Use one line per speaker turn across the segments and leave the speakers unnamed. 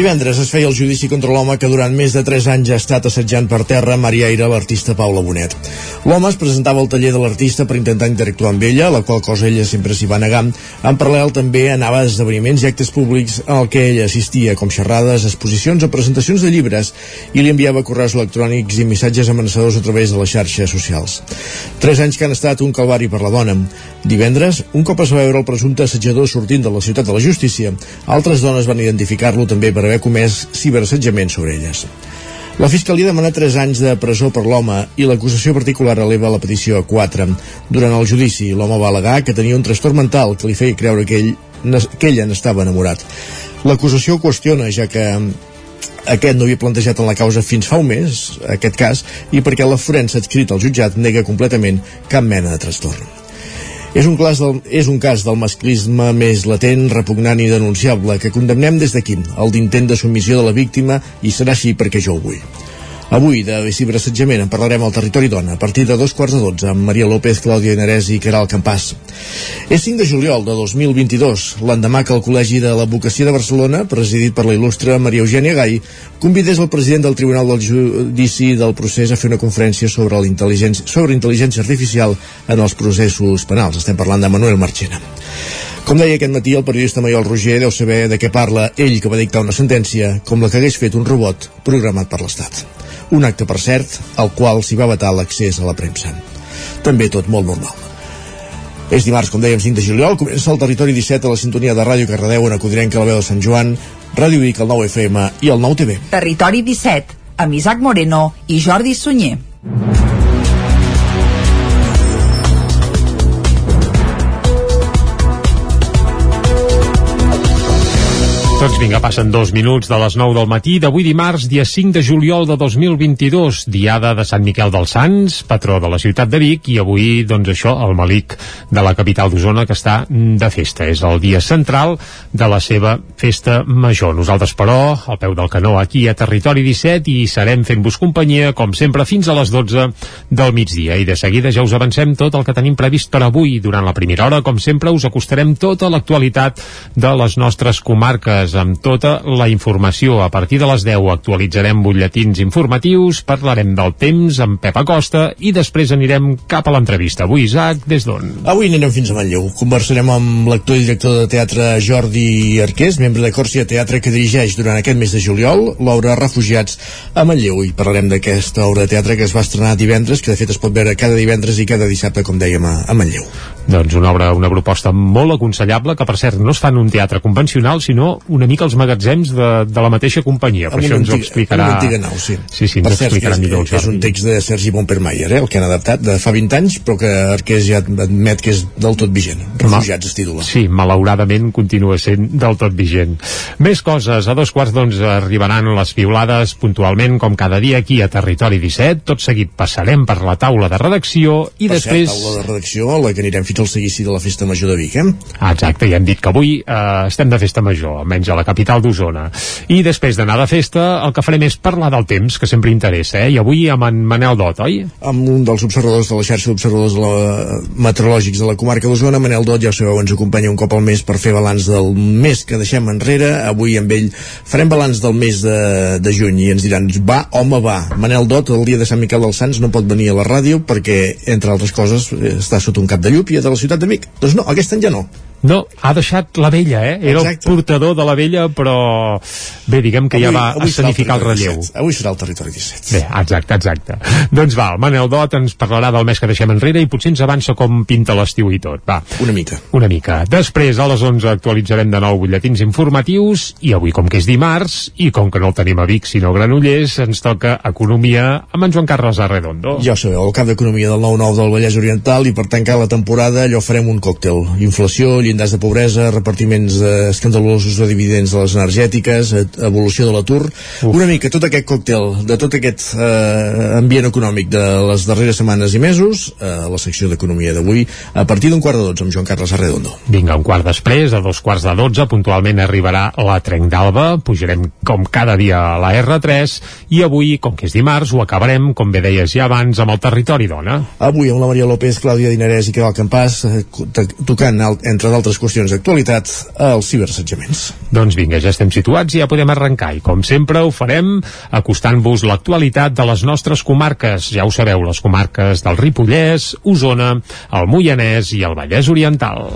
Divendres es feia el judici contra l'home que durant més de 3 anys ha estat assetjant per terra Mariaire, l'artista Paula Bonet. L'home es presentava al taller de l'artista per intentar interactuar amb ella, la qual cosa ella sempre s'hi va negar. En paral·lel també anava a esdeveniments i actes públics el que ella assistia, com xerrades, exposicions o presentacions de llibres, i li enviava correus electrònics i missatges amenaçadors a través de les xarxes socials. Tres anys que han estat un calvari per la dona. Divendres, un cop es va veure el presumpte assetjador sortint de la ciutat de la justícia, altres dones van identificar-lo també per haver comès ciberassetjament sobre elles. La Fiscalia demana 3 anys de presó per l'home i l'acusació particular eleva la petició a 4. Durant el judici, l'home va alegar que tenia un trastorn mental que li feia creure que ell, que ella n'estava enamorat. L'acusació qüestiona, ja que aquest no havia plantejat en la causa fins fa un mes, aquest cas, i perquè la forense adscrita al jutjat nega completament cap mena de trastorn. És un, cas del, és un cas del masclisme més latent, repugnant i denunciable que condemnem des d'aquí, el d'intent de submissió de la víctima i serà així perquè jo ho vull. Avui, de ciberassetjament, en parlarem al Territori Dona, a partir de dos quarts de dotze, amb Maria López, Clàudia Inarès i Caral Campàs. És 5 de juliol de 2022, l'endemà que el Col·legi de l'Advocacia de Barcelona, presidit per la il·lustre Maria Eugènia Gai, convidés el president del Tribunal del Judici del procés a fer una conferència sobre l'intel·ligència sobre intel·ligència artificial en els processos penals. Estem parlant de Manuel Marchena. Com deia aquest matí, el periodista Mayol Roger deu saber de què parla ell que va dictar una sentència com la que hagués fet un robot programat per l'Estat. Un acte, per cert, al qual s'hi va vetar l'accés a la premsa. També tot molt normal. És dimarts, com dèiem, 5 de juliol, comença el Territori 17 a la sintonia de Ràdio Cardedeu, on acudirem que la veu de Sant Joan, Ràdio Vic, el 9 FM i el 9 TV.
Territori 17, amb Isaac Moreno i Jordi Sunyer.
Doncs vinga, passen dos minuts de les 9 del matí d'avui dimarts, dia 5 de juliol de 2022, diada de Sant Miquel dels Sants, patró de la ciutat de Vic, i avui, doncs això, el Malic de la capital d'Osona, que està de festa. És el dia central de la seva festa major. Nosaltres, però, al peu del canó, aquí a Territori 17, i serem fent-vos companyia, com sempre, fins a les 12 del migdia. I de seguida ja us avancem tot el que tenim previst per avui. Durant la primera hora, com sempre, us acostarem tota l'actualitat de les nostres comarques amb tota la informació. A partir de les 10 actualitzarem butlletins informatius, parlarem del temps amb Pep Acosta i després anirem cap a l'entrevista. Avui, Isaac, des d'on?
Avui anirem fins a Manlleu. Conversarem amb l'actor i director de teatre Jordi Arqués, membre de Còrcia Teatre que dirigeix durant aquest mes de juliol l'obra Refugiats a Manlleu i parlarem d'aquesta obra de teatre que es va estrenar divendres, que de fet es pot veure cada divendres i cada dissabte, com dèiem, a, Manlleu.
Doncs una obra, una proposta molt aconsellable, que per cert no es fa en un teatre convencional, sinó una mica als magatzems de, de la mateixa companyia. Per
Amb
això ens ho explicarà...
una antiga nau, sí.
Sí, sí, ens
per cert,
explicarà
és,
millor el
és un text de Sergi Bonpermayer, eh, el que han adaptat de fa 20 anys, però que Arqués ja admet que és del tot vigent. Refugiats es titula.
Sí, malauradament continua sent del tot vigent. Més coses, a dos quarts d'onze arribaran les piulades puntualment com cada dia aquí a Territori 17. Tot seguit passarem per la taula de redacció i
per
després...
cert, taula de redacció, la que anirem fins al seguici de la Festa Major de Vic, eh?
Ah, exacte, ja hem dit que avui eh, estem de festa major, almenys a la capital d'Osona. I després d'anar de festa, el que farem és parlar del temps, que sempre interessa, eh? I avui amb en Manel Dot, oi?
amb un dels observadors de la xarxa d'observadors la, meteorològics de la comarca d'Osona, Manel Dot, ja sabeu, ens acompanya un cop al mes per fer balanç del mes que deixem enrere. Avui amb ell farem balanç del mes de, de juny i ens diran, va, home, va. Manel Dot, el dia de Sant Miquel dels Sants, no pot venir a la ràdio perquè, entre altres coses, eh, està sota un cap de llúpia de la ciutat de Vic. Doncs no, aquest any ja no.
No, ha deixat la vella, eh? Era
Exacte.
el portador de la vella, però bé, diguem que ja va escenificar el
Territori
relleu.
17. Avui serà el Territori 17.
Bé, exacte, exacte. Doncs va, el Manel Dot ens parlarà del mes que deixem enrere i potser ens avança com pinta l'estiu i tot. Va,
Una mica.
una mica. Després, a les 11, actualitzarem de nou butlletins informatius i avui, com que és dimarts, i com que no el tenim a Vic, sinó a Granollers, ens toca Economia amb en Joan Carles Arredondo.
Ja ho sabeu, el cap d'economia del 9-9 del Vallès Oriental i per tancar la temporada allò farem un còctel. Inflació, llindars de pobresa, repartiments escandalosos de dividends de les energètiques, evolució de l'atur, una mica tot aquest còctel de tot aquest eh, ambient econòmic de les darreres setmanes i mesos, eh, a la secció d'Economia d'avui, a partir d'un quart de dotze amb Joan Carles Arredondo.
Vinga, un quart després, a dos quarts de dotze, puntualment arribarà la Trenc d'Alba, pujarem com cada dia a la R3 i avui, com que és dimarts, ho acabarem, com bé deies ja abans, amb el territori dona.
Avui amb la Maria López, Clàudia Dinarès i Caval Campàs, eh, tocant, entre d'altres qüestions d'actualitat, els ciberassetjaments.
Doncs vinga, ja estem situats i ja podem arrencar, i com sempre ho farem acostant-vos l'actualitat de les nostres comarques. Ja ho sabeu, les comarques del Ripollès, Osona, el Moianès i el Vallès Oriental.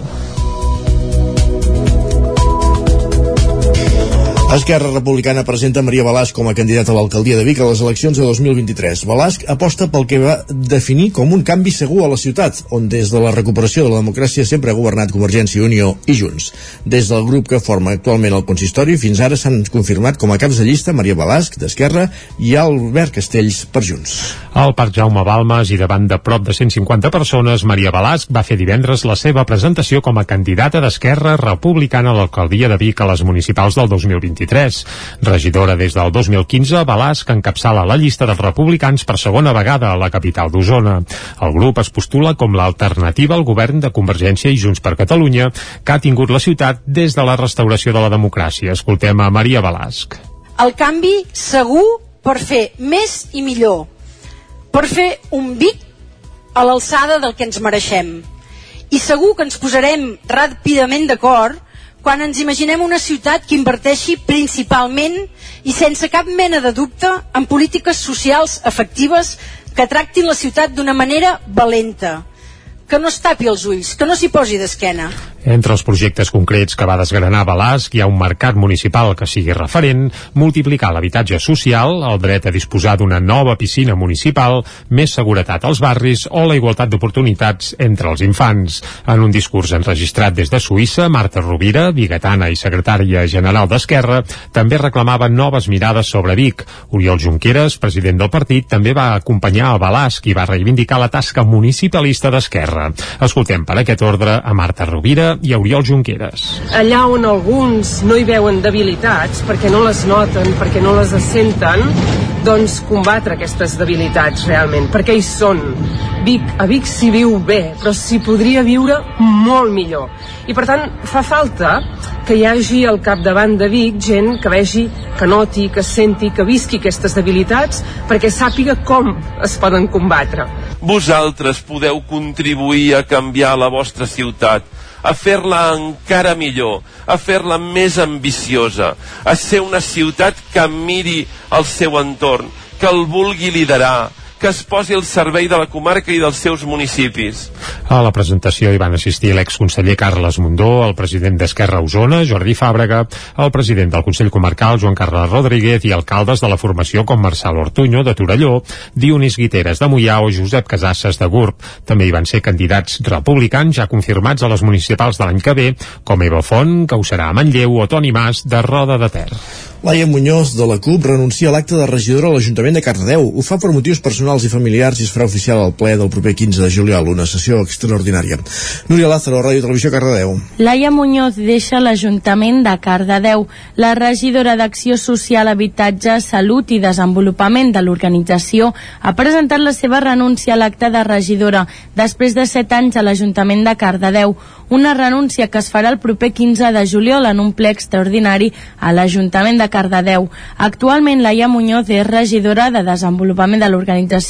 Esquerra Republicana presenta Maria Balasc com a candidata a l'alcaldia de Vic a les eleccions de 2023. Balasc aposta pel que va definir com un canvi segur a la ciutat, on des de la recuperació de la democràcia sempre ha governat Convergència i Unió i Junts. Des del grup que forma actualment el consistori, fins ara s'han confirmat com a caps de llista Maria Balasc, d'Esquerra, i Albert Castells, per Junts.
Al Parc Jaume Balmes i davant de prop de 150 persones, Maria Balasc va fer divendres la seva presentació com a candidata d'Esquerra Republicana a l'alcaldia de Vic a les municipals del 2023 2023. Regidora des del 2015, Balasc encapçala la llista dels republicans per segona vegada a la capital d'Osona. El grup es postula com l'alternativa al govern de Convergència i Junts per Catalunya, que ha tingut la ciutat des de la restauració de la democràcia. Escoltem a Maria Balasc.
El canvi segur per fer més i millor, per fer un Vic a l'alçada del que ens mereixem. I segur que ens posarem ràpidament d'acord quan ens imaginem una ciutat que inverteixi principalment i sense cap mena de dubte en polítiques socials efectives que tractin la ciutat d'una manera valenta, que no es tapi els ulls, que no s'hi posi d'esquena.
Entre els projectes concrets que va desgranar Balasc hi ha un mercat municipal que sigui referent, multiplicar l'habitatge social, el dret a disposar d'una nova piscina municipal, més seguretat als barris o la igualtat d'oportunitats entre els infants. En un discurs enregistrat des de Suïssa, Marta Rovira, bigatana i secretària general d'Esquerra, també reclamava noves mirades sobre Vic. Oriol Junqueras, president del partit, també va acompanyar a Balasc i va reivindicar la tasca municipalista d'Esquerra. Escoltem per aquest ordre a Marta Rovira i Oriol Junqueras.
Allà on alguns no hi veuen debilitats, perquè no les noten, perquè no les senten, doncs combatre aquestes debilitats realment, perquè hi són. Vic, a Vic s'hi viu bé, però s'hi podria viure molt millor. I per tant fa falta que hi hagi al capdavant de Vic gent que vegi, que noti, que senti, que visqui aquestes debilitats perquè sàpiga com es poden combatre.
Vosaltres podeu contribuir a canviar la vostra ciutat a fer-la encara millor, a fer-la més ambiciosa, a ser una ciutat que miri el seu entorn, que el vulgui liderar, que es posi al servei de la comarca i dels seus municipis.
A la presentació hi van assistir l'exconseller Carles Mundó, el president d'Esquerra Osona, Jordi Fàbrega, el president del Consell Comarcal, Joan Carles Rodríguez, i alcaldes de la formació com Marçal Ortuño, de Torelló, Dionís Guiteres, de Mollà o Josep Casasses, de Gurb. També hi van ser candidats republicans ja confirmats a les municipals de l'any que ve, com Eva Font, que ho serà a Manlleu, o Toni Mas, de Roda de Ter.
Laia Muñoz, de la CUP, renuncia a l'acte de regidora a l'Ajuntament de Cardedeu. Ho fa per motius personals i familiars i es farà oficial al ple del proper 15 de juliol, una sessió extraordinària. Núria Lázaro, Ràdio Televisió Cardedeu.
Laia Muñoz deixa l'Ajuntament de Cardedeu. La regidora d'Acció Social, Habitatge, Salut i Desenvolupament de l'organització ha presentat la seva renúncia a l'acte de regidora després de set anys a l'Ajuntament de Cardedeu una renúncia que es farà el proper 15 de juliol en un ple extraordinari a l'Ajuntament de Cardedeu. Actualment, Laia Muñoz és regidora de Desenvolupament de l'organització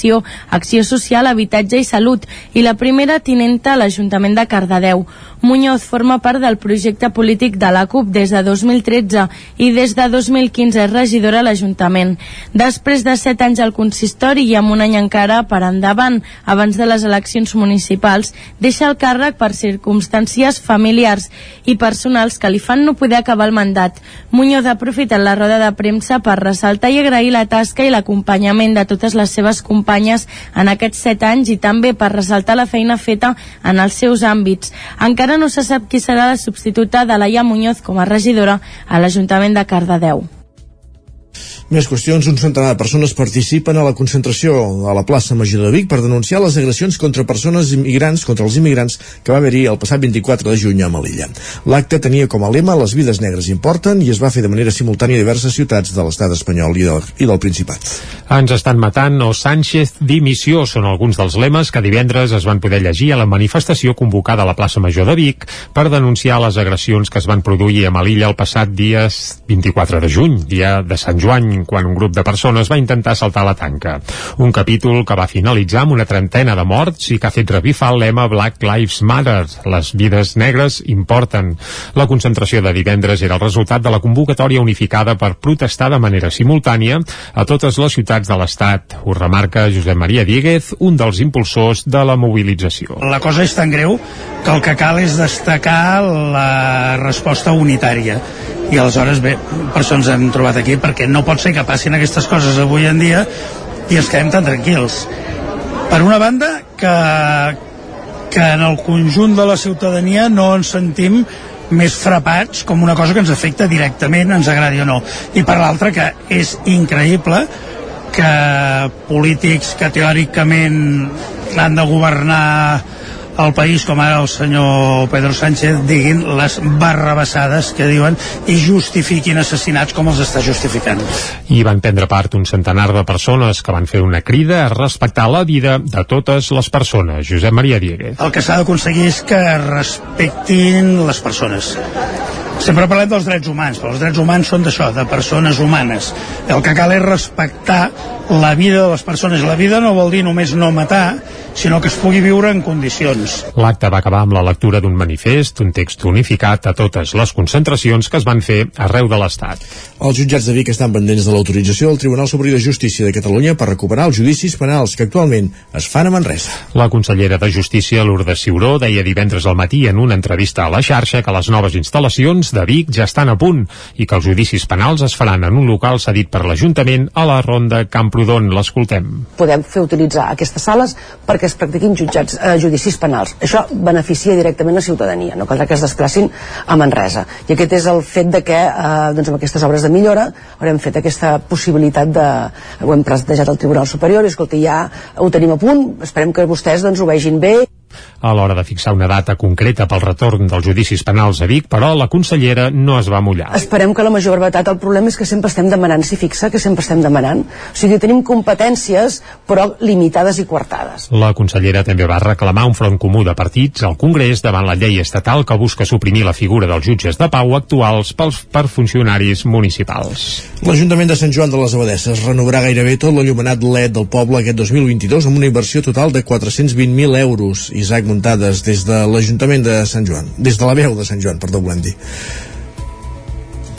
Acció Social, Habitatge i Salut i la primera tinenta a l'Ajuntament de Cardedeu. Muñoz forma part del projecte polític de la CUP des de 2013 i des de 2015 és regidora a l'Ajuntament. Després de set anys al consistori i amb un any encara per endavant, abans de les eleccions municipals, deixa el càrrec per circumstàncies familiars i personals que li fan no poder acabar el mandat. Muñoz ha aprofitat la roda de premsa per ressaltar i agrair la tasca i l'acompanyament de totes les seves companyes en aquests set anys i també per ressaltar la feina feta en els seus àmbits. Encara no se sap qui serà la substituta de Laia Muñoz com a regidora a l'Ajuntament de Cardedeu.
Més qüestions, un centenar de persones participen a la concentració a la plaça Major de Vic per denunciar les agressions contra persones immigrants, contra els immigrants que va haver-hi el passat 24 de juny a Melilla. L'acte tenia com a lema les vides negres importen i es va fer de manera simultània a diverses ciutats de l'estat espanyol i del, i del Principat.
Ens estan matant o Sánchez dimissió són alguns dels lemes que divendres es van poder llegir a la manifestació convocada a la plaça Major de Vic per denunciar les agressions que es van produir a Melilla el passat dia 24 de juny, dia de Sant Joan, quan un grup de persones va intentar saltar la tanca. Un capítol que va finalitzar amb una trentena de morts i que ha fet revifar el lema Black Lives Matter, les vides negres importen. La concentració de divendres era el resultat de la convocatòria unificada per protestar de manera simultània a totes les ciutats de l'Estat. Ho remarca Josep Maria Dieguez, un dels impulsors de la mobilització.
La cosa és tan greu que el que cal és destacar la resposta unitària i aleshores bé, per això ens hem trobat aquí perquè no pot ser que passin aquestes coses avui en dia i ens quedem tan tranquils per una banda que, que en el conjunt de la ciutadania no ens sentim més frapats com una cosa que ens afecta directament, ens agradi o no. I per l'altra que és increïble que polítics que teòricament han de governar el país, com ara el senyor Pedro Sánchez, diguin les barrabassades que diuen i justifiquin assassinats com els està justificant.
I van prendre part un centenar de persones que van fer una crida a respectar la vida de totes les persones. Josep Maria Dieguez.
El que s'ha d'aconseguir és que respectin les persones. Sempre parlem dels drets humans, però els drets humans són d'això, de persones humanes. El que cal és respectar la vida de les persones. La vida no vol dir només no matar, sinó que es pugui viure en condicions.
L'acte va acabar amb la lectura d'un manifest, un text unificat a totes les concentracions que es van fer arreu de l'Estat.
Els jutjats de Vic estan pendents de l'autorització del Tribunal Superior de Justícia de Catalunya per recuperar els judicis penals que actualment es fan a Manresa.
La consellera de Justícia, Lourdes Ciuró, deia divendres al matí en una entrevista a la xarxa que les noves instal·lacions de Vic ja estan a punt i que els judicis penals es faran en un local cedit per l'Ajuntament a la Ronda Camprodon. L'escoltem.
Podem fer utilitzar aquestes sales perquè que es practiquin jutjats, eh, judicis penals. Això beneficia directament la ciutadania, no caldrà que es desplacin a Manresa. I aquest és el fet de que eh, doncs amb aquestes obres de millora haurem fet aquesta possibilitat de... ho hem plantejat al Tribunal Superior i escolta, ja ho tenim a punt, esperem que vostès doncs, ho vegin bé
a l'hora de fixar una data concreta pel retorn dels judicis penals a Vic, però la consellera no es va mullar.
Esperem que la major brevetat, el problema és que sempre estem demanant, si fixa, que sempre estem demanant. O sigui, tenim competències, però limitades i coartades.
La consellera també va reclamar un front comú de partits al Congrés davant la llei estatal que busca suprimir la figura dels jutges de pau actuals pels, per funcionaris municipals.
L'Ajuntament de Sant Joan de les Abadesses renovarà gairebé tot l'enllumenat LED del poble aquest 2022 amb una inversió total de 420.000 euros. Isaac Muntades, des de l'Ajuntament de Sant Joan, des de la veu de Sant Joan, perdó, volem dir.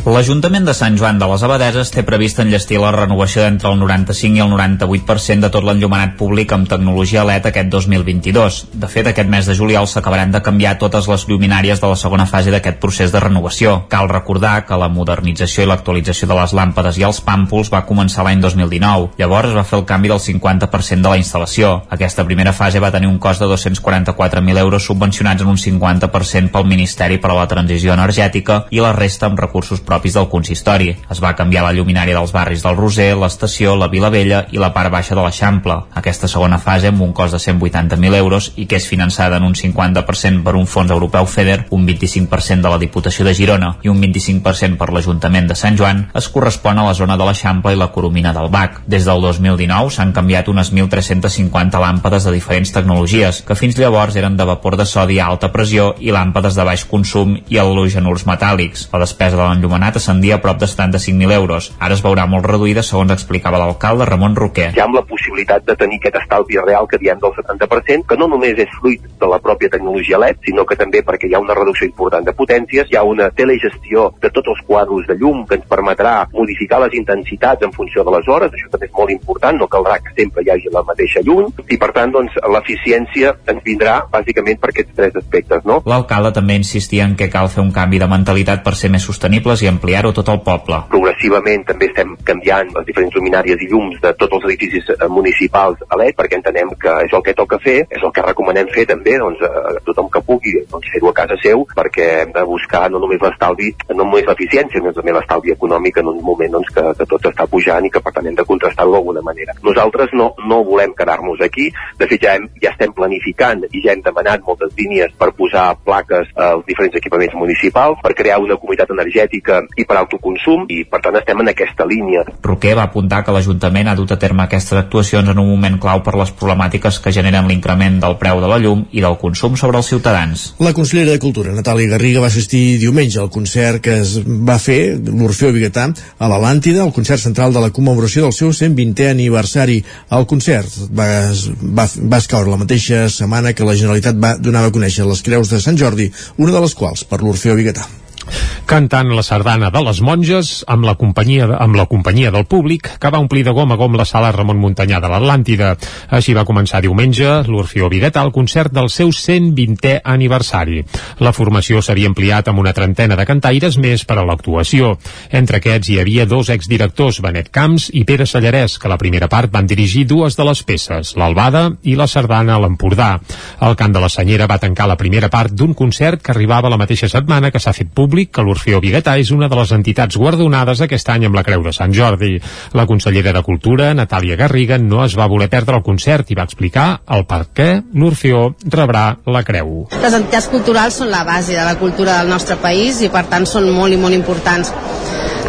L'Ajuntament de Sant Joan de les Abadeses té previst enllestir la renovació d'entre el 95 i el 98% de tot l'enllumenat públic amb tecnologia LED aquest 2022. De fet, aquest mes de juliol s'acabaran de canviar totes les lluminàries de la segona fase d'aquest procés de renovació. Cal recordar que la modernització i l'actualització de les làmpades i els pàmpols va començar l'any 2019. Llavors es va fer el canvi del 50% de la instal·lació. Aquesta primera fase va tenir un cost de 244.000 euros subvencionats en un 50% pel Ministeri per a la Transició Energètica i la resta amb recursos propis propis del consistori. Es va canviar la lluminària dels barris del Roser, l'Estació, la Vila Vella i la part baixa de l'Eixample. Aquesta segona fase, amb un cost de 180.000 euros i que és finançada en un 50% per un fons europeu FEDER, un 25% de la Diputació de Girona i un 25% per l'Ajuntament de Sant Joan, es correspon a la zona de l'Eixample i la Coromina del Bac. Des del 2019 s'han canviat unes 1.350 làmpades de diferents tecnologies, que fins llavors eren de vapor de sodi a alta pressió i làmpades de baix consum i halogenurs metàl·lics. La despesa de l'enllumenat demanat ascendia a prop de 75.000 euros. Ara es veurà molt reduïda, segons explicava l'alcalde Ramon Roquer.
Ha amb la possibilitat de tenir aquest estalvi real que diem del 70%, que no només és fruit de la pròpia tecnologia LED, sinó que també perquè hi ha una reducció important de potències, hi ha una telegestió de tots els quadros de llum que ens permetrà modificar les intensitats en funció de les hores, això també és molt important, no caldrà que sempre hi hagi la mateixa llum, i per tant doncs, l'eficiència ens vindrà bàsicament per aquests tres aspectes. No?
L'alcalde també insistia en que cal fer un canvi de mentalitat per ser més sostenibles i ampliar-ho tot el poble.
Progressivament també estem canviant les diferents luminàries i llums de tots els edificis eh, municipals a LED perquè entenem que és el que toca fer, és el que recomanem fer també doncs, a tothom que pugui doncs, fer-ho a casa seu perquè hem de buscar no només l'estalvi, no només l'eficiència, sinó també l'estalvi econòmic en un moment doncs, que, que tot està pujant i que per tant hem de contrastar-ho d'alguna manera. Nosaltres no, no volem quedar-nos aquí, de fet ja, hem, ja estem planificant i ja hem demanat moltes línies per posar plaques als diferents equipaments municipals, per crear una comunitat energètica i per autoconsum i per tant estem en aquesta línia.
Roquer va apuntar que l'Ajuntament ha dut a terme aquestes actuacions en un moment clau per les problemàtiques que generen l'increment del preu de la llum i del consum sobre els ciutadans.
La consellera de Cultura, Natàlia Garriga, va assistir diumenge al concert que es va fer l'Orfeo Biguetà a l'Atlàntida, el concert central de la commemoració del seu 120è aniversari. El concert va, va, va escaure la mateixa setmana que la Generalitat va donar a conèixer les creus de Sant Jordi, una de les quals per l'Orfeo Biguetà
cantant la sardana de les monges amb la companyia, amb la companyia del públic que va omplir de gom a gom la sala Ramon Muntanyà de l'Atlàntida. Així va començar diumenge l'Orfeó Bigueta al concert del seu 120è aniversari. La formació s'havia ampliat amb una trentena de cantaires més per a l'actuació. Entre aquests hi havia dos exdirectors, Benet Camps i Pere Sallarès, que la primera part van dirigir dues de les peces, l'Albada i la sardana a l'Empordà. El cant de la Senyera va tancar la primera part d'un concert que arribava la mateixa setmana que s'ha fet públic que l'Orfeó Biguetà és una de les entitats guardonades aquest any amb la Creu de Sant Jordi. La consellera de Cultura, Natàlia Garriga, no es va voler perdre el concert i va explicar el per què l'Orfeó rebrà la Creu.
Les entitats culturals són la base de la cultura del nostre país i per tant són molt i molt importants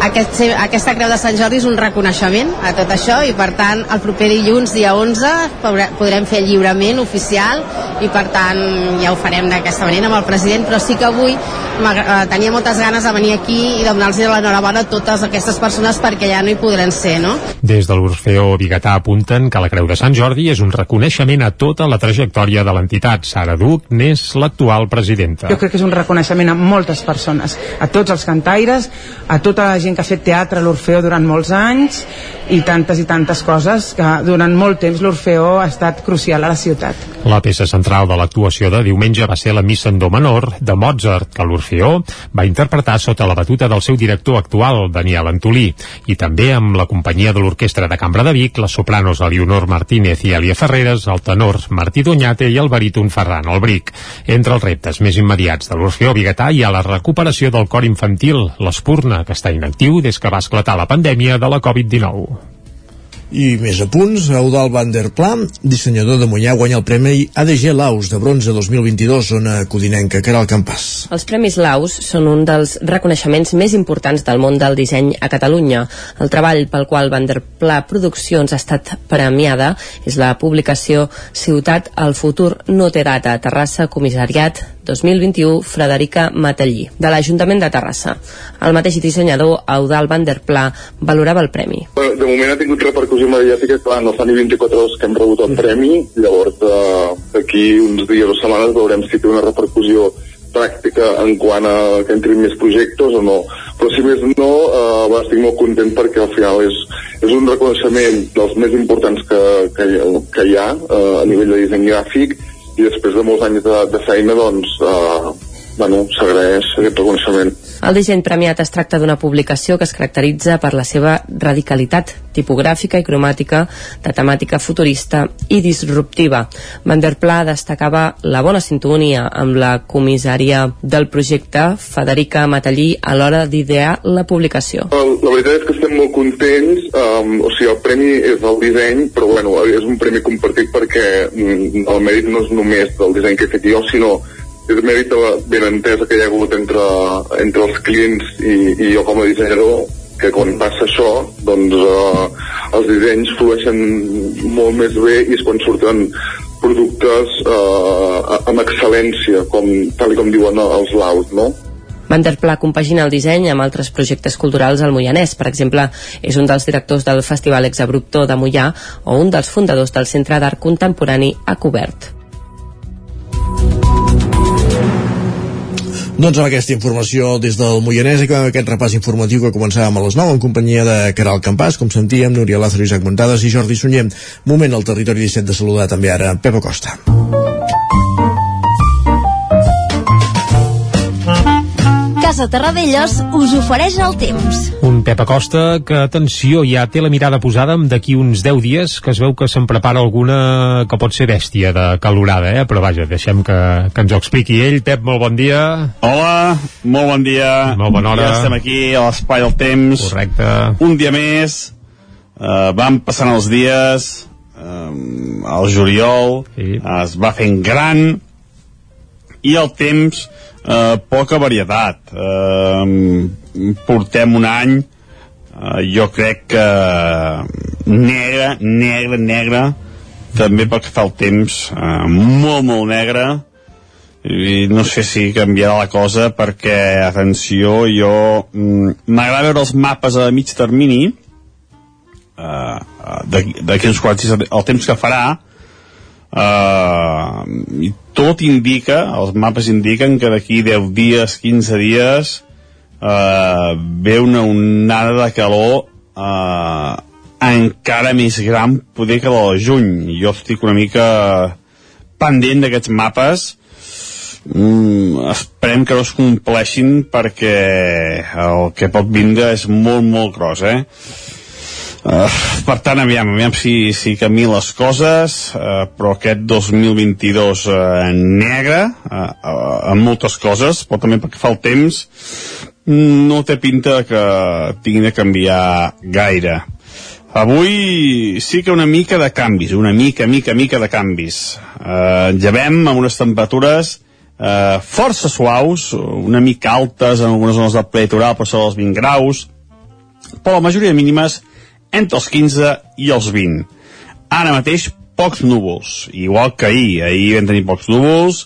aquest, aquesta Creu de Sant Jordi és un reconeixement a tot això i per tant el proper dilluns dia 11 podrem fer el lliurament oficial i per tant ja ho farem d'aquesta manera amb el president però sí que avui eh, tenia moltes ganes de venir aquí i de donar-los l'enhorabona a totes aquestes persones perquè ja no hi podran ser no?
Des de l'Orfeo Bigatà apunten que la Creu de Sant Jordi és un reconeixement a tota la trajectòria de l'entitat Sara Duc n'és l'actual presidenta
Jo crec que és un reconeixement a moltes persones a tots els cantaires, a tota la gent que ha fet teatre a l'Orfeo durant molts anys i tantes i tantes coses que durant molt temps l'Orfeo ha estat crucial a la ciutat.
La peça central de l'actuació de diumenge va ser la Missa en Do menor de Mozart, que l'Orfeo va interpretar sota la batuta del seu director actual, Daniel Antolí, i també amb la companyia de l'Orquestra de Cambra de Vic, les sopranos Elionor Martínez i Elia Ferreres, el tenor Martí Doñate i el baríton Ferran Albric. Entre els reptes més immediats de l'Orfeo Bigatà hi ha la recuperació del cor infantil, l'Espurna, que està inactiu des que va esclatar la pandèmia de la Covid-19.
I més a punts, Eudal van der Pla, dissenyador de Mollà, guanya el Premi ADG Laus de bronze 2022, zona codinenca, que era el campàs.
Els Premis Laus són un dels reconeixements més importants del món del disseny a Catalunya. El treball pel qual van der Pla Produccions ha estat premiada és la publicació Ciutat al futur no té data, Terrassa, Comissariat 2021, Frederica Matallí, de l'Ajuntament de Terrassa. El mateix dissenyador, Eudal van der Pla, valorava el premi.
De moment ha tingut repercussió mediàtica, clar, no fa ni 24 hores que hem rebut el premi, llavors d'aquí uns dies o setmanes veurem si té una repercussió pràctica en quant a que entrin més projectes o no. Però si més no, eh, estic molt content perquè al final és, és un reconeixement dels més importants que, que, que hi ha eh, a nivell de disseny gràfic i després de molts anys de, de feina doncs eh, bueno, s'agraeix aquest reconeixement.
El disseny premiat es tracta d'una publicació que es caracteritza per la seva radicalitat tipogràfica i cromàtica de temàtica futurista i disruptiva. Van der Pla destacava la bona sintonia amb la comissària del projecte Federica Matallí a l'hora d'idear la publicació.
La veritat és que estem molt contents, um, o sigui, el premi és del disseny, però bueno, és un premi compartit perquè mm, el mèrit no és només del disseny que he fet jo, sinó és mèrit de la benentesa que hi ha hagut entre, entre els clients i, i jo com a dissenyador que quan passa això doncs eh, els dissenys flueixen molt més bé i és quan surten productes eh, amb excel·lència com, tal com diuen els laus no?
Van der Pla compagina el disseny amb altres projectes culturals al Moianès. Per exemple, és un dels directors del Festival Exabruptor de Mollà o un dels fundadors del Centre d'Art Contemporani a Cobert.
Doncs amb aquesta informació des del Moianès acabem aquest repàs informatiu que començàvem a les 9 en companyia de Caral Campàs, com sentíem, Núria Lázaro, Isaac Montades i Jordi Sunyer. Moment al territori 17 de saludar també ara Pepa Costa.
Casa Terradellos us ofereix el temps.
Un Pep Acosta que, atenció, ja té la mirada posada amb d'aquí uns 10 dies que es veu que se'n prepara alguna que pot ser bèstia de calorada, eh? però vaja, deixem que, que ens ho expliqui ell. Pep, molt bon dia.
Hola, molt bon dia.
Molt bona hora.
Ja estem aquí a l'espai del temps.
Correcte.
Un dia més. Uh, van passant els dies. Um, el juliol sí. uh, es va fent gran i el temps uh, poca varietat. Uh, portem un any uh, jo crec que negre, negre, negre també pel que fa al temps uh, molt, molt negre i no sé si canviarà la cosa perquè, atenció, jo mm, m'agrada veure els mapes a mig termini uh, d'aquí uns quants el temps que farà i tot indica, els mapes indiquen que d'aquí 10 dies, 15 dies uh, ve una onada de calor uh, encara més gran poder que la de juny jo estic una mica pendent d'aquests mapes mm, esperem que no es compleixin perquè el que pot vindre és molt molt gros eh? Uh, per tant, aviam, aviam si, si canvien les coses, uh, però aquest 2022 uh, negre, uh, uh, en moltes coses, però també perquè fa el temps, no té pinta que tingui de canviar gaire. Avui sí que una mica de canvis, una mica, mica, mica de canvis. Uh, llevem amb unes temperatures uh, força suaus, una mica altes en algunes zones del prelitoral per sobre dels 20 graus, però la majoria de mínimes entre els 15 i els 20. Ara mateix, pocs núvols, igual que ahir. Ahir vam tenir pocs núvols,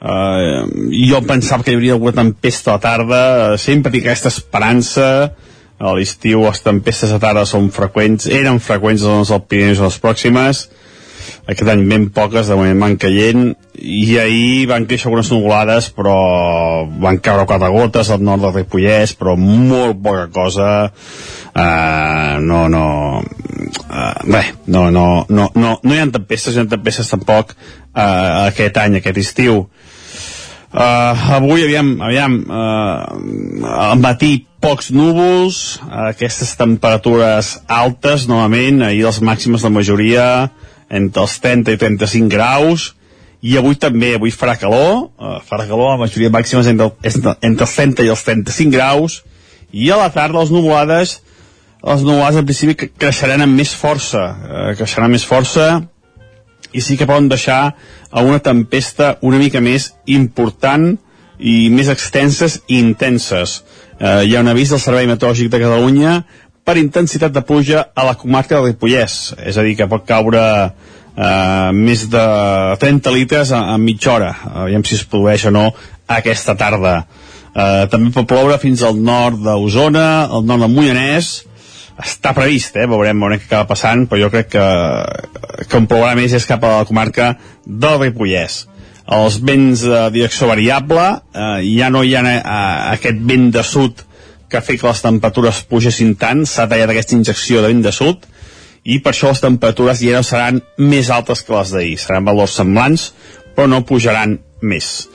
uh, jo pensava que hi hauria alguna tempesta a la tarda, sempre tinc aquesta esperança, a l'estiu les tempestes a tarda són freqüents, eren freqüents a les Pirineus a les pròximes, aquest any ben poques, de moment van caient, i ahir van créixer algunes nuvolades, però van caure quatre gotes al nord del Ripollès, però molt poca cosa, uh, no, no, uh, bé, no, no, no, no, no hi ha tempestes, no hi ha tempestes tampoc uh, aquest any, aquest estiu. Uh, avui, aviam, aviam, uh, al matí pocs núvols, uh, aquestes temperatures altes, novament, ahir les màximes de majoria entre els 30 i 35 graus, i avui també, avui farà calor, uh, farà calor, la majoria màximes entre, entre els 30 i els 35 graus, i a la tarda les nuvolades els nuvolats al principi creixeran amb més força, eh, creixeran més força i sí que poden deixar a una tempesta una mica més important i més extenses i intenses. Eh, hi ha un avís del Servei Meteorològic de Catalunya per intensitat de pluja a la comarca del Ripollès, és a dir, que pot caure eh, més de 30 litres en, en mitja hora, aviam si es produeix o no aquesta tarda. Eh, també pot ploure fins al nord d'Osona, al nord del Moianès, està previst, eh? veurem, veurem què acaba passant, però jo crec que, que on plourà més és cap a la comarca del Ripollès. Els vents de direcció variable, eh, ja no hi ha eh, aquest vent de sud que fet que les temperatures pugessin tant, s'ha tallat aquesta injecció de vent de sud, i per això les temperatures ja no seran més altes que les d'ahir, seran valors semblants, però no pujaran més.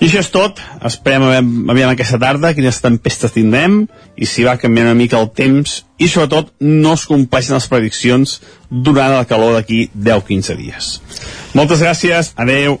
I això és tot. Esperem aviam, aviam aquesta tarda quines tempestes tindrem i si va canviant una mica el temps i sobretot no es compleixen les prediccions durant la calor d'aquí 10-15 dies. Moltes gràcies, adeu.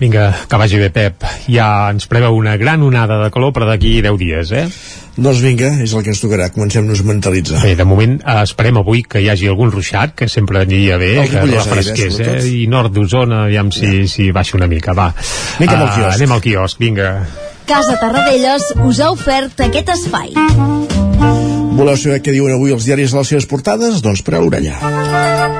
Vinga, que vagi bé, Pep. Ja ens preveu una gran onada de calor per d'aquí 10 dies, eh?
Doncs vinga, és el que ens tocarà, comencem-nos a mentalitzar.
Bé, de moment eh, esperem avui que hi hagi algun ruixat, que sempre aniria bé, el que refresqués, eh? I nord d'Osona, aviam si, ja. si baixa una mica, va.
Vinga, uh, al quiosc.
Anem al quiosc, vinga.
Casa Tarradellas us ha ofert aquest espai.
Voleu saber què diuen avui els diaris a les seves portades? Doncs per a l'orella.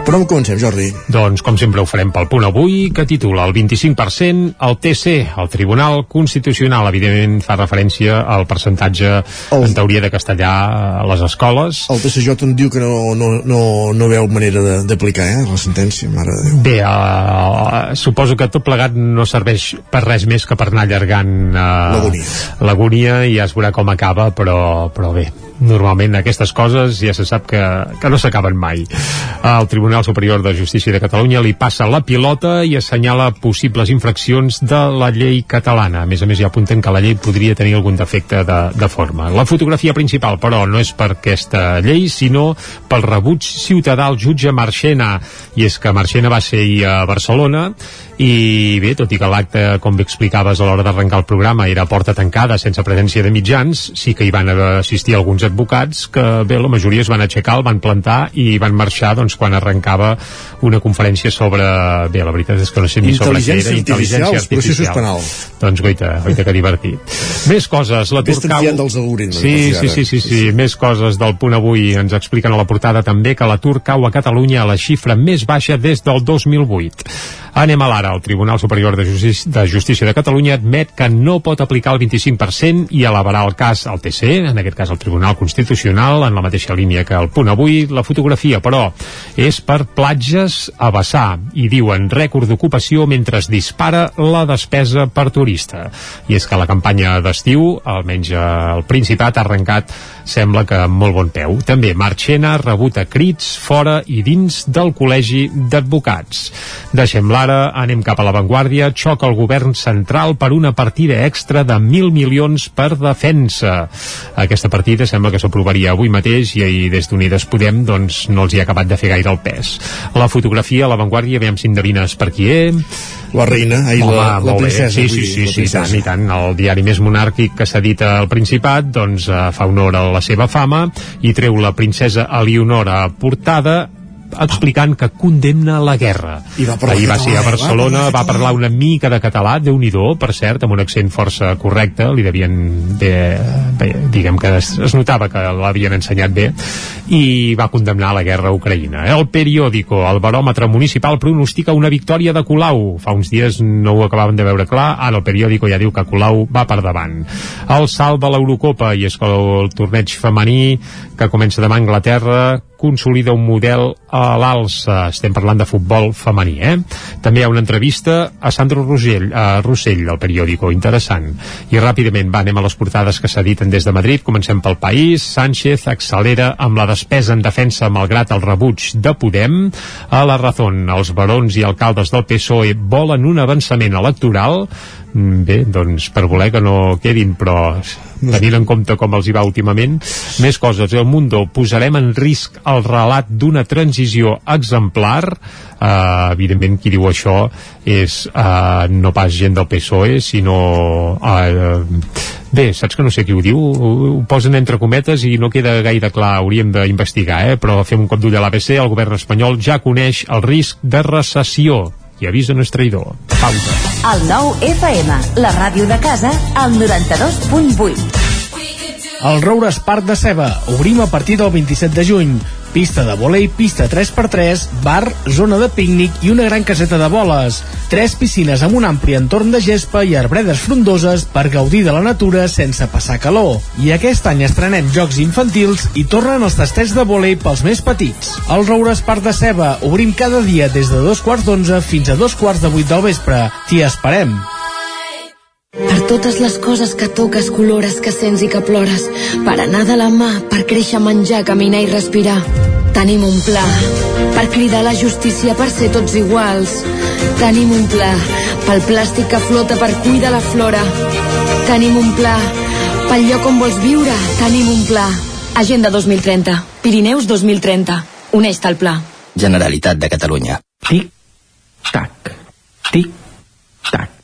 Per on comencem, Jordi?
Doncs, com sempre ho farem pel punt avui, que titula el 25% el TC, el Tribunal Constitucional. Evidentment fa referència al percentatge el... en teoria de castellà a les escoles.
El TCJ en diu que no, no, no, no veu manera d'aplicar eh, la sentència, mare de Déu.
Bé, uh, suposo que tot plegat no serveix per res més que per anar allargant uh.
L'agonia
i ja es veurà com acaba, però, però bé, normalment aquestes coses ja se sap que, que no s'acaben mai. El Tribunal Superior de Justícia de Catalunya li passa la pilota i assenyala possibles infraccions de la llei catalana. A més a més, ja apunten que la llei podria tenir algun defecte de, de forma. La fotografia principal, però, no és per aquesta llei, sinó pel rebuig ciutadà al jutge Marchena. I és que Marchena va ser a Barcelona i bé, tot i que l'acte, com bé explicaves a l'hora d'arrencar el programa, era porta tancada sense presència de mitjans, sí que hi van assistir alguns advocats que bé, la majoria es van aixecar, el van plantar i van marxar doncs, quan arrencava una conferència sobre, bé, la veritat és que no sé ni sobre què era,
intel·ligència artificial. processos penals.
Doncs goita, goita que divertit. Més coses, l'atur cau...
dels algoritmes.
Sí, sí, sí, sí, sí, més coses del punt avui ens expliquen a la portada també que l'atur cau a Catalunya a la xifra més baixa des del 2008. Anem a l'ara. El Tribunal Superior de, Justici de Justícia de Catalunya admet que no pot aplicar el 25% i elevarà el cas al TC, en aquest cas al Tribunal Constitucional, en la mateixa línia que el punt avui. La fotografia, però, és per platges a vessar i diuen rècord d'ocupació mentre es dispara la despesa per turista. I és que la campanya d'estiu, almenys al Principat, ha arrencat sembla que amb molt bon peu. També Marchena rebut a crits fora i dins del Col·legi d'Advocats. Deixem l'ara, anem cap a l'avantguàrdia, xoca el govern central per una partida extra de 1.000 milions per defensa. Aquesta partida sembla que s'aprovaria avui mateix i ahir des d'Unides Podem doncs, no els hi ha acabat de fer gaire el pes. La fotografia a l'avantguàrdia, veiem si endevines per qui és.
La reina, ai, Home, la, la princesa.
Sí, sí, sí, sí, sí, tant, i tant. El diari més monàrquic que s'edita al Principat doncs, eh, fa honor a la seva fama i treu la princesa Eleonora portada explicant que condemna la guerra.
I va
Ahir va ser a Barcelona, va parlar una mica de català, déu nhi per cert, amb un accent força correcte, li devien bé, bé diguem que es, es notava que l'havien ensenyat bé, i va condemnar la guerra a Ucraïna. El periòdico, el baròmetre municipal, pronostica una victòria de Colau. Fa uns dies no ho acabaven de veure clar, ara el periòdico ja diu que Colau va per davant. El salt de l'Eurocopa, i és que el torneig femení que comença demà a Anglaterra consolida un model a l'alça. Estem parlant de futbol femení, eh? També hi ha una entrevista a Sandro Rossell, a Rossell, del periòdico, interessant. I ràpidament, va, anem a les portades que s'editen des de Madrid. Comencem pel País. Sánchez accelera amb la despesa en defensa malgrat el rebuig de Podem. A la Razón, els barons i alcaldes del PSOE volen un avançament electoral Mm, bé, doncs per voler que no quedin, però tenint en compte com els hi va últimament, més coses. El Mundo, posarem en risc el relat d'una transició exemplar. Uh, evidentment, qui diu això és uh, no pas gent del PSOE, sinó... Uh, Bé, saps que no sé qui ho diu? Ho posen entre cometes i no queda gaire clar, hauríem d'investigar, eh? però fem un cop d'ull a l'ABC, el govern espanyol ja coneix el risc de recessió i avisa no és traïdor. Pausa.
El nou FM, la ràdio de casa, al 92.8.
El Roures Parc de Ceba. Obrim a partir del 27 de juny pista de volei, pista 3x3, bar, zona de pícnic i una gran caseta de boles. Tres piscines amb un ampli entorn de gespa i arbredes frondoses per gaudir de la natura sense passar calor. I aquest any estrenem jocs infantils i tornen els tastets de volei pels més petits. El Roures Parc de Ceba obrim cada dia des de dos quarts d'onze fins a dos quarts de vuit del vespre. T'hi esperem.
Per totes les coses que toques, colores, que sents i que plores. Per anar de la mà, per créixer, menjar, caminar i respirar. Tenim un pla per cridar la justícia per ser tots iguals. Tenim un pla pel plàstic que flota per cuidar la flora. Tenim un pla pel lloc on vols viure. Tenim un pla. Agenda 2030. Pirineus 2030. Uneix-te al pla.
Generalitat de Catalunya.
Tic, tac, tic, tac.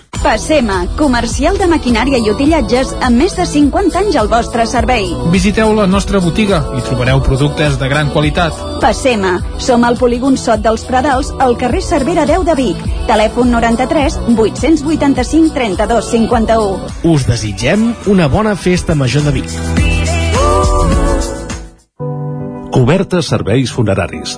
Passema, comercial de maquinària i utillatges amb més de 50 anys al vostre servei.
Visiteu la nostra botiga i trobareu productes de gran qualitat.
Passema, som al polígon Sot dels Pradals, al carrer Cervera 10 de Vic. Telèfon 93 885 32 51.
Us desitgem una bona festa major de Vic.
Cobertes serveis funeraris.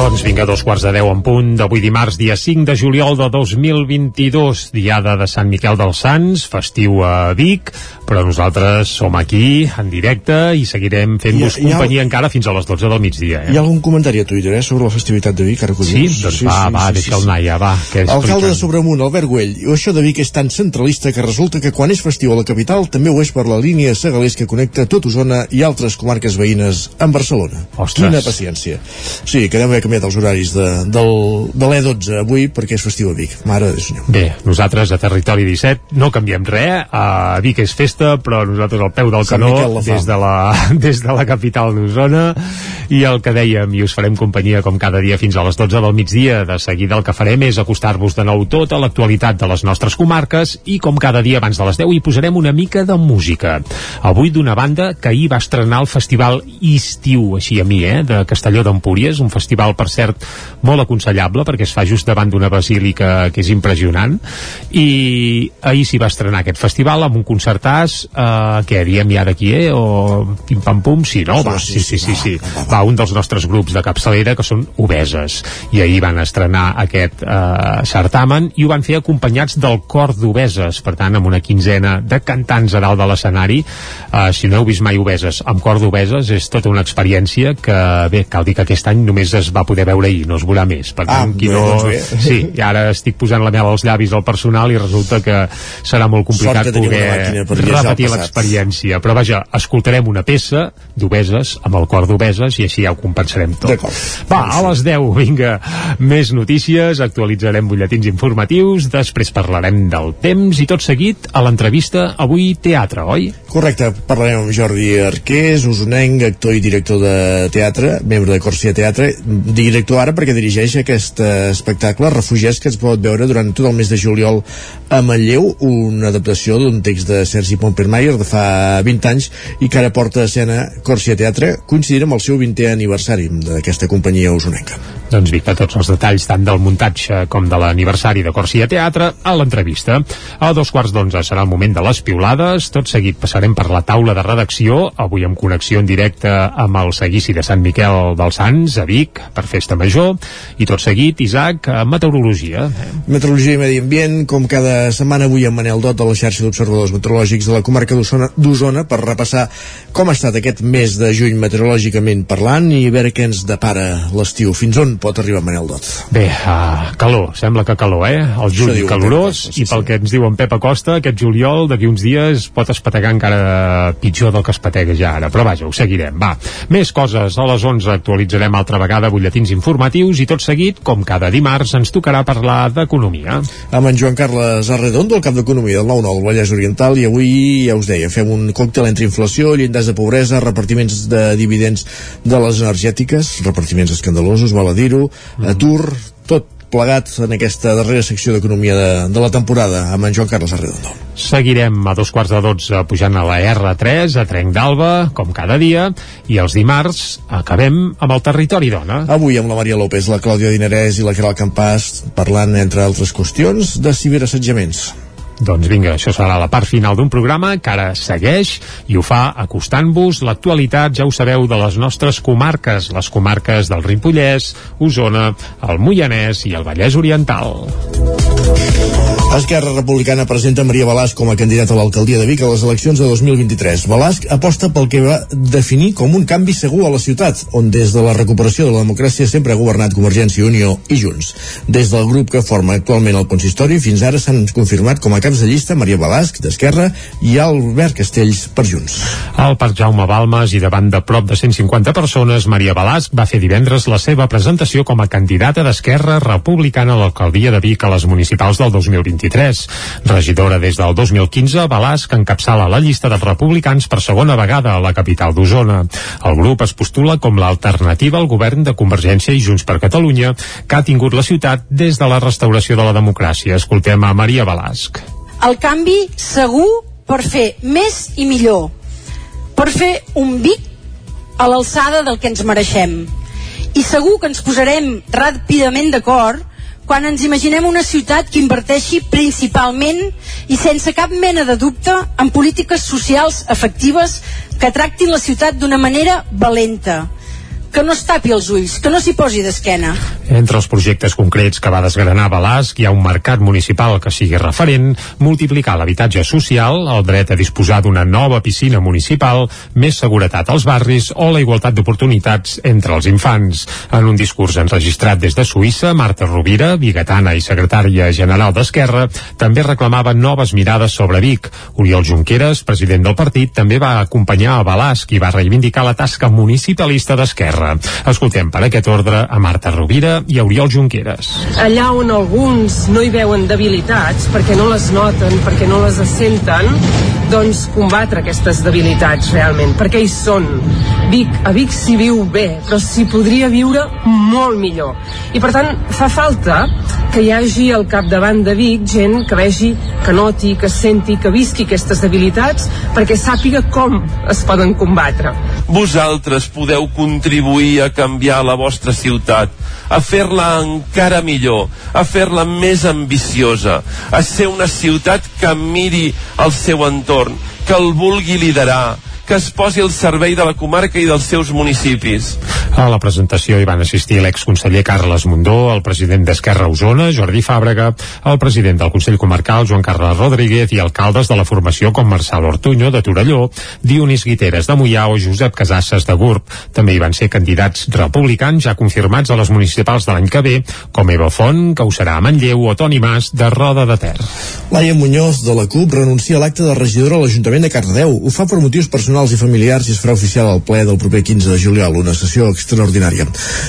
Doncs vinga, dos quarts de deu en punt d'avui dimarts, dia 5 de juliol de 2022, diada de Sant Miquel dels Sants, festiu a Vic, però nosaltres som aquí, en directe, i seguirem fent-vos
Hi ha-
companyia encara fins a les 12 del migdia. Eh?
Hi ha algun comentari a Twitter eh, sobre la festivitat de Vic, ara que
Sí? Doncs va, va, deixa el Naya, va, que
Alcalde de. Sobremunt, Albert Güell, això de Vic és tan centralista que resulta que quan és festiu a la capital també ho és per la línia Segalés que connecta tot Osona i altres comarques veïnes amb Barcelona.
Ostres.
Quina paciència. Sí, que deu haver canviat els horaris de, del, de l'E12 avui perquè és festiu a Vic. Mare de senyor.
Bé, nosaltres a Territori 17 no canviem res, a Vic és festa, però nosaltres al peu del
Sant
canó,
Miquel
des de la, des de la capital d'Osona, i el que dèiem, i us farem companyia com cada dia fins a les 12 del migdia, de seguida el que farem és acostar-vos de nou tota l'actualitat de les nostres comarques, i com cada dia abans de les 10 hi posarem una mica de música. Avui d'una banda que ahir va estrenar el festival Estiu, així a mi, eh, de Castelló d'Empúries, un festival, per cert, molt aconsellable perquè es fa just davant d'una basílica que és impressionant. I ahir s'hi va estrenar aquest festival amb un concertàs eh, què diem ja d'aquí eh o pim pam pum sí no? Va, sí, sí, sí, sí, va un dels nostres grups de capçalera que són obeses. I ahir van estrenar aquest eh, certamen i ho van fer acompanyats del cor d'obeses per tant amb una quinzena de cantants a dalt de l'escenari. Eh, si no heu vist mai obeses amb cor d'obeses és tota una experiència que bé, cal dir que aquest any només es va poder veure ahir, no es veurà més. Per tant,
Ah,
qui
bé,
no...
doncs bé.
sí, i ara estic posant la mel als llavis al personal i resulta que serà molt complicat poder repetir l'experiència. Però vaja, escoltarem una peça d'obeses amb el cor d'obeses i així ja ho compensarem tot. Va, a les 10, vinga més notícies, actualitzarem butlletins informatius, després parlarem del temps i tot seguit a l'entrevista avui teatre, oi?
Correcte, parlarem amb Jordi Arqués, usonenc, actor i director de teatre, membre de Corsia Teatre, director ara perquè dirigeix aquest eh, espectacle Refugiats que es pot veure durant tot el mes de juliol a Manlleu, una adaptació d'un text de Sergi Pompermayer de fa 20 anys i que ara porta a escena Corsia Teatre, coincidint amb el seu 20è aniversari d'aquesta companyia usonenca.
Doncs Vic, tots els detalls tant del muntatge com de l'aniversari de Corsia Teatre a l'entrevista. A dos quarts d'onze serà el moment de les piulades, tot seguit passarem per la taula de redacció, avui amb connexió en directe amb el seguici de Sant Miquel dels Sants, a Vic, per Festa Major, i tot seguit, Isaac, a meteorologia.
Meteorologia i Medi Ambient, com cada setmana avui amb Manel Dot de la xarxa d'observadors meteorològics de la comarca d'Osona per repassar com ha estat aquest mes de juny meteorològicament parlant i a veure què ens depara l'estiu. Fins on pot arribar Manel Dot?
Bé, uh, calor, sembla que calor, eh? El
Això
juny
en
calorós,
Pep Acosta, sí,
i pel que ens diu en Pep Acosta, aquest juliol, d'aquí uns dies, pot espetegar encara pitjor del que espetega ja ara. Però vaja, ho seguirem, va. Més coses, a les 11 actualitzarem altra vegada butlletins informatius i tot seguit, com cada dimarts, ens tocarà parlar d'economia.
Amb en Joan Carles Arredondo, el cap d'Economia del 9-9 del Vallès Oriental, i avui, ja us deia, fem un còctel entre inflació, llindars de pobresa, repartiments de dividends de les energètiques, repartiments escandalosos, val a dir-ho, atur, tot plegat en aquesta darrera secció d'economia de, de la temporada amb en Joan Carles Arredondo.
Seguirem a dos quarts de dotze pujant a la R3, a Trenc d'Alba, com cada dia, i els dimarts acabem amb el territori dona.
Avui amb la Maria López, la Clàudia Dinarès i la Caral Campàs parlant, entre altres qüestions, de ciberassetjaments.
Doncs vinga, això serà la part final d'un programa que ara segueix i ho fa acostant-vos l'actualitat, ja ho sabeu, de les nostres comarques, les comarques del Ripollès, Osona, el Moianès i el Vallès Oriental.
Esquerra Republicana presenta Maria Balasc com a candidata a l'alcaldia de Vic a les eleccions de 2023. Balasc aposta pel que va definir com un canvi segur a la ciutat, on des de la recuperació de la democràcia sempre ha governat Convergència i Unió i Junts. Des del grup que forma actualment el consistori, fins ara s'han confirmat com a caps de llista Maria Balasc, d'Esquerra, i Albert Castells, per Junts.
Al Parc Jaume Balmes i davant de prop de 150 persones, Maria Balasc va fer divendres la seva presentació com a candidata d'Esquerra Republicana a l'alcaldia de Vic a les municipals del 2023 2023. Regidora des del 2015, Balasc encapçala la llista dels republicans per segona vegada a la capital d'Osona. El grup es postula com l'alternativa al govern de Convergència i Junts per Catalunya, que ha tingut la ciutat des de la restauració de la democràcia. Escoltem a Maria Balasc.
El canvi segur per fer més i millor. Per fer un Vic a l'alçada del que ens mereixem. I segur que ens posarem ràpidament d'acord quan ens imaginem una ciutat que inverteixi principalment i sense cap mena de dubte en polítiques socials efectives que tractin la ciutat d'una manera valenta, que no es tapi els ulls, que no s'hi posi d'esquena.
Entre els projectes concrets que va desgranar Balasc hi ha un mercat municipal que sigui referent, multiplicar l'habitatge social, el dret a disposar d'una nova piscina municipal, més seguretat als barris o la igualtat d'oportunitats entre els infants. En un discurs enregistrat des de Suïssa, Marta Rovira, bigatana i secretària general d'Esquerra, també reclamava noves mirades sobre Vic. Oriol Junqueras, president del partit, també va acompanyar a Balasc i va reivindicar la tasca municipalista d'Esquerra. Escoltem per aquest ordre a Marta Rovira i a Oriol Junqueras.
Allà on alguns no hi veuen debilitats, perquè no les noten, perquè no les senten, doncs combatre aquestes debilitats realment, perquè hi són. Vic, a Vic s'hi viu bé, però s'hi podria viure molt millor. I per tant, fa falta que hi hagi al capdavant de Vic gent que vegi, que noti, que senti, que visqui aquestes debilitats, perquè sàpiga com es poden combatre.
Vosaltres podeu contribuir a canviar la vostra ciutat, a fer-la encara millor, a fer-la més ambiciosa, a ser una ciutat que miri el seu entorn, que el vulgui liderar, que es posi al servei de la comarca i dels seus municipis.
A la presentació hi van assistir l'exconseller Carles Mundó, el president d'Esquerra Osona, Jordi Fàbrega, el president del Consell Comarcal, Joan Carles Rodríguez, i alcaldes de la formació com Marçal Ortuño, de Torelló, Dionís Guiteres, de Mollà o Josep Casasses, de Gurb. També hi van ser candidats republicans ja confirmats a les municipals de l'any que ve, com Eva Font, que ho serà a Manlleu, o Toni Mas, de Roda de Ter.
Laia Muñoz, de la CUP, renuncia a l'acte de regidora a l'Ajuntament de Cardedeu. Ho fa per motius personals i familiars i es farà oficial al ple del proper 15 de juliol, una sessió extraordinària.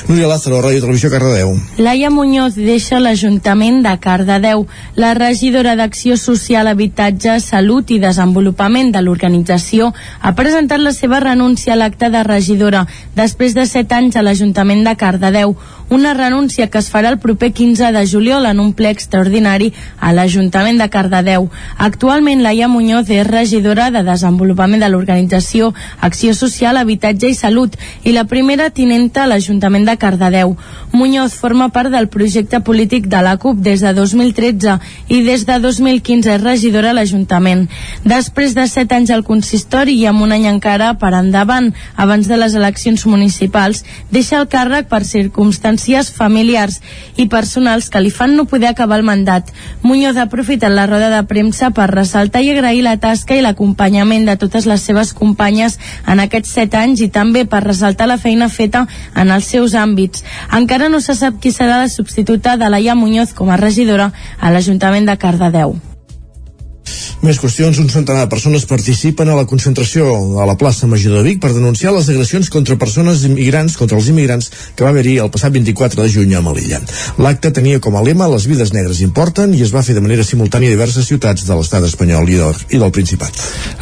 Núria Lázaro, Ràdio Televisió, Cardedeu.
Laia Muñoz deixa l'Ajuntament de Cardedeu. La regidora d'Acció Social, Habitatge, Salut i Desenvolupament de l'organització ha presentat la seva renúncia a l'acte de regidora després de set anys a l'Ajuntament de Cardedeu una renúncia que es farà el proper 15 de juliol en un ple extraordinari a l'Ajuntament de Cardedeu. Actualment, Laia Muñoz és regidora de Desenvolupament de l'organització Acció Social, Habitatge i Salut i la primera tinenta a l'Ajuntament de Cardedeu. Muñoz forma part del projecte polític de la CUP des de 2013 i des de 2015 és regidora a l'Ajuntament. Després de set anys al consistori i amb un any encara per endavant, abans de les eleccions municipals, deixa el càrrec per circumstàncies circumstàncies familiars i personals que li fan no poder acabar el mandat. Muñoz ha aprofitat la roda de premsa per ressaltar i agrair la tasca i l'acompanyament de totes les seves companyes en aquests set anys i també per ressaltar la feina feta en els seus àmbits. Encara no se sap qui serà la substituta de Laia Muñoz com a regidora a l'Ajuntament de Cardedeu.
Més qüestions, un centenar de persones participen a la concentració a la plaça Major de Vic per denunciar les agressions contra persones immigrants, contra els immigrants que va haver-hi el passat 24 de juny a Melilla. L'acte tenia com a lema les vides negres importen i es va fer de manera simultània a diverses ciutats de l'estat espanyol i del, i del Principat.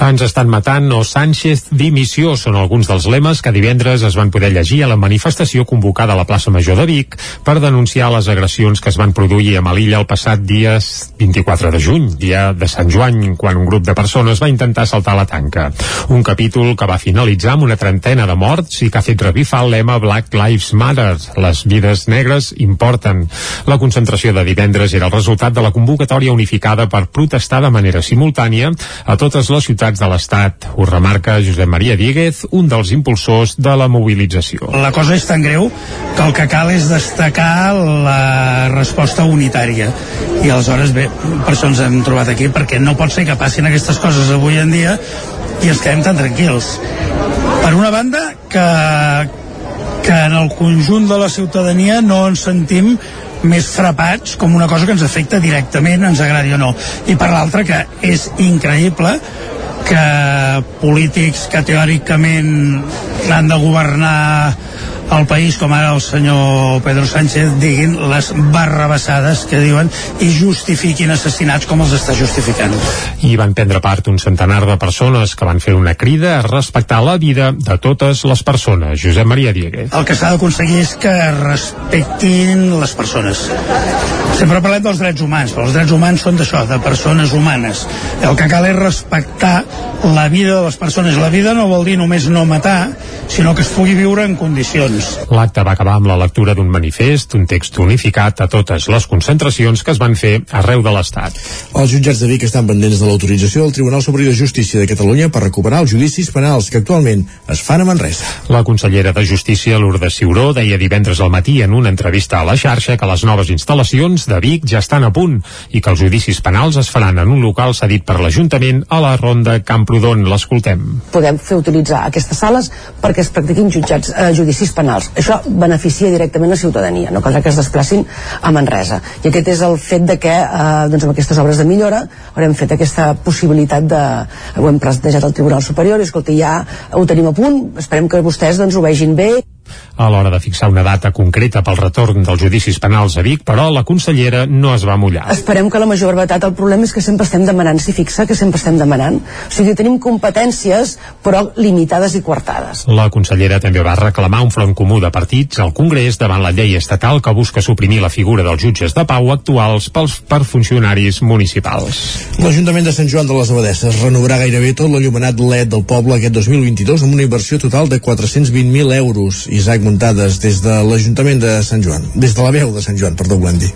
Ens estan matant o Sánchez dimissió són alguns dels lemes que divendres es van poder llegir a la manifestació convocada a la plaça Major de Vic per denunciar les agressions que es van produir a Melilla el passat dia 24 de juny, dia de Sant Joan, quan un grup de persones va intentar saltar la tanca. Un capítol que va finalitzar amb una trentena de morts i que ha fet revifar el lema Black Lives Matter, les vides negres importen. La concentració de divendres era el resultat de la convocatòria unificada per protestar de manera simultània a totes les ciutats de l'Estat. Ho remarca Josep Maria Díguez, un dels impulsors de la mobilització.
La cosa és tan greu que el que cal és destacar la resposta unitària. I aleshores, bé, per això ens hem trobat aquí, perquè no pot ser que passin aquestes coses avui en dia i ens quedem tan tranquils. Per una banda, que, que en el conjunt de la ciutadania no ens sentim més frapats com una cosa que ens afecta directament, ens agradi o no. I per l'altra, que és increïble que polítics que teòricament han de governar al país, com ara el senyor Pedro Sánchez, diguin les barrabassades que diuen i justifiquin assassinats com els està justificant.
I van prendre part un centenar de persones que van fer una crida a respectar la vida de totes les persones. Josep Maria Dieguez.
El que s'ha d'aconseguir és que respectin les persones. Sempre parlem dels drets humans, però els drets humans són d'això, de persones humanes. El que cal és respectar la vida de les persones. La vida no vol dir només no matar, sinó que es pugui viure en condicions.
L'acte va acabar amb la lectura d'un manifest, un text unificat a totes les concentracions que es van fer arreu de l'Estat.
Els jutjats de Vic estan pendents de l'autorització del Tribunal Superior de Justícia de Catalunya per recuperar els judicis penals que actualment es fan a Manresa.
La consellera de Justícia, Lourdes Ciuró, deia divendres al matí en una entrevista a la xarxa que les noves instal·lacions de Vic ja estan a punt i que els judicis penals es faran en un local cedit per l'Ajuntament a la Ronda Camprodon. L'escoltem.
Podem fer utilitzar aquestes sales perquè es practiquin jutjats, eh, judicis penals. Això beneficia directament la ciutadania, no caldrà que es desplacin a Manresa. I aquest és el fet de que eh, doncs amb aquestes obres de millora haurem fet aquesta possibilitat de... Ho hem plantejat al Tribunal Superior i escolta, ja ho tenim a punt, esperem que vostès doncs, ho vegin bé
a l'hora de fixar una data concreta pel retorn dels judicis penals a Vic, però la consellera no es va mullar.
Esperem que la major brevetat, el problema és que sempre estem demanant, si fixa que sempre estem demanant. O sigui, tenim competències, però limitades i coartades.
La consellera també va reclamar un front comú de partits al Congrés davant la llei estatal que busca suprimir la figura dels jutges de pau actuals pels per funcionaris municipals.
L'Ajuntament de Sant Joan de les Abadesses renovarà gairebé tot l'enllumenat LED del poble aquest 2022 amb una inversió total de 420.000 euros. Isaac Muntades des de l'Ajuntament de Sant Joan, des de la veu de Sant Joan, perdó, volem dir.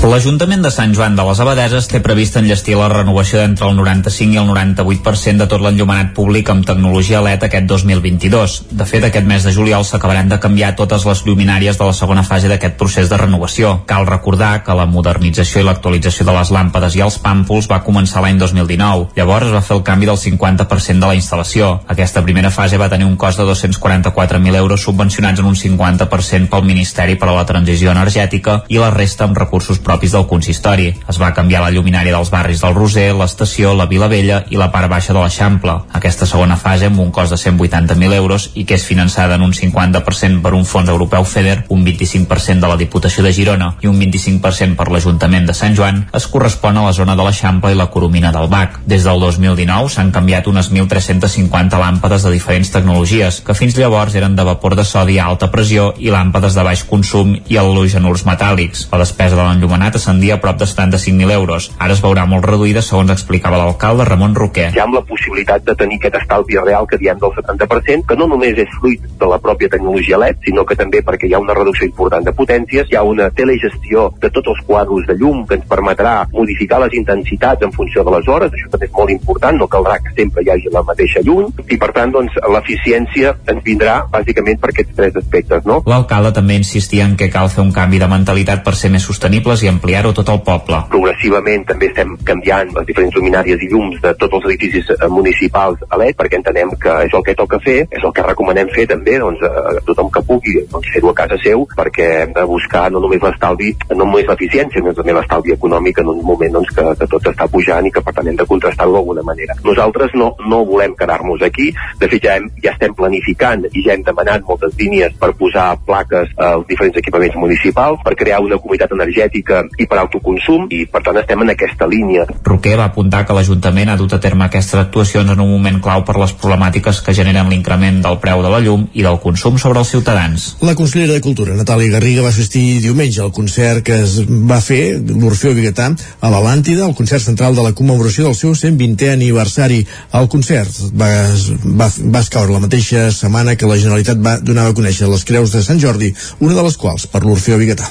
L'Ajuntament de Sant Joan de les Abadeses té previst enllestir la renovació d'entre el 95 i el 98% de tot l'enllumenat públic amb tecnologia LED aquest 2022. De fet, aquest mes de juliol s'acabaran de canviar totes les lluminàries de la segona fase d'aquest procés de renovació. Cal recordar que la modernització i l'actualització de les làmpades i els pàmpols va començar l'any 2019. Llavors es va fer el canvi del 50% de la instal·lació. Aquesta primera fase va tenir un cost de 244.000 euros subvencionats en un 50% pel Ministeri per a la Transició Energètica i la resta amb recursos propis del consistori. Es va canviar la lluminària dels barris del Roser, l'Estació, la Vila Vella i la part baixa de l'Eixample. Aquesta segona fase, amb un cost de 180.000 euros i que és finançada en un 50% per un fons europeu FEDER, un 25% de la Diputació de Girona i un 25% per l'Ajuntament de Sant Joan, es correspon a la zona de l'Eixample i la Coromina del Bac. Des del 2019 s'han canviat unes 1.350 làmpades de diferents tecnologies, que fins llavors eren de vapor de sodi a alta pressió i làmpades de baix consum i halogenurs metàl·lics. La despesa de l'enllumenat demanat ascendia a prop de 75.000 euros. Ara es veurà molt reduïda, segons explicava l'alcalde Ramon Roquer.
Ja amb la possibilitat de tenir aquest estalvi real que diem del 70%, que no només és fruit de la pròpia tecnologia LED, sinó que també perquè hi ha una reducció important de potències, hi ha una telegestió de tots els quadros de llum que ens permetrà modificar les intensitats en funció de les hores, això també és molt important, no caldrà que sempre hi hagi la mateixa llum, i per tant doncs, l'eficiència ens vindrà bàsicament per aquests tres aspectes. No?
L'alcalde també insistia en que cal fer un canvi de mentalitat per ser més sostenibles i ampliar-ho tot el poble.
Progressivament també estem canviant les diferents luminàries i llums de tots els edificis eh, municipals a LED perquè entenem que és el que toca fer, és el que recomanem fer també doncs, a tothom que pugui doncs, fer-ho a casa seu perquè hem de buscar no només l'estalvi, no només l'eficiència, sinó també l'estalvi econòmic en un moment doncs, que, que tot està pujant i que per tant hem de contrastar-ho d'alguna manera. Nosaltres no, no volem quedar-nos aquí, de fet ja, hem, ja estem planificant i ja hem demanat moltes línies per posar plaques als diferents equipaments municipals, per crear una comunitat energètica i per autoconsum i per tant estem en aquesta línia.
Roquer va apuntar que l'Ajuntament ha dut a terme aquestes actuacions en un moment clau per les problemàtiques que generen l'increment del preu de la llum i del consum sobre els ciutadans.
La consellera de Cultura, Natàlia Garriga, va assistir diumenge al concert que es va fer l'Orfeo Biguetà a l'Atlàntida, el concert central de la commemoració del seu 120è aniversari. El concert va, va, va escaure la mateixa setmana que la Generalitat va donar a conèixer les creus de Sant Jordi, una de les quals per l'Orfeo Biguetà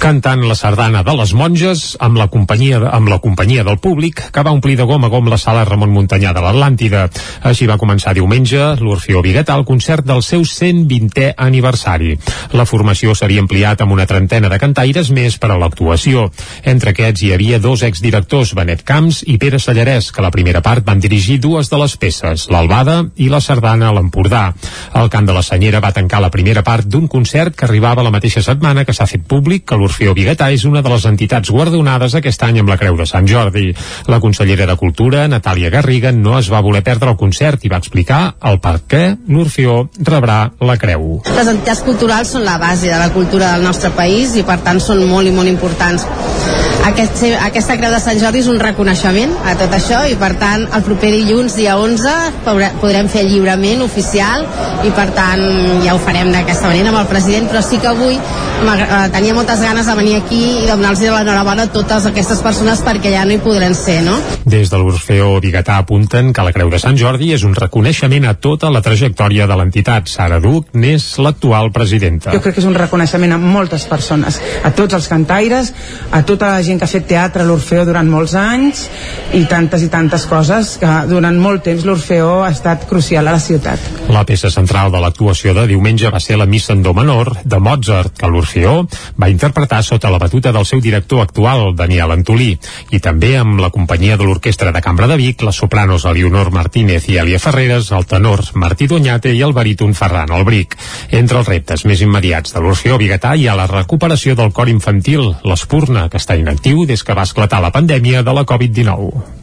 cantant la sardana de les monges amb la companyia, amb la companyia del públic que va omplir de gom a gom la sala Ramon Muntanyà de l'Atlàntida. Així va començar diumenge l'Orfeó Biguetà el concert del seu 120è aniversari. La formació seria ampliat amb una trentena de cantaires més per a l'actuació. Entre aquests hi havia dos exdirectors, Benet Camps i Pere Sallarès, que la primera part van dirigir dues de les peces, l'Albada i la Sardana a l'Empordà. El cant de la Senyera va tancar la primera part d'un concert que arribava la mateixa setmana que s'ha fet públic que l'Orfeó Biguetà és una de les entitats guardonades aquest any amb la Creu de Sant Jordi. La consellera de Cultura, Natàlia Garriga, no es va voler perdre el concert i va explicar el per què l'Orfeó rebrà la Creu.
Les entitats culturals són la base de la cultura del nostre país i per tant són molt i molt importants. Aquest, aquesta Creu de Sant Jordi és un reconeixement a tot això i per tant el proper dilluns dia 11 podrem fer el lliurament oficial i per tant ja ho farem d'aquesta manera amb el president però sí que avui tenia moltes ganes de venir aquí i donar-los l'enhorabona a totes aquestes persones perquè ja no hi podran ser, no?
Des de l'Orfeo Bigatà apunten que la Creu de Sant Jordi és un reconeixement a tota la trajectòria de l'entitat. Sara Duc n'és l'actual presidenta.
Jo crec que és un reconeixement a moltes persones, a tots els cantaires, a tota la gent que ha fet teatre a l'Orfeo durant molts anys i tantes i tantes coses que durant molt temps l'Orfeo ha estat crucial a la ciutat.
La peça central de l'actuació de diumenge va ser la Missa en Do menor de Mozart, que l'Orfeo va interpretar sota la batuta del seu director actual, Daniel Antolí, i també amb la companyia de l'Orquestra de Cambra de Vic, les sopranos Elionor Martínez i Elia Ferreres, el tenor Martí Doñate i el baríton Ferran Albric. Entre els reptes més immediats de l'Orfeo Bigatà hi ha la recuperació del cor infantil, l'Espurna, que està inactiu des que va esclatar la pandèmia de la Covid-19.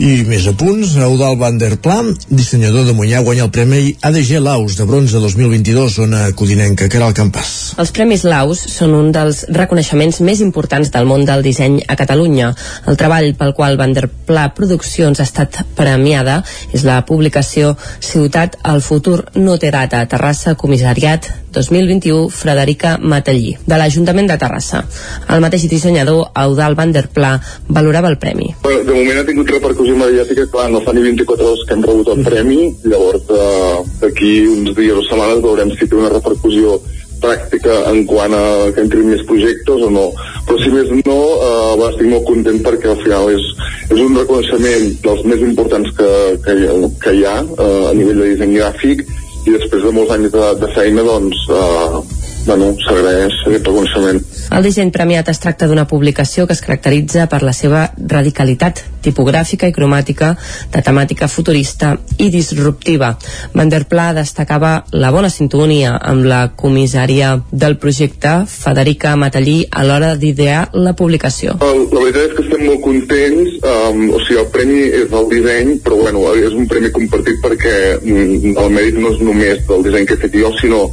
I més a punts, Eudal van der Plam, dissenyador de Mollà, guanya el Premi ADG Laus de bronze 2022, zona codinenca, que era el campàs.
Els Premis Laus són un dels reconeixements més importants del món del disseny a Catalunya. El treball pel qual Van der Pla Produccions ha estat premiada és la publicació Ciutat al futur no té data, Terrassa Comissariat 2021, Frederica Matallí, de l'Ajuntament de Terrassa. El mateix dissenyador, Eudal van der Pla, valorava el premi.
De moment ha tingut repercussió mediàtica, clar, no fa ni 24 hores que hem rebut el premi, llavors eh, d'aquí uns dies o setmanes veurem si té una repercussió pràctica en quant a que entrin més projectes o no. Però si més no, eh, estic molt content perquè al final és, és un reconeixement dels més importants que, que, que hi ha eh, a nivell de disseny gràfic i després de molts anys de, de feina doncs eh, bueno, s'agraeix aquest reconeixement.
El disseny premiat es tracta d'una publicació que es caracteritza per la seva radicalitat tipogràfica i cromàtica de temàtica futurista i disruptiva. Van der Pla destacava la bona sintonia amb la comissària del projecte, Federica Matallí, a l'hora d'idear la publicació.
La veritat és que estem molt contents, um, o sigui, el premi és el disseny, però bueno, és un premi compartit perquè mm, el mèrit no és només del disseny que he fet jo, sinó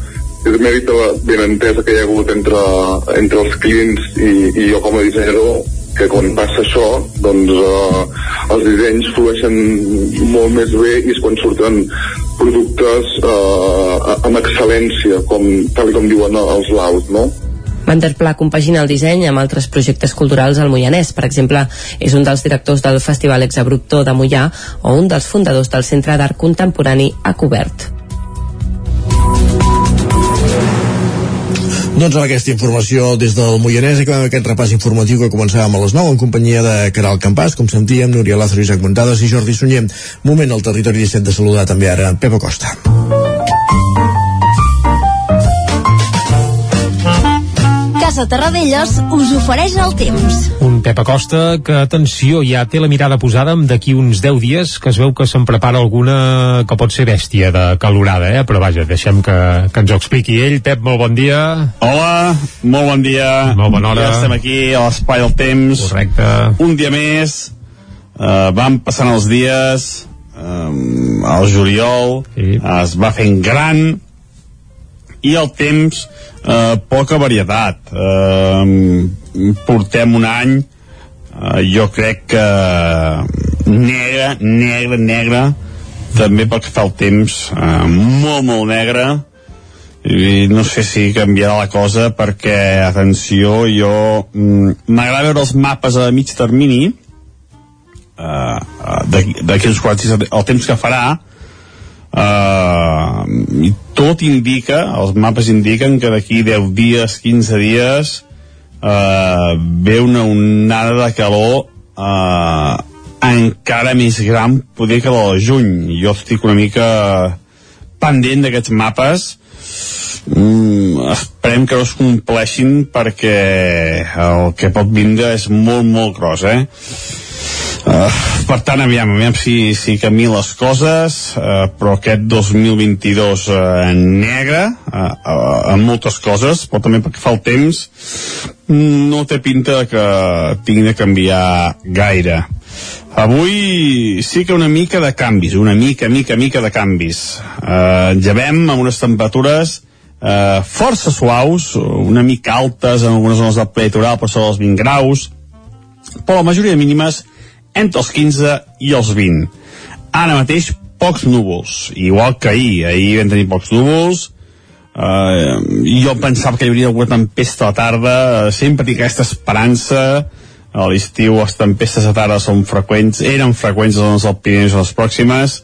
és mèrit de la benentesa que hi ha hagut entre, entre els clients i, i jo com a dissenyador que quan passa això doncs eh, els dissenys flueixen molt més bé i és quan surten productes eh, amb excel·lència com, tal com diuen els laus no?
Van der Pla compagina el disseny amb altres projectes culturals al Moianès. Per exemple, és un dels directors del Festival Exabruptor de Mollà o un dels fundadors del Centre d'Art Contemporani a Cobert.
Doncs amb aquesta informació des del Moianès acabem aquest repàs informatiu que començàvem a les 9 en companyia de Caral Campàs, com sentíem, Núria Lázaro, Isaac Montades i Jordi Sunyer. Moment al territori 17 de saludar també ara Pepa Costa.
Casa
Terradellos us ofereix el temps.
Un Pep Acosta que, atenció, ja té la mirada posada amb d'aquí uns 10 dies que es veu que se'n prepara alguna que pot ser bèstia de calorada, eh? però vaja, deixem que, que ens ho expliqui ell. Pep, molt bon dia.
Hola, molt bon dia.
Molt bona hora.
Ja estem aquí a l'Espai del Temps.
Correcte.
Un dia més. Uh, van passant els dies. Um, el juliol sí. es va fent gran i el temps eh, poca varietat. Eh, portem un any eh, jo crec que negre, negre, negre també pel que fa el temps eh, molt, molt negre i no sé si canviarà la cosa perquè, atenció, jo mm, m'agrada veure els mapes a mig termini uh, d'aquí uns quants el temps que farà uh, i tot indica, els mapes indiquen que d'aquí 10 dies, 15 dies uh, ve una onada de calor uh, encara més gran poder que la de juny jo estic una mica pendent d'aquests mapes mm, esperem que no es compleixin perquè el que pot vindre és molt molt gros eh? Uh, per tant, aviam, aviam si, si canvien les coses, uh, però aquest 2022 uh, negre, uh, uh, en moltes coses, però també perquè fa el temps, no té pinta que tingui de canviar gaire. Avui sí que una mica de canvis, una mica, mica, mica de canvis. Uh, llevem amb unes temperatures uh, força suaus, una mica altes en algunes zones del litoral per sobre dels 20 graus, però la majoria de mínimes entre els 15 i els 20. Ara mateix pocs núvols, igual que ahir. Ahir vam tenir pocs núvols, uh, jo pensava que hi hauria alguna tempesta a la tarda, sempre tinc aquesta esperança, a l'estiu les tempestes a tarda són freqüents, eren freqüents a les del Pirineus a les pròximes,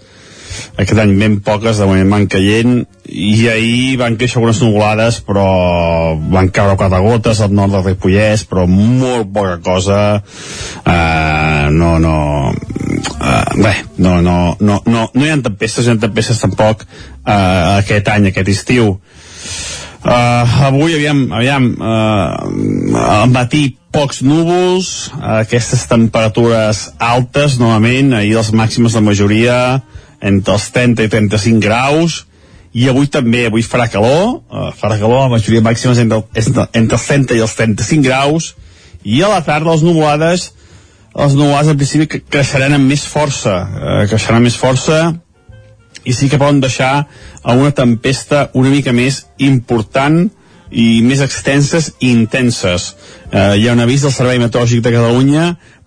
aquest any ben poques, de moment van caient, i ahir van créixer algunes nuvolades, però van caure quatre gotes al nord del Ripollès, però molt poca cosa, uh, no, no, uh, bé, no, no, no, no, no hi ha tempestes, no hi ha tempestes tampoc uh, aquest any, aquest estiu. Uh, avui, aviam, aviam, uh, al matí pocs núvols, uh, aquestes temperatures altes, novament, ahir les màximes de majoria entre els 30 i 35 graus, i avui també, avui farà calor, uh, farà calor, la majoria màximes entre, entre, entre els 30 i els 35 graus, i a la tarda les nuvolades, les nuvolades al principi creixeran amb més força, uh, creixeran amb més força, i sí que poden deixar una tempesta una mica més important i més extenses i intenses. Eh, hi ha un avís del Servei Meteorològic de Catalunya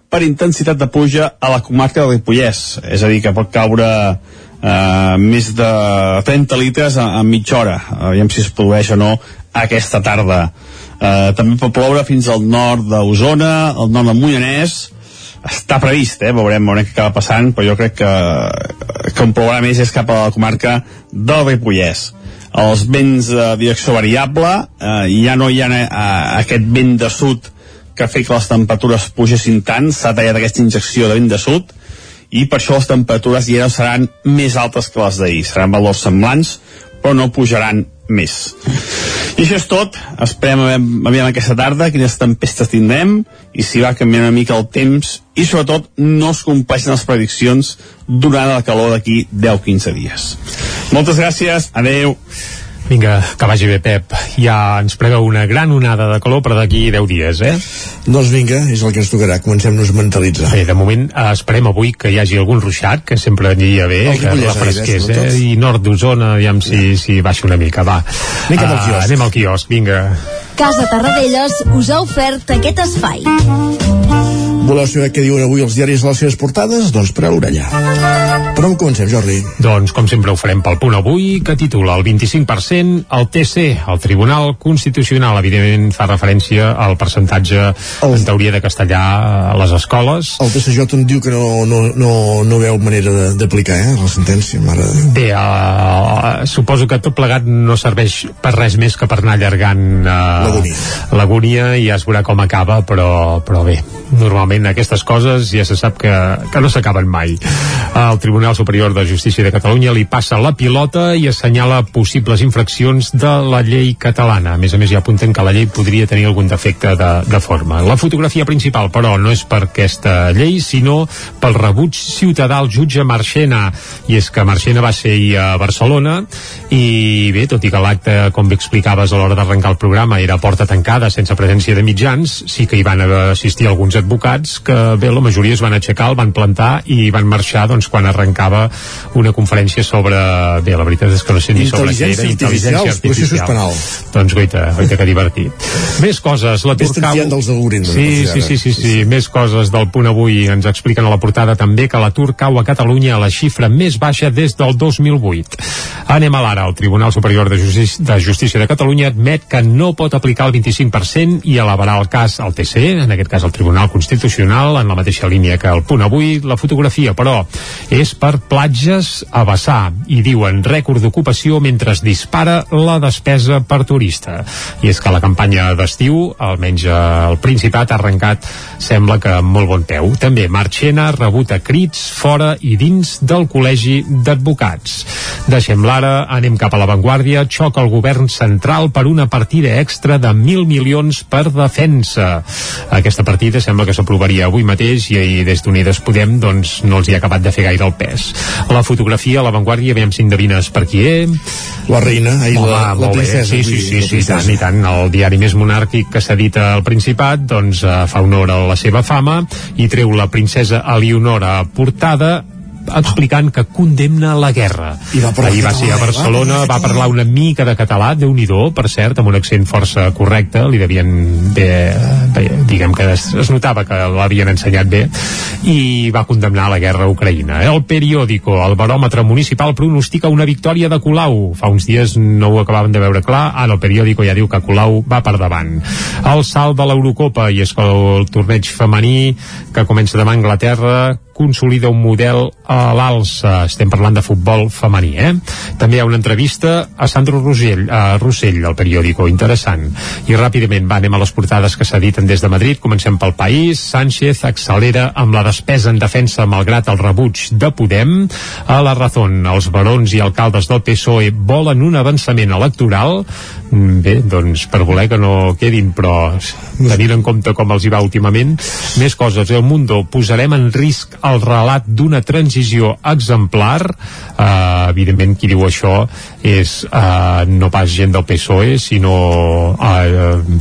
per intensitat de pluja a la comarca del Ripollès, és a dir, que pot caure eh, més de 30 litres en, en mitja hora, aviam si es produeix o no aquesta tarda. Eh, també pot ploure fins al nord d'Osona, al nord del Moianès, està previst, eh? veurem, veurem què acaba passant, però jo crec que, que on plourà més és cap a la comarca del Ripollès. Els vents de direcció variable, eh, ja no hi ha eh, aquest vent de sud que fet que les temperatures pugessin tant, s'ha tallat aquesta injecció de vent de sud, i per això les temperatures ja no seran més altes que les d'ahir, seran valors semblants, però no pujaran més. I això és tot. Esperem aviam, aviam aquesta tarda quines tempestes tindrem i si va canviant una mica el temps i sobretot no es compleixen les prediccions durant la calor d'aquí 10-15 dies. Moltes gràcies, adeu.
Vinga, que vagi bé, Pep. Ja ens preveu una gran onada de calor per d'aquí 10 dies, eh?
Doncs vinga, és el que ens tocarà. Comencem-nos a mentalitzar.
Bé, de moment eh, esperem avui que hi hagi algun ruixat, que sempre aniria bé,
El
que
arribés, no
eh? I nord d'Osona, aviam si, si baixa una mica, va.
Anem al quiosc.
anem al quiosc, vinga.
Casa Tarradellas us ha ofert aquest espai.
Voleu saber què diuen avui els diaris a les seves portades? Doncs per a l'orella. Per on comencem, Jordi?
Doncs, com sempre ho farem pel punt avui, que titula el 25% el TC, el Tribunal Constitucional. Evidentment fa referència al percentatge en teoria de castellà a les escoles.
El TCJ em diu que no, no, no, no veu manera de- d'aplicar, eh, la sentència, mare.
Bé, uh, suposo que tot plegat no serveix per res més que per anar allargant uh,
l'agonia
i ja es veurà com acaba, però, però bé, normalment talent aquestes coses ja se sap que, que no s'acaben mai. El Tribunal Superior de Justícia de Catalunya li passa la pilota i assenyala possibles infraccions de la llei catalana. A més a més ja apunten que la llei podria tenir algun defecte de, de forma. La fotografia principal però no és per aquesta llei sinó pel rebuig ciutadà al jutge Marchena. I és que Marchena va ser a Barcelona i bé, tot i que l'acte com bé explicaves a l'hora d'arrencar el programa era porta tancada sense presència de mitjans sí que hi van assistir alguns advocats que bé, la majoria es van aixecar, el van plantar i van marxar doncs, quan arrencava una conferència sobre, bé, la veritat és que no sé ni sobre què era,
intel·ligència artificial. Penal.
Doncs goita, goita que divertit. Més coses, la
Turcau... dels algoritmes.
Sí, sí, sí, sí, sí, més coses del punt avui ens expliquen a la portada també que l'atur cau a Catalunya a la xifra més baixa des del 2008. Anem a l'ara. El Tribunal Superior de Justícia, de Justícia de Catalunya admet que no pot aplicar el 25% i elevarà el cas al TC, en aquest cas al Tribunal Constitucional, en la mateixa línia que el punt avui. La fotografia, però, és per platges a vessar i diuen rècord d'ocupació mentre es dispara la despesa per turista. I és que la campanya d'estiu, almenys el Principat, ha arrencat, sembla que amb molt bon peu. També Marchena rebut a crits fora i dins del Col·legi d'Advocats. Deixem l'ara, anem cap a l'avantguàrdia, xoca el govern central per una partida extra de 1.000 milions per defensa. Aquesta partida sembla que s'aprovaria avui mateix i ahir des d'Unides Podem doncs, no els hi ha acabat de fer gaire el pes. La fotografia a l'avantguàrdia, veiem si endevines per qui és.
La reina, ahir
Home,
la, la princesa.
Sí, sí, sí, sí, i tant, i tant. El diari més monàrquic que s'edita al Principat doncs eh, fa honor a la seva fama i treu la princesa Eleonora portada explicant que condemna la guerra.
I va
Ahir va ser a Barcelona, va parlar una mica de català, déu nhi per cert, amb un accent força correcte, li devien bé, bé diguem que es, es notava que l'havien ensenyat bé, i va condemnar la guerra a Ucraïna. El periòdico, el baròmetre municipal, pronostica una victòria de Colau. Fa uns dies no ho acabaven de veure clar, ara el periòdico ja diu que Colau va per davant. El salt de l'Eurocopa, i és que el torneig femení que comença demà a Anglaterra consolida un model a l'alça. Estem parlant de futbol femení, eh? També hi ha una entrevista a Sandro Rossell, a Rossell, al periòdico, interessant. I ràpidament, va, anem a les portades que s'editen des de Madrid. Comencem pel país. Sánchez accelera amb la despesa en defensa malgrat el rebuig de Podem. A la Razón, els barons i alcaldes del PSOE volen un avançament electoral. Mm, Bé, doncs per voler que no quedin, però tenint en compte com els hi va últimament, més coses. El Mundo posarem en risc el relat d'una transició exemplar uh, evidentment qui diu això és uh, no pas gent del PSOE sinó uh,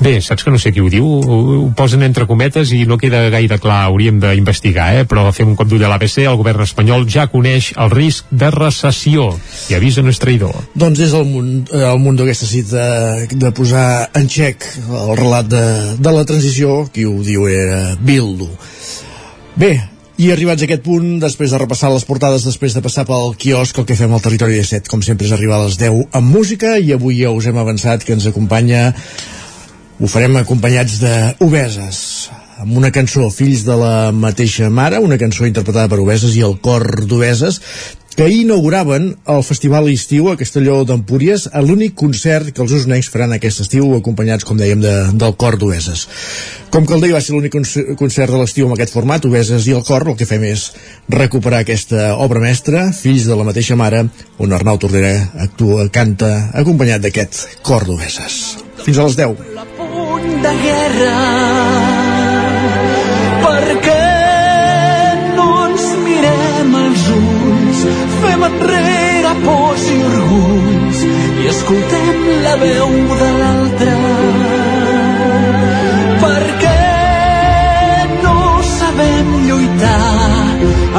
bé, saps que no sé qui ho diu ho, ho posen entre cometes i no queda gaire clar hauríem d'investigar, eh? però fem un cop d'ull a l'ABC, el govern espanyol ja coneix el risc de recessió i avisa no és traïdor.
Doncs des del munt, el munt d'aquesta cita de posar en xec el relat de, de la transició, qui ho diu era Bildu. Bé, i arribats a aquest punt, després de repassar les portades, després de passar pel quiosc, el que fem al territori 17, com sempre, és arribar a les 10 amb música, i avui ja us hem avançat que ens acompanya, ho farem acompanyats d'Obeses, amb una cançó, Fills de la mateixa mare, una cançó interpretada per Obeses i el cor d'Obeses, que inauguraven el Festival Estiu a Castelló d'Empúries l'únic concert que els usonencs faran aquest estiu acompanyats, com dèiem, de, del cor d'Obeses. Com que el dia va ser l'únic concert de l'estiu amb aquest format, Obeses i el cor, el que fem és recuperar aquesta obra mestra, Fills de la mateixa mare, on Arnau Tordera actua, canta, acompanyat d'aquest cor d'Obeses. Fins a les 10.
punt de guerra fem enrere pors i orgulls i escoltem la veu de l'altre. Perquè no sabem lluitar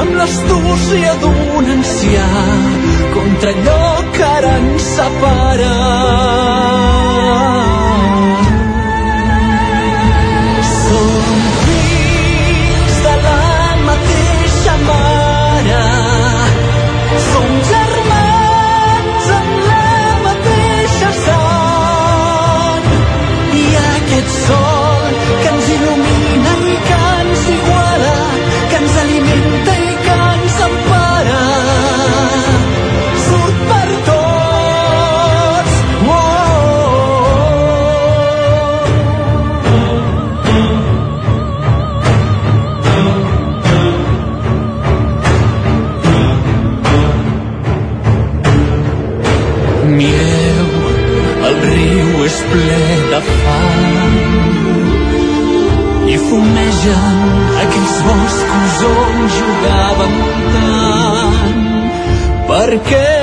amb l'astúcia d'un ancià contra allò que ara ens separa fumegen aquells boscos on jugàvem tant. Per què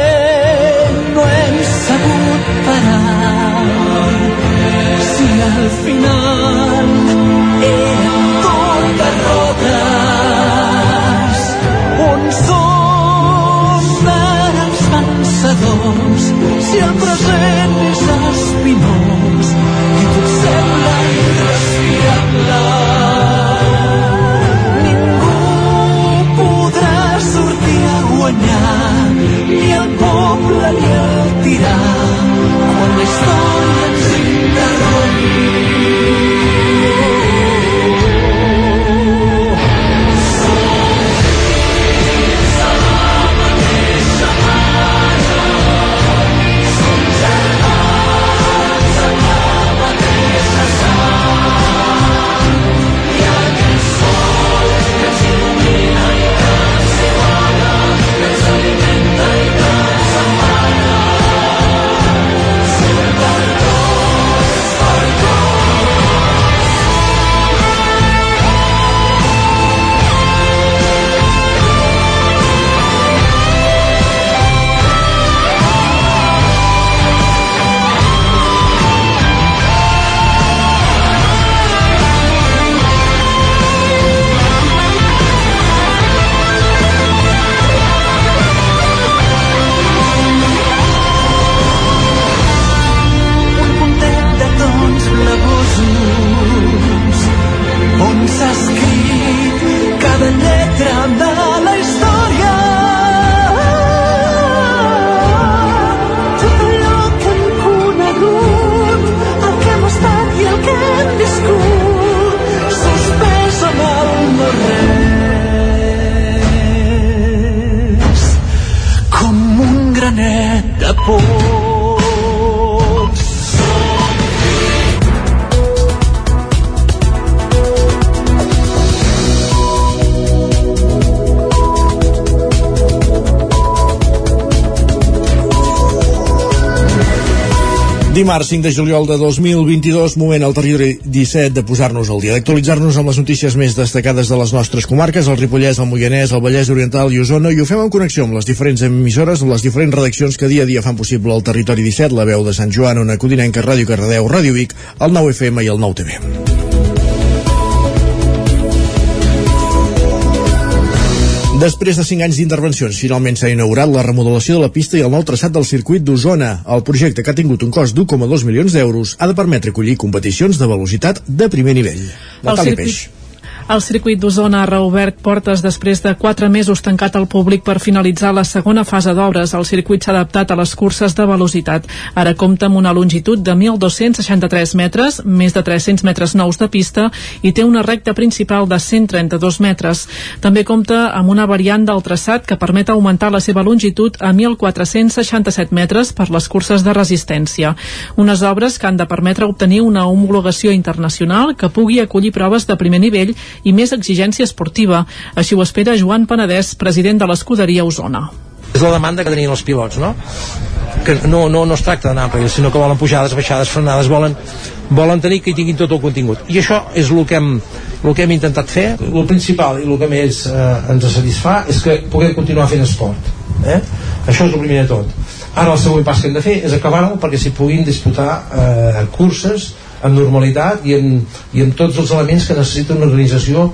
no hem sabut parar? Si al final eren tot derrotes, on són ara els vencedors? Si el present quan la
Dimarts 5 de juliol de 2022, moment al territori 17 de posar-nos al dia, d'actualitzar-nos amb les notícies més destacades de les nostres comarques, el Ripollès, el Moianès, el Vallès Oriental i Osona, i ho fem en connexió amb les diferents emissores, amb les diferents redaccions que dia a dia fan possible el territori 17, la veu de Sant Joan, Ona Codinenca, Ràdio Cardedeu, Ràdio Vic, el 9 FM i el 9 Després de 5 anys d'intervencions, finalment s'ha inaugurat la remodelació de la pista i el nou traçat del circuit d'Osona. El projecte, que ha tingut un cost d'1,2 milions d'euros, ha de permetre acollir competicions de velocitat de primer nivell. Natàlia
circuit-. El circuit d'Osona ha reobert portes després de quatre mesos tancat al públic per finalitzar la segona fase d'obres. El circuit s'ha adaptat a les curses de velocitat. Ara compta amb una longitud de 1.263 metres, més de 300 metres nous de pista i té una recta principal de 132 metres. També compta amb una variant del traçat que permet augmentar la seva longitud a 1.467 metres per les curses de resistència. Unes obres que han de permetre obtenir una homologació internacional que pugui acollir proves de primer nivell i més exigència esportiva. Així ho espera Joan Penedès, president de l'escuderia Osona.
és la demanda que tenien els pilots no? que no, no, no es tracta d'anar per sinó que volen pujades, baixades, frenades volen, volen tenir que hi tinguin tot el contingut i això és el que hem, el que hem intentat fer el principal i el que més eh, ens satisfà és que puguem continuar fent esport eh? això és el primer de tot ara el següent pas que hem de fer és acabar-ho perquè s'hi puguin disputar eh, curses amb normalitat i amb, i amb tots els elements que necessita una organització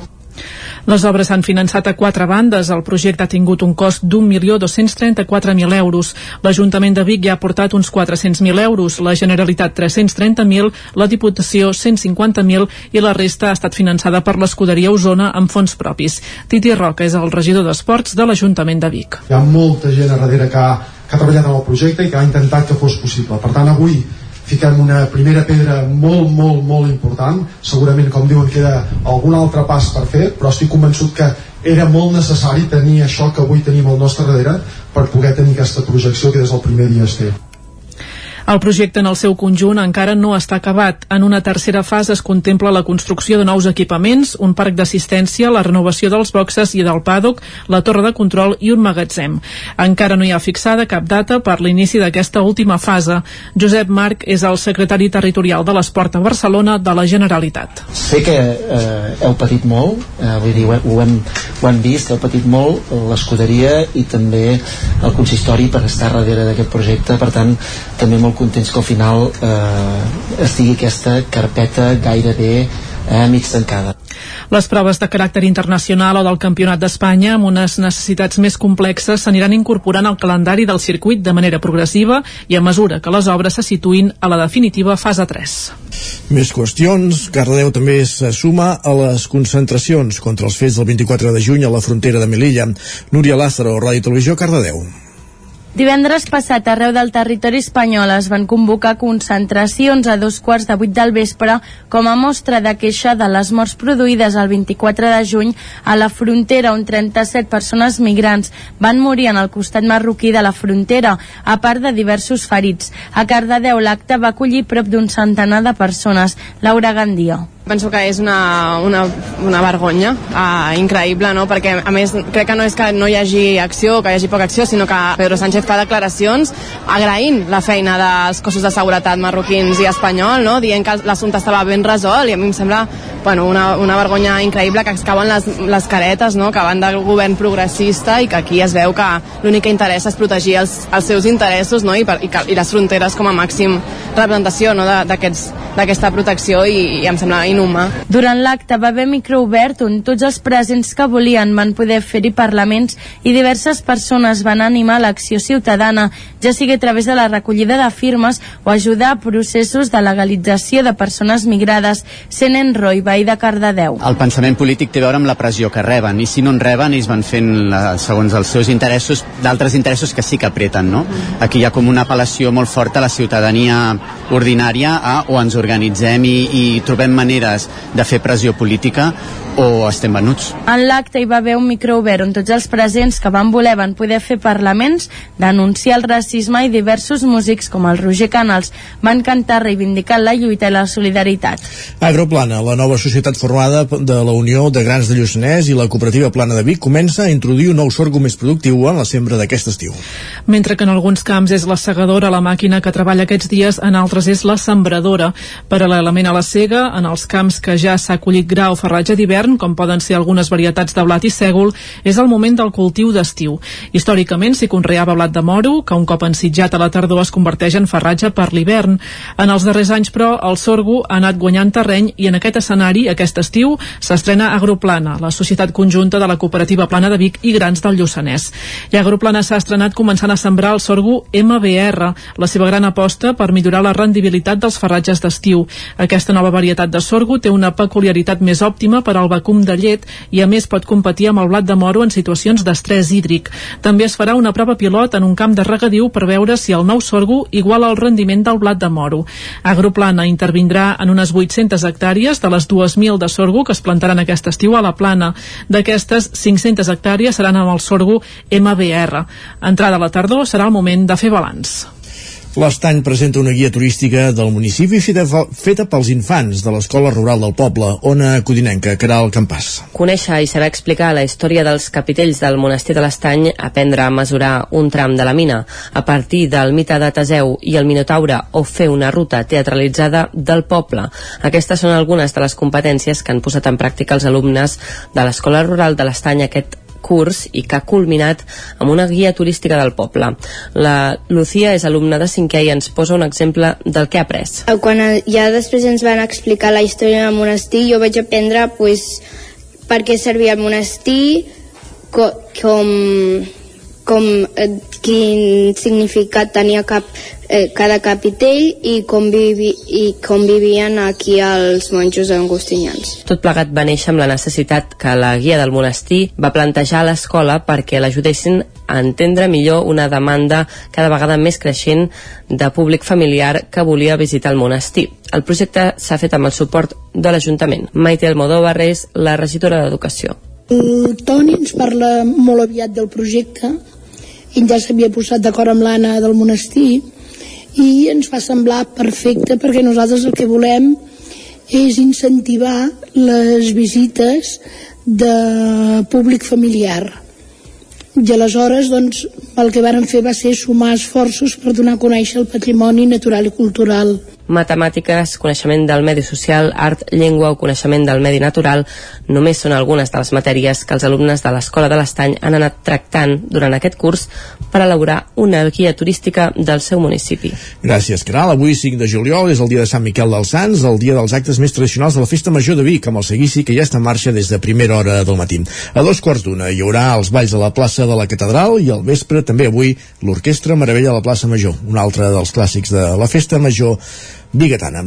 Les obres s'han finançat a quatre bandes. El projecte ha tingut un cost d'1.234.000 euros. L'Ajuntament de Vic ja ha aportat uns 400.000 euros, la Generalitat 330.000, la Diputació 150.000 i la resta ha estat finançada per l'Escuderia Osona amb fons propis. Titi Roca és el regidor d'Esports de l'Ajuntament de Vic.
hi ha molta gent a darrere que ha, que ha treballat en el projecte i que ha intentat que fos possible. Per tant, avui fiquem una primera pedra molt, molt, molt important. Segurament, com diuen, queda algun altre pas per fer, però estic convençut que era molt necessari tenir això que avui tenim al nostre darrere per poder tenir aquesta projecció que des del primer dia es té.
El projecte en el seu conjunt encara no està acabat. En una tercera fase es contempla la construcció de nous equipaments, un parc d'assistència, la renovació dels boxes i del paddock, la torre de control i un magatzem. Encara no hi ha fixada cap data per l'inici d'aquesta última fase. Josep Marc és el secretari territorial de l'Esport a Barcelona de la Generalitat.
Sé que eh, heu patit molt, eh, vull dir, ho, ho, hem, ho hem vist, heu patit molt l'escuderia i també el consistori per estar darrere d'aquest projecte, per tant, també molt contents que al final eh, estigui aquesta carpeta gairebé eh, mig tancada.
Les proves de caràcter internacional o del Campionat d'Espanya amb unes necessitats més complexes s'aniran incorporant al calendari del circuit de manera progressiva i a mesura que les obres se situïn a la definitiva fase 3.
Més qüestions. Cardedeu també se suma a les concentracions contra els fets del 24 de juny a la frontera de Melilla. Núria Lázaro, Ràdio Televisió, Cardedeu.
Divendres passat, arreu del territori espanyol es van convocar concentracions a dos quarts de vuit del vespre com a mostra de queixa de les morts produïdes el 24 de juny a la frontera on 37 persones migrants van morir en el costat marroquí de la frontera, a part de diversos ferits. A Cardedeu l'acte va acollir prop d'un centenar de persones. Laura Gandia.
Penso que és una, una, una vergonya uh, increïble, no? perquè a més crec que no és que no hi hagi acció, que hi hagi poca acció, sinó que Pedro Sánchez fa declaracions agraint la feina dels cossos de seguretat marroquins i espanyol, no? dient que l'assumpte estava ben resolt i a mi em sembla bueno, una, una vergonya increïble que es cauen les, les caretes no? que van del govern progressista i que aquí es veu que l'únic que interessa és protegir els, els seus interessos no? I, per, i, que, i les fronteres com a màxim representació no? d'aquesta protecció i, i em sembla inhumà.
Durant l'acte va haver micro obert on tots els presents que volien van poder fer-hi parlaments i diverses persones van animar l'acció ciutadana, ja sigui a través de la recollida de firmes o ajudar a processos de legalització de persones migrades. Senen Roy, veí de Cardedeu.
El pensament polític té a veure amb la pressió que reben i si no en reben ells van fent la, segons els seus interessos d'altres interessos que sí que apreten no? aquí hi ha com una apel·lació molt forta a la ciutadania ordinària a o ens organitzem i, i trobem maneres de fer pressió política o estem venuts.
En l'acte hi va haver un micro obert on tots els presents que van voler van poder fer parlaments, denunciar el racisme i diversos músics com el Roger Canals van cantar reivindicant la lluita i la solidaritat.
Agroplana, la nova societat formada de la Unió de Grans de Lluçanès i la cooperativa Plana de Vic comença a introduir un nou sorgo més productiu en la sembra d'aquest estiu.
Mentre que en alguns camps és la segadora la màquina que treballa aquests dies, en altres és la sembradora. Paral·lelament a la sega, en els camps que ja s'ha collit gra o ferratge d'hivern, com poden ser algunes varietats de blat i sègol, és el moment del cultiu d'estiu. Històricament s'hi conreava blat de moro, que un cop ensitjat a la tardor es converteix en ferratge per l'hivern. En els darrers anys, però, el sorgo ha anat guanyant terreny i en aquest escenari, aquest estiu, s'estrena Agroplana, la societat conjunta de la cooperativa Plana de Vic i Grans del Lluçanès. I Agroplana s'ha estrenat començant a sembrar el sorgo MBR, la seva gran aposta per millorar la rendibilitat dels ferratges d'estiu. Aquesta nova varietat de sorgo té una peculiaritat més òptima per al vacum de llet i a més pot competir amb el blat de moro en situacions d'estrès hídric. També es farà una prova pilot en un camp de regadiu per veure si el nou sorgo iguala el rendiment del blat de moro. Agroplana intervindrà en unes 800 hectàrees de les 2.000 de sorgo que es plantaran aquest estiu a la plana. D'aquestes, 500 hectàrees seran amb el sorgo MBR. Entrada a la tardor serà el moment de fer balanç.
L'Estany presenta una guia turística del municipi feta, feta pels infants de l'Escola Rural del Poble, Ona Codinenca, Caral Campàs.
Conèixer i saber explicar la història dels capitells del monestir de l'Estany, aprendre a mesurar un tram de la mina, a partir del mite de Teseu i el Minotaure o fer una ruta teatralitzada del poble. Aquestes són algunes de les competències que han posat en pràctica els alumnes de l'Escola Rural de l'Estany aquest curs i que ha culminat amb una guia turística del poble. La Lucía és alumna de cinquè i ens posa un exemple del que ha après.
Quan ja després ens van explicar la història del monestir, jo vaig aprendre pues, per què servia el monestir, co com, com, eh, quin significat tenia cap, eh, cada capitell i com, vivi, i com vivien aquí els monjos agustinians.
Tot plegat va néixer amb la necessitat que la guia del monestir va plantejar a l'escola perquè l'ajudessin a entendre millor una demanda cada vegada més creixent de públic familiar que volia visitar el monestir. El projecte s'ha fet amb el suport de l'Ajuntament. Maite Almodóvar és la regidora d'Educació.
El Toni ens parla molt aviat del projecte ell ja s'havia posat d'acord amb l'Anna del monestir i ens va semblar perfecte perquè nosaltres el que volem és incentivar les visites de públic familiar. I aleshores doncs, el que varen fer va ser sumar esforços per donar a conèixer el patrimoni natural i cultural
matemàtiques, coneixement del medi social, art, llengua o coneixement del medi natural només són algunes de les matèries que els alumnes de l'Escola de l'Estany han anat tractant durant aquest curs per elaborar una guia turística del seu municipi.
Gràcies, Caral. Avui, 5 de juliol, és el dia de Sant Miquel dels Sants, el dia dels actes més tradicionals de la Festa Major de Vic, amb el seguici que ja està en marxa des de primera hora del matí. A dos quarts d'una hi haurà els balls a la plaça de la Catedral i al vespre també avui l'Orquestra Meravella a la plaça Major, un altre dels clàssics de la Festa Major biguetana.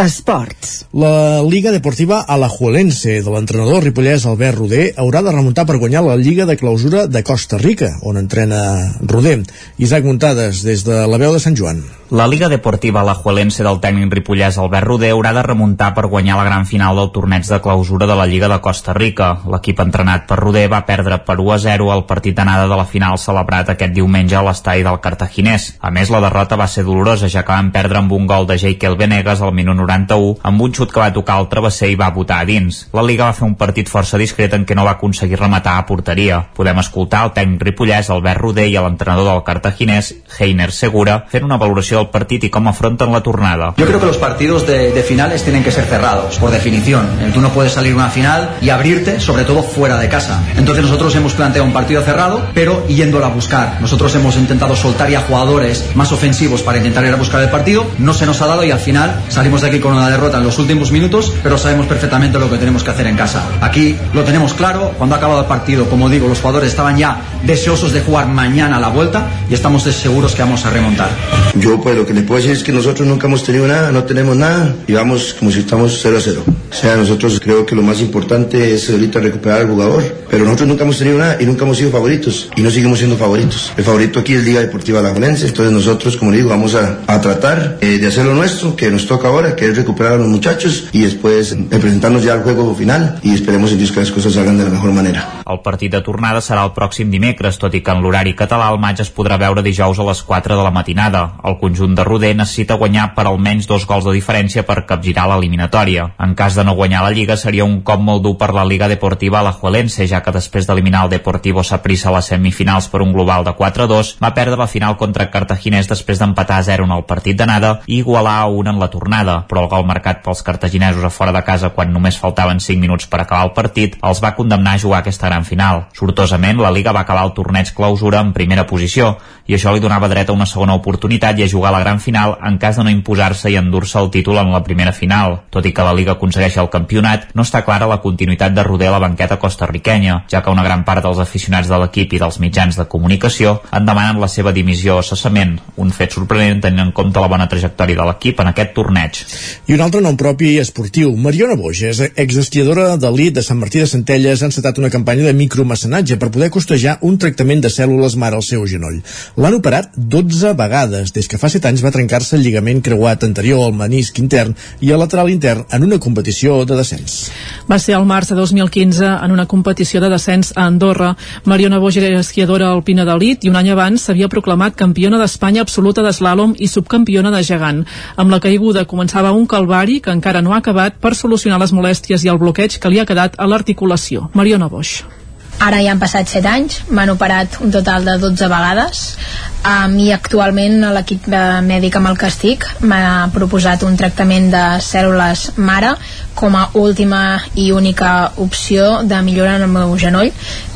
Esports.
La Liga Deportiva Alajuelense de l'entrenador ripollès Albert Roder haurà de remuntar per guanyar la Lliga de Clausura de Costa Rica, on entrena Roder. Isaac Muntades, des de la veu de Sant Joan.
La Liga Deportiva Alajuelense del tècnic ripollès Albert Roder haurà de remuntar per guanyar la gran final del torneig de clausura de la Lliga de Costa Rica. L'equip entrenat per Roder va perdre per 1 a 0 el partit d'anada de la final celebrat aquest diumenge a l'estadi del Cartaginès. A més, la derrota va ser dolorosa, ja que van perdre amb un gol de Jeikel Venegas al minut 91 amb un xut que va tocar el travesser i va votar a dins. La Liga va fer un partit força discret en què no va aconseguir rematar a porteria. Podem escoltar el tècnic ripollès Albert Roder i l'entrenador del Cartaginès, Heiner Segura, fent una valoració del partit y cómo afrontan la turnada.
Yo creo que los partidos de, de, finales tienen que ser cerrados, por definición. Tú no puedes salir una final y abrirte, sobre todo fuera de casa. Entonces nosotros hemos planteado un partido cerrado, pero yéndolo a buscar. Nosotros hemos intentado soltar ya jugadores más ofensivos para intentar ir a buscar el partido. No se nos ha dado y al final salimos de aquí con una derrota en los últimos minutos, pero sabemos perfectamente lo que tenemos que hacer en casa. Aquí lo tenemos claro. Cuando ha acabado el partido, como digo, los jugadores estaban ya deseosos de jugar mañana a la vuelta y estamos seguros que vamos a remontar.
Yo pues lo que le puedo decir es que nosotros nunca hemos tenido nada, no tenemos nada y vamos como si estamos 0 a 0. O sea, nosotros creo que lo más importante es ahorita recuperar al jugador, pero nosotros nunca hemos tenido nada y nunca hemos sido favoritos y no seguimos siendo favoritos. El favorito aquí es Liga Deportiva La Juelense, entonces nosotros, como digo, vamos a, a tratar eh, de hacer lo nuestro, que nos toca ahora, que es recuperar a los muchachos y después presentarnos ya al juego final y esperemos en Dios que las cosas salgan de la mejor manera.
El partit de tornada serà el pròxim dimecres, tot i que en l'horari català el maig es podrà veure dijous a les 4 de la matinada. El conjunt de Roder necessita guanyar per almenys dos gols de diferència per capgirar l'eliminatòria. En cas de no guanyar la Lliga seria un cop molt dur per la Liga Deportiva Alajuelense, ja que després d'eliminar el Deportivo Saprissa a les semifinals per un global de 4-2, va perdre la final contra Cartaginès després d'empatar a 0 en el partit d'anada i igualar a 1 en la tornada, però el gol marcat pels cartaginesos a fora de casa quan només faltaven 5 minuts per acabar el partit els va condemnar a jugar aquesta gran final. Sortosament, la Liga va acabar el torneig clausura en primera posició i això li donava dret a una segona oportunitat i a jugar a la gran final en cas de no imposar-se i endur-se el títol en la primera final. Tot i que la Liga aconsegueix el campionat, no està clara la continuïtat de Roder a la banqueta costarriquenya, ja que una gran part dels aficionats de l'equip i dels mitjans de comunicació en demanen la seva dimissió o cessament, un fet sorprenent tenint en compte la bona trajectòria de l'equip en aquest torneig.
I un altre nom propi esportiu, Mariona Boges, exesquiadora d'elit de Sant Martí de Centelles, ha encetat una campanya de micromecenatge per poder costejar un tractament de cèl·lules mare al seu genoll. L'han operat 12 vegades, des que fa 7 anys va trencar-se el lligament creuat anterior al menisc intern i al lateral intern en una competició de descens.
Va ser al març de 2015 en una competició de descens a Andorra. Mariona Boger era esquiadora alpina d'elit i un any abans s'havia proclamat campiona d'Espanya absoluta d'eslàlom i subcampiona de gegant. Amb la caiguda començava un calvari que encara no ha acabat per solucionar les molèsties i el bloqueig que li ha quedat a l'articulació. Mariona Boix.
Ara ja han passat 7 anys, m'han operat un total de 12 vegades. Um, i actualment l'equip mèdic amb el que estic m'ha proposat un tractament de cèl·lules mare com a última i única opció de millora en el meu genoll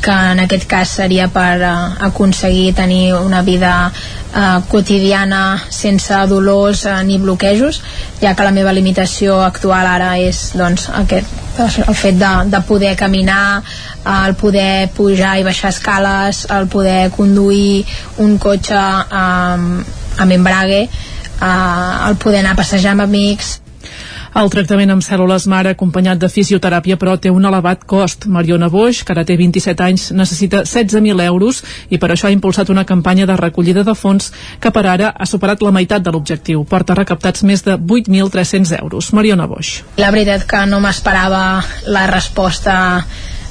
que en aquest cas seria per uh, aconseguir tenir una vida uh, quotidiana sense dolors uh, ni bloquejos ja que la meva limitació actual ara és doncs, aquest, el fet de, de poder caminar el poder pujar i baixar escales, el poder conduir un cotxe um, amb embrague, uh, el poder anar a passejar amb amics,
el tractament amb cèl·lules mare acompanyat de fisioteràpia però té un elevat cost. Mariona Boix, que ara té 27 anys, necessita 16.000 euros i per això ha impulsat una campanya de recollida de fons que per ara ha superat la meitat de l'objectiu. Porta recaptats més de 8.300 euros. Mariona Boix.
La veritat que no m'esperava la resposta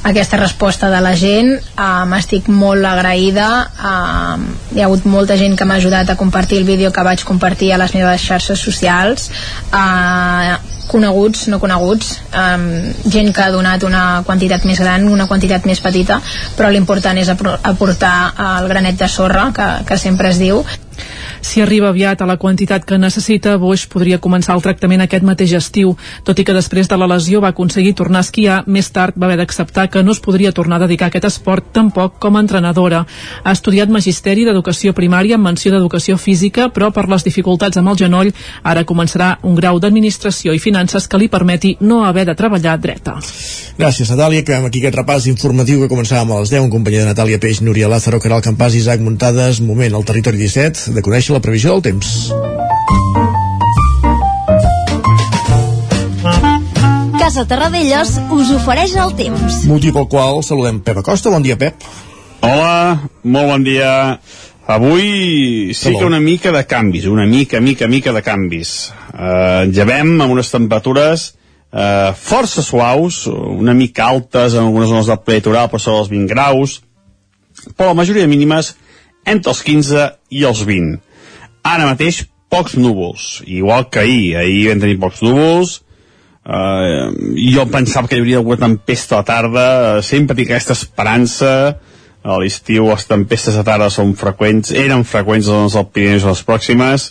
aquesta resposta de la gent. Um, estic molt agraïda. Um, hi ha hagut molta gent que m'ha ajudat a compartir el vídeo que vaig compartir a les meves xarxes socials. Uh, coneguts, no coneguts. Um, gent que ha donat una quantitat més gran, una quantitat més petita però l'important és aportar el granet de sorra que, que sempre es diu
si arriba aviat a la quantitat que necessita, Boix podria començar el tractament aquest mateix estiu, tot i que després de la lesió va aconseguir tornar a esquiar, més tard va haver d'acceptar que no es podria tornar a dedicar a aquest esport tampoc com a entrenadora. Ha estudiat Magisteri d'Educació Primària amb menció d'Educació Física, però per les dificultats amb el genoll ara començarà un grau d'Administració i Finances que li permeti no haver de treballar dreta.
Gràcies, Natàlia. Acabem aquí aquest repàs informatiu que començàvem a les 10 en companyia de Natàlia Peix, Núria Lázaro, Caral Campàs, Isaac Muntades. Moment al territori 17 de conèixer la previsió del temps.
Casa Terradellos us ofereix el temps.
Motiu pel qual saludem Pep Acosta. Bon dia, Pep.
Hola, molt bon dia. Avui sí que una mica de canvis, una mica, mica, mica de canvis. Uh, ja vam amb unes temperatures uh, força suaus, una mica altes en algunes zones del prelitoral per sobre els 20 graus, però la majoria mínimes entre els 15 i els 20 ara mateix pocs núvols, igual que ahir. Ahir vam tenir pocs núvols, Uh, jo pensava que hi hauria alguna tempesta a la tarda, sempre tinc aquesta esperança, a l'estiu les tempestes a tarda són freqüents, eren freqüents les del Pirineus les pròximes,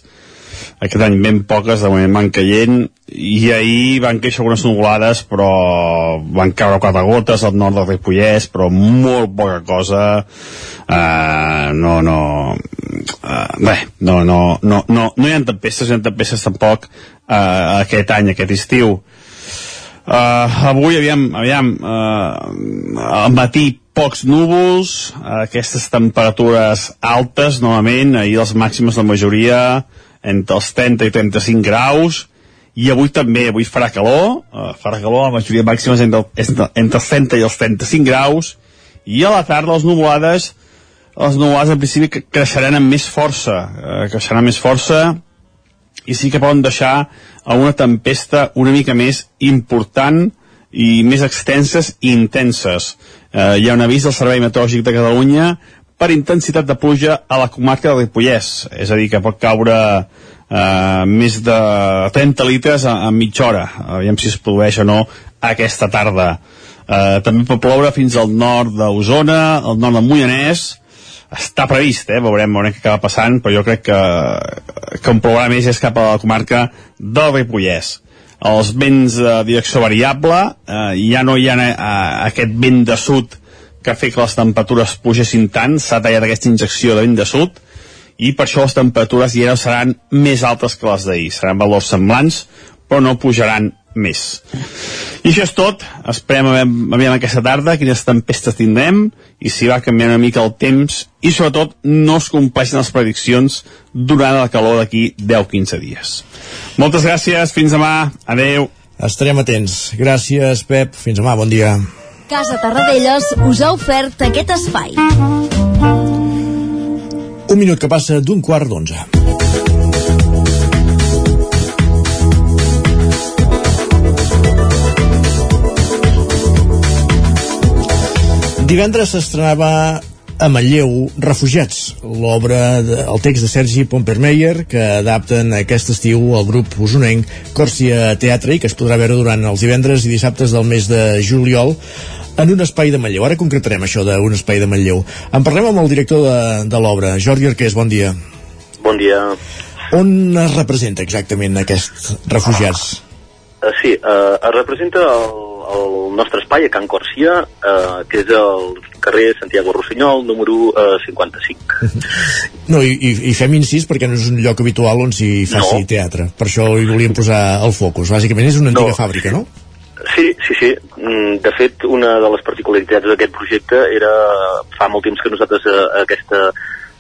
aquest any ben poques, de moment van caient, i ahir van créixer algunes nuvolades, però van caure quatre gotes al nord del Ripollès, però molt poca cosa, uh, no, no, uh, bé, no, no, no, no, no hi ha tempestes, no hi ha tempestes tampoc uh, aquest any, aquest estiu. Uh, avui, aviam, aviam, uh, al matí pocs núvols, uh, aquestes temperatures altes, novament, ahir les màximes de majoria entre els 30 i 35 graus, i avui també, avui farà calor, uh, farà calor, la majoria màximes entre, entre, entre els 30 i els 35 graus, i a la tarda les nuvolades, les nuvolades en principi creixeran amb més força, uh, creixeran amb més força, i sí que poden deixar a una tempesta una mica més important i més extenses i intenses. Eh, hi ha un avís del Servei Meteorològic de Catalunya per intensitat de pluja a la comarca del Ripollès, és a dir, que pot caure eh, més de 30 litres a, a mitja hora, aviam si es produeix o no aquesta tarda. Eh, també pot ploure fins al nord d'Osona, al nord del Moianès, està previst, eh? veurem, veurem què acaba passant, però jo crec que, que on plourà més és cap a la comarca del Ripollès. Els vents de direcció variable, eh, ja no hi ha eh, aquest vent de sud que ha fet que les temperatures pugessin tant, s'ha tallat aquesta injecció de vent de sud, i per això les temperatures ja no seran més altes que les d'ahir, seran valors semblants, però no pujaran més. I això és tot, esperem a veure aquesta tarda quines tempestes tindrem i si va canviar una mica el temps i sobretot no es compleixen les prediccions durant la calor d'aquí 10-15 dies. Moltes gràcies, fins demà, adeu.
Estarem atents. Gràcies, Pep. Fins demà, bon dia.
Casa Tarradellas us ha ofert aquest espai.
Un minut que passa d'un quart d'onze. Divendres s'estrenava a Manlleu, Refugiats, l'obra, el text de Sergi Pompermeyer, que adapten aquest estiu el grup usonenc Còrcia Teatre i que es podrà veure durant els divendres i dissabtes del mes de juliol en un espai de Manlleu. Ara concretarem això d'un espai de Manlleu. En parlem amb el director de, de l'obra, Jordi Arqués, bon dia.
Bon dia.
On es representa exactament aquest Refugiats?
Uh, sí, uh, es representa el el nostre espai a Can Corsia, eh, que és el carrer Santiago Rossinyol, número eh, 55.
No, i, i, fem incís perquè no és un lloc habitual on s'hi faci no. teatre. Per això hi volíem posar el focus. Bàsicament és una antiga no. fàbrica, no?
Sí, sí, sí. Mm, de fet, una de les particularitats d'aquest projecte era fa molt temps que nosaltres eh, aquesta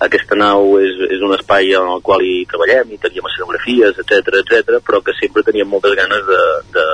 aquesta nau és, és un espai en el qual hi treballem i teníem escenografies, etc etc, però que sempre teníem moltes ganes de, de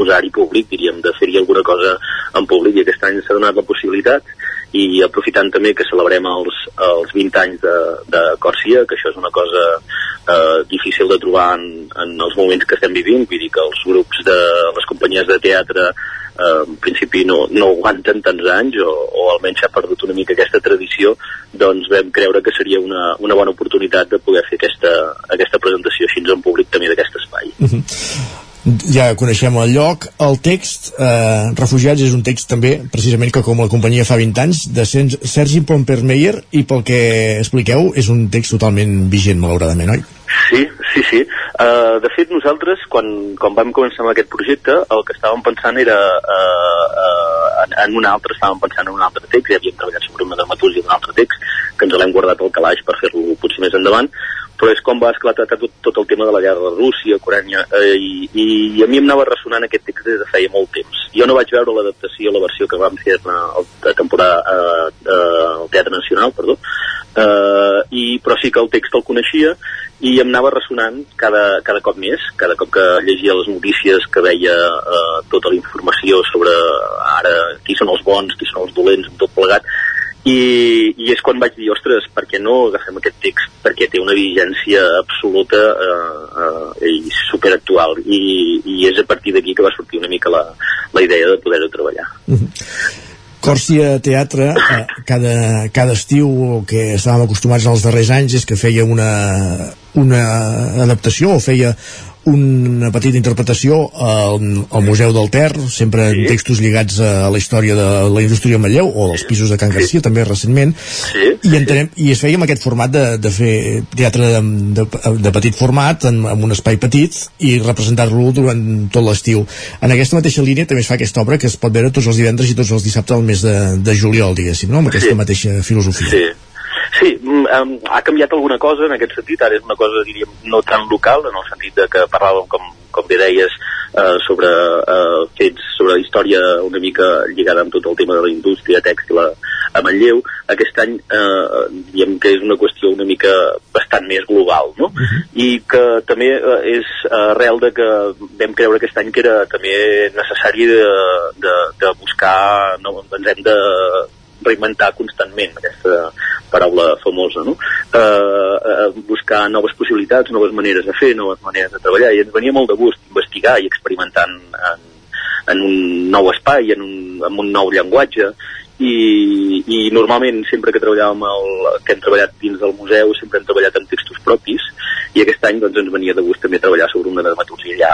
posar-hi públic, diríem, de fer-hi alguna cosa en públic i aquest any s'ha donat la possibilitat i aprofitant també que celebrem els, els 20 anys de, de Còrcia, que això és una cosa eh, difícil de trobar en, en els moments que estem vivint, vull dir que els grups de les companyies de teatre eh, en principi no, no aguanten tants anys o, o almenys s'ha perdut una mica aquesta tradició, doncs vam creure que seria una, una bona oportunitat de poder fer aquesta, aquesta presentació així en públic també d'aquest espai.
Uh -huh ja coneixem el lloc. El text, eh, Refugiats, és un text també, precisament que com la companyia fa 20 anys, de Sergi Pompermeyer, i pel que expliqueu, és un text totalment vigent, malauradament, oi?
Sí, sí, sí. Uh, de fet, nosaltres, quan, quan vam començar amb aquest projecte, el que estàvem pensant era uh, uh, en, en un altre, estàvem pensant en un altre text, ja havíem treballat sobre una dramaturgia d'un altre text, que ens l'hem guardat al calaix per fer-lo potser més endavant, però és com va esclatar tot, tot el tema de la guerra de Rússia, Ucrània, eh, i, i a mi em anava ressonant aquest text des de feia molt temps. Jo no vaig veure l'adaptació, la versió que vam fer a temporada eh, eh, al Teatre Nacional, perdó, eh, i, però sí que el text el coneixia i em anava ressonant cada, cada cop més, cada cop que llegia les notícies, que veia eh, tota la informació sobre ara qui són els bons, qui són els dolents, tot plegat, i, i és quan vaig dir, ostres, per què no agafem aquest text? Perquè té una vigència absoluta eh, eh, i superactual i, i és a partir d'aquí que va sortir una mica la, la idea de poder-ho treballar.
Mm -hmm. Còrcia Teatre, eh, cada, cada estiu que estàvem acostumats als darrers anys és que feia una, una adaptació o feia una petita interpretació al, al Museu del Ter, sempre sí. en textos lligats a la història de la indústria de Manlleu o dels pisos de Can Garcia, sí. també recentment,
sí.
i, entenem, i es feia amb aquest format de, de fer teatre de, de, de petit format, en, en un espai petit, i representar-lo durant tot l'estiu. En aquesta mateixa línia també es fa aquesta obra que es pot veure tots els divendres i tots els dissabtes al mes de, de juliol, diguéssim, no? amb aquesta sí. mateixa filosofia.
Sí. Sí, um, ha canviat alguna cosa en aquest sentit, ara és una cosa, diríem, no tan local, en el sentit de que parlàvem, com, com bé deies, uh, sobre uh, fets, sobre la història una mica lligada amb tot el tema de la indústria tèxtil a, a Manlleu. Aquest any, uh, diguem que és una qüestió una mica bastant més global, no? Uh. -huh. I que també uh, és arrel de que vam creure aquest any que era també necessari de, de, de buscar, no, ens hem de reinventar constantment aquesta paraula famosa, no? Eh, eh, buscar noves possibilitats, noves maneres de fer, noves maneres de treballar, i ens venia molt de gust investigar i experimentar en, en, en un nou espai, en un, en un nou llenguatge, i, i normalment sempre que treballàvem el, que hem treballat dins del museu sempre hem treballat en textos propis i aquest any doncs, ens venia de gust també treballar sobre una dramaturgia ja,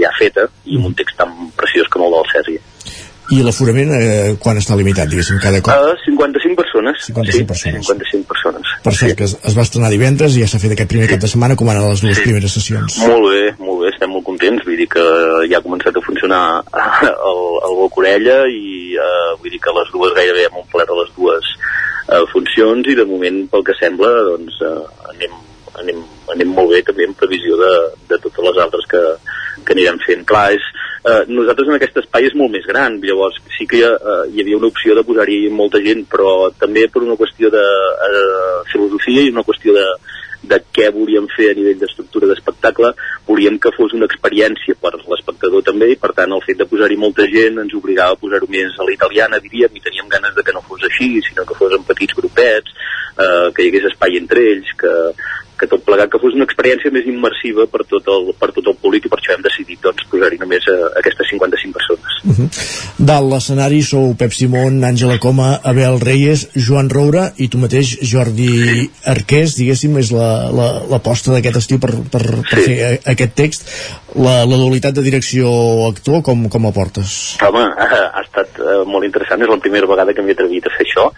ja feta i amb un text tan preciós com el del Sergi.
I l'aforament, eh, quan està limitat, diguéssim, cada cop?
Uh, 55 persones.
55
sí,
persones.
55 persones.
Per cert, que es, es va estrenar divendres i ja s'ha fet aquest primer cap de setmana, com ara les dues
Sí.
primeres sessions.
Molt bé, molt bé, estem molt contents, vull dir que ja ha començat a funcionar el, el Boc Orella i uh, vull dir que les dues gairebé hem omplert les dues uh, funcions i de moment, pel que sembla, doncs uh, anem, anem, anem molt bé també en previsió de, de totes les altres que, que anirem fent. Clar, és, eh, nosaltres en aquest espai és molt més gran, llavors sí que hi, ha, eh, hi havia una opció de posar-hi molta gent, però també per una qüestió de eh, filosofia i una qüestió de, de què volíem fer a nivell d'estructura d'espectacle, volíem que fos una experiència per l'espectador també i per tant el fet de posar-hi molta gent ens obligava a posar-ho més a l'italiana diríem i teníem ganes de que no fos així sinó que fos en petits grupets eh, que hi hagués espai entre ells que, que tot plegat que fos una experiència més immersiva per tot el, per tot el públic i per això hem decidit doncs, posar-hi només a, aquestes 55 persones.
Uh -huh. Dalt l'escenari sou Pep Simón, Àngela Coma, Abel Reyes, Joan Roura i tu mateix, Jordi Arqués, diguéssim, és l'aposta la, la, d'aquest estiu per, per, per
Sí.
fer a- aquest text. La, la dualitat de direcció-actor, com, com la portes?
Home, ha estat eh, molt interessant, és la primera vegada que m'he atrevit a fer això.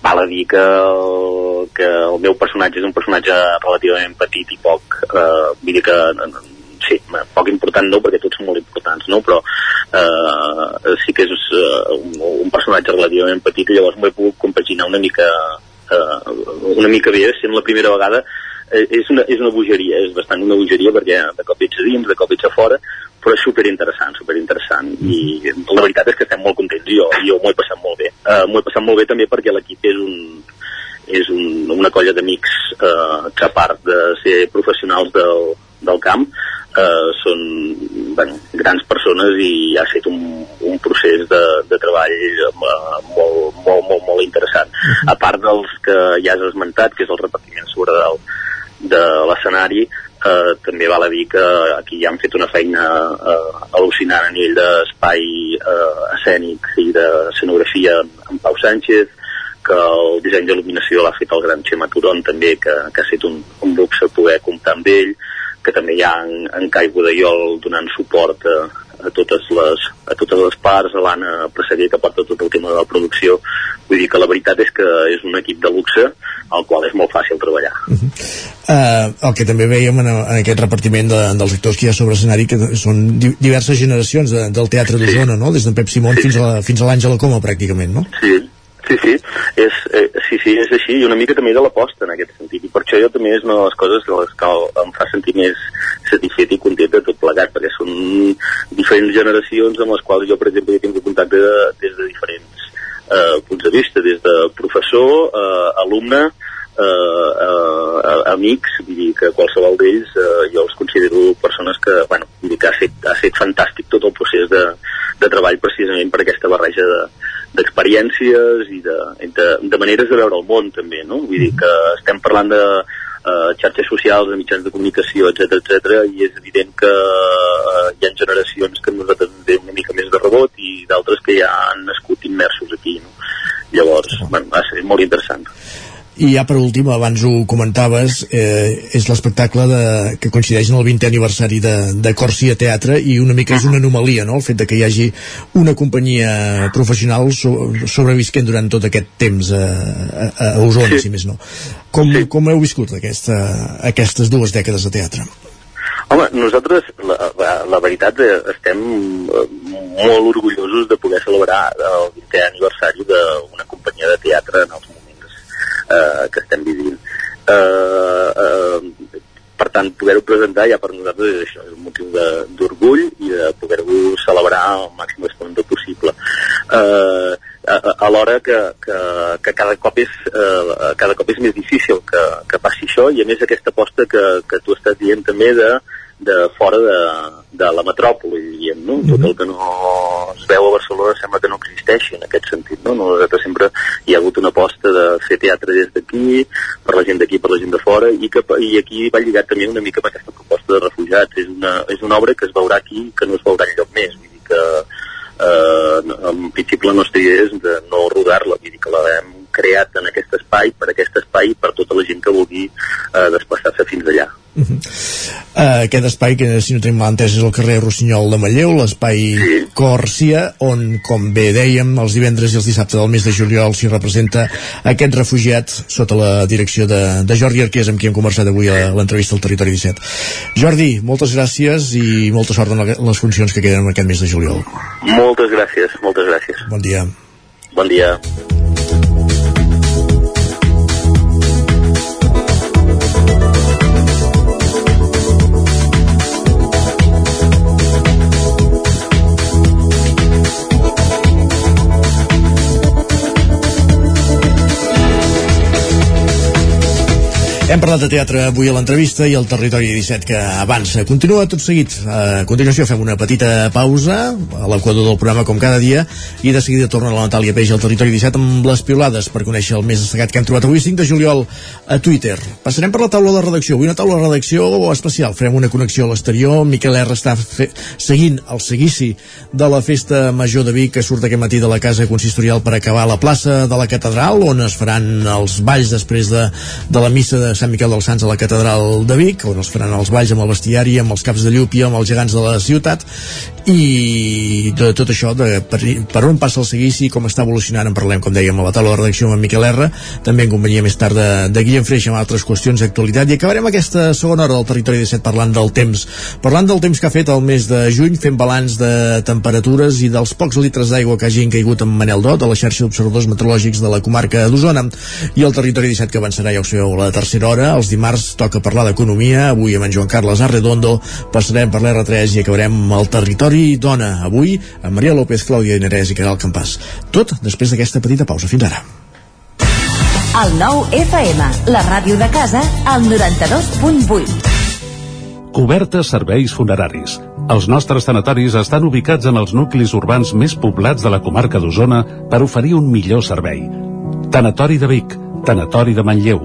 Val a dir que el, que el meu personatge és un personatge relativament petit i poc, eh, vull dir que sí, poc important no, perquè tots són molt importants, no? però eh, sí que és eh, un, un personatge relativament petit i llavors m'ho he pogut compaginar una mica eh, una mica bé, sent la primera vegada eh, és una, és una bogeria, és bastant una bogeria perquè de cop ets a dins, de cop ets a fora, però és superinteressant, superinteressant i la veritat és que estem molt contents jo, jo m'ho he passat molt bé. Uh, m'ho he passat molt bé també perquè l'equip és un és un, una colla d'amics uh, que a part de ser professionals del, del camp uh, són bueno, grans persones i ha fet un, un procés de, de treball uh, molt, molt, molt, molt interessant. A part dels que ja has esmentat, que és el repartiment sobre del, de l'escenari eh, també val a dir que aquí ja han fet una feina eh, al·lucinant a nivell d'espai eh, escènic i d'escenografia amb Pau Sánchez, que el disseny d'il·luminació l'ha fet el gran Xema Turon també, que, que ha estat un, un luxe poder comptar amb ell, que també hi ha en, en Cai Budaiol donant suport a, a totes les, a totes les parts, a l'Anna Presseguer que porta tot el tema de la producció. Vull dir que la veritat és que és un equip de luxe al qual és molt fàcil treballar.
Uh -huh. uh, el que també veiem en, en aquest repartiment de, dels actors que hi ha sobre escenari que són di diverses generacions de, del teatre d'Osona, sí. no? des d'en Pep Simón sí. fins a, l'Àngela Coma pràcticament, no?
Sí, Sí, sí, és, eh, sí, sí, és així, i una mica també de l'aposta en aquest sentit, i per això jo també és una de les coses de les que em fa sentir més satisfet i content de tot plegat, perquè són diferents generacions amb les quals jo, per exemple, he tingut contacte de, des de diferents eh, punts de vista, des de professor, eh, alumne, eh, eh, amics, vull dir que qualsevol d'ells eh, jo els considero persones que, bueno, vull dir que ha fet, ha fet fantàstic tot el procés de, de treball precisament per aquesta barreja de, d'experiències i de, de, de maneres de veure el món també, no? Vull dir que estem parlant de uh, xarxes socials, de mitjans de comunicació, etc etc i és evident que uh, hi ha generacions que nosaltres ens una mica més de rebot i d'altres que ja han nascut immersos aquí, no? Llavors, bueno, va ser molt interessant.
I ja per últim, abans ho comentaves, eh, és l'espectacle que coincideix en el 20è aniversari de, de Corsia Teatre i una mica és una anomalia, no?, el fet de que hi hagi una companyia professional so, sobrevisquent durant tot aquest temps a, a, a Osona, sí. si més no. Com, sí. com heu viscut aquesta, aquestes dues dècades de teatre?
Home, nosaltres, la, la, la veritat, eh, estem eh, molt orgullosos de poder celebrar el 20è aniversari d'una companyia de teatre en els eh, que estem vivint. Eh, eh, per tant, poder-ho presentar ja per nosaltres és això, és un motiu d'orgull i de poder-ho celebrar al màxim esplendor possible. Eh, alhora que, que, que cada, cop és, eh, cada cop és més difícil que, que passi això i a més aquesta aposta que, que tu estàs dient també de, de fora de, de la metròpoli, diguem, no? Mm -hmm. Tot el que no es veu a Barcelona sembla que no existeixi en aquest sentit, no? Nosaltres sempre hi ha hagut una aposta de fer teatre des d'aquí, per la gent d'aquí, per la gent de fora, i, que, i aquí va lligat també una mica amb aquesta proposta de refugiats. És una, és una obra que es veurà aquí que no es veurà enlloc més, vull dir que eh, en principi la nostra idea és de no rodar-la, vull dir que la hem creat en aquest espai, per aquest espai, per tota la gent que vulgui eh, desplaçar-se fins allà.
Uh -huh. uh, aquest espai que si no tenim mal entès és el carrer Rossinyol de Malleu l'espai sí. Còrcia on com bé dèiem els divendres i els dissabtes del mes de juliol s'hi representa aquest refugiat sota la direcció de, de Jordi Arqués amb qui hem conversat avui a l'entrevista al Territori 17 Jordi, moltes gràcies i molta sort en les funcions que queden en aquest mes de juliol
Moltes gràcies, moltes gràcies
Bon dia
Bon dia
Hem parlat de teatre avui a l'entrevista i el Territori 17 que avança. Continua tot seguit. A continuació fem una petita pausa a l'equador del programa com cada dia i de seguida torna la Natàlia Peix al Territori 17 amb les piolades per conèixer el més destacat que hem trobat avui 5 de juliol a Twitter. Passarem per la taula de redacció. Avui una taula de redacció especial. Farem una connexió a l'exterior. Miquel R està fe seguint el seguici de la festa major de Vic que surt aquest matí de la casa consistorial per acabar a la plaça de la catedral on es faran els balls després de, de la missa de Sant Miquel dels Sants a la catedral de Vic, on els faran els balls amb el bestiari, amb els caps de llúpia, amb els gegants de la ciutat, i de tot això, de per, per on passa el seguici, com està evolucionant, en parlem, com dèiem, a la taula de redacció amb en Miquel R, també en companyia més tard de, de Guillem Freix amb altres qüestions d'actualitat, i acabarem aquesta segona hora del Territori 17 parlant del temps. Parlant del temps que ha fet el mes de juny, fent balanç de temperatures i dels pocs litres d'aigua que hagin caigut en Manel Dot, a la xarxa d'observadors meteorològics de la comarca d'Osona, i el Territori 17 que avançarà, ja ho sabeu, la tercera hora. Els dimarts toca parlar d'economia. Avui amb en Joan Carles Arredondo passarem per l'R3 i acabarem el territori dona. Avui amb Maria López, Clàudia Inerès i Caral Campàs. Tot després d'aquesta petita pausa. Fins ara.
El nou FM, la ràdio de casa, al 92.8.
Cobertes serveis funeraris. Els nostres tanatoris estan ubicats en els nuclis urbans més poblats de la comarca d'Osona per oferir un millor servei. Tanatori de Vic, Tanatori de Manlleu,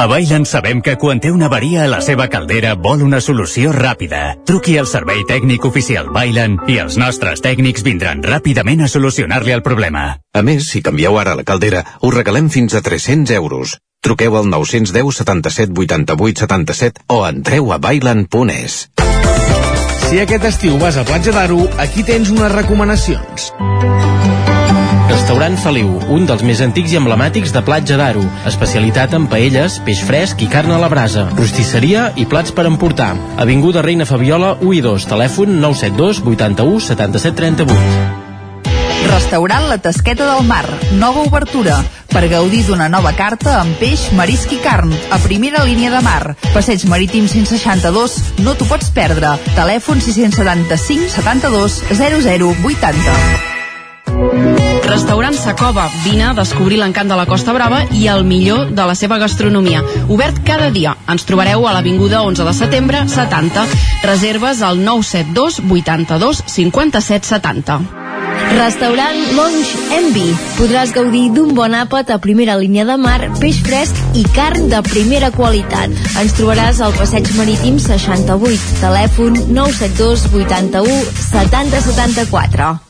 A Bailen sabem que quan té una avaria a la seva caldera vol una solució ràpida. Truqui al servei tècnic oficial Bailen i els nostres tècnics vindran ràpidament a solucionar-li el problema.
A més, si canvieu ara la caldera, us regalem fins a 300 euros. Truqueu al 910 77 88 77 o entreu a bailan.es.
Si aquest estiu vas a Platja d'Aro, aquí tens unes recomanacions.
Restaurant Feliu, un dels més antics i emblemàtics de Platja d'Aro. Especialitat en paelles, peix fresc i carn a la brasa. Rostisseria i plats per emportar. Avinguda Reina Fabiola, 1 i 2. Telèfon 972 81 77 38.
Restaurant La Tasqueta del Mar, nova obertura, per gaudir d'una nova carta amb peix, marisc i carn, a primera línia de mar. Passeig marítim 162, no t'ho pots perdre. Telèfon 675 72 00 80.
Restaurant Sacova, vine a descobrir l'encant de la Costa Brava i el millor de la seva gastronomia. Obert cada dia. Ens trobareu a l'Avinguda 11 de setembre, 70. Reserves al 972 82 57 70.
Restaurant Monge Envy. Podràs gaudir d'un bon àpat a primera línia de mar, peix fresc i carn de primera qualitat. Ens trobaràs al Passeig Marítim 68. Telèfon 972 81 70 74.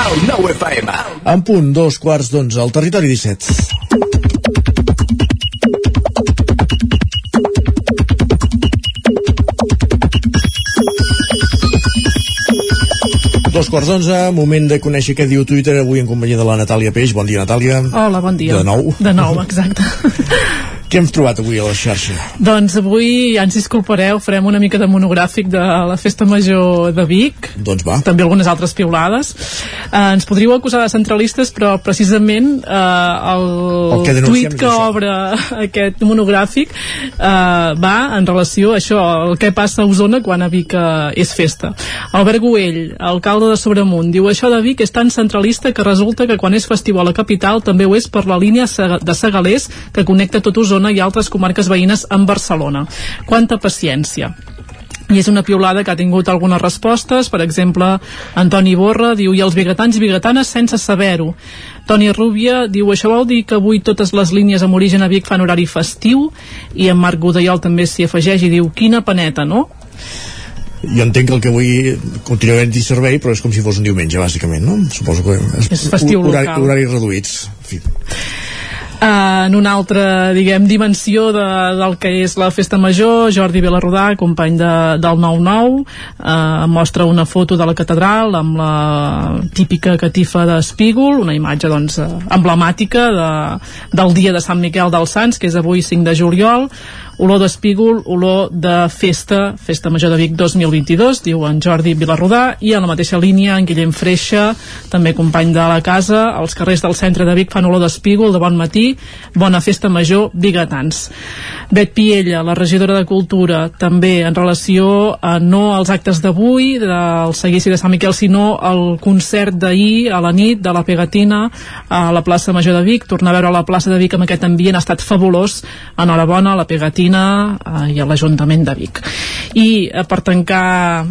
El 9 FM.
En punt, dos quarts d'onze, al territori 17. Dos quarts d'onze, moment de conèixer què diu Twitter avui en companyia de la Natàlia Peix. Bon dia, Natàlia.
Hola, bon dia.
De nou.
De nou, exacte.
Què hem trobat avui a la xarxa?
doncs avui, ja ens disculpareu, farem una mica de monogràfic de la Festa Major de Vic.
Doncs va.
També algunes altres piulades. Eh, ens podríeu acusar de centralistes, però precisament eh, el,
El que
tuit que
això.
obre aquest monogràfic eh, va en relació a això, el que passa a Osona quan a Vic eh, és festa. Albert Güell, alcalde de Sobremunt, diu això de Vic és tan centralista que resulta que quan és festiu a la capital també ho és per la línia de Segalers que connecta tot Osona i altres comarques veïnes amb Barcelona. Quanta paciència. I és una piulada que ha tingut algunes respostes, per exemple, Antoni Borra diu, i els biguetans i biguetanes sense saber-ho. Toni Rúbia diu, això vol dir que avui totes les línies amb origen a Vic fan horari festiu, i en Marc Godellol també s'hi afegeix i diu, quina paneta, no?
Jo entenc que el que avui continuarem dir servei, però és com si fos un diumenge, bàsicament, no? Suposo que...
És festiu
horari,
local.
Horaris reduïts. En fi.
En una altra, diguem, dimensió de, del que és la festa major, Jordi Vilarrodà, company de, del 9-9, uh, mostra una foto de la catedral amb la típica catifa d'Espígol, una imatge doncs, eh, emblemàtica de, del dia de Sant Miquel dels Sants, que és avui 5 de juliol, olor d'espígol, olor de festa, Festa Major de Vic 2022, diu en Jordi Vilarrodà, i en la mateixa línia en Guillem Freixa, també company de la casa, els carrers del centre de Vic fan olor d'espígol de bon matí, bona festa major, bigatans. Bet Piella, la regidora de Cultura, també en relació a no als actes d'avui, del seguici de Sant Miquel, sinó al concert d'ahir a la nit de la Pegatina a la plaça Major de Vic. Tornar a veure la plaça de Vic amb aquest ambient ha estat fabulós. Enhorabona a la Pegatina eh, i a l'Ajuntament de Vic. I eh, per tancar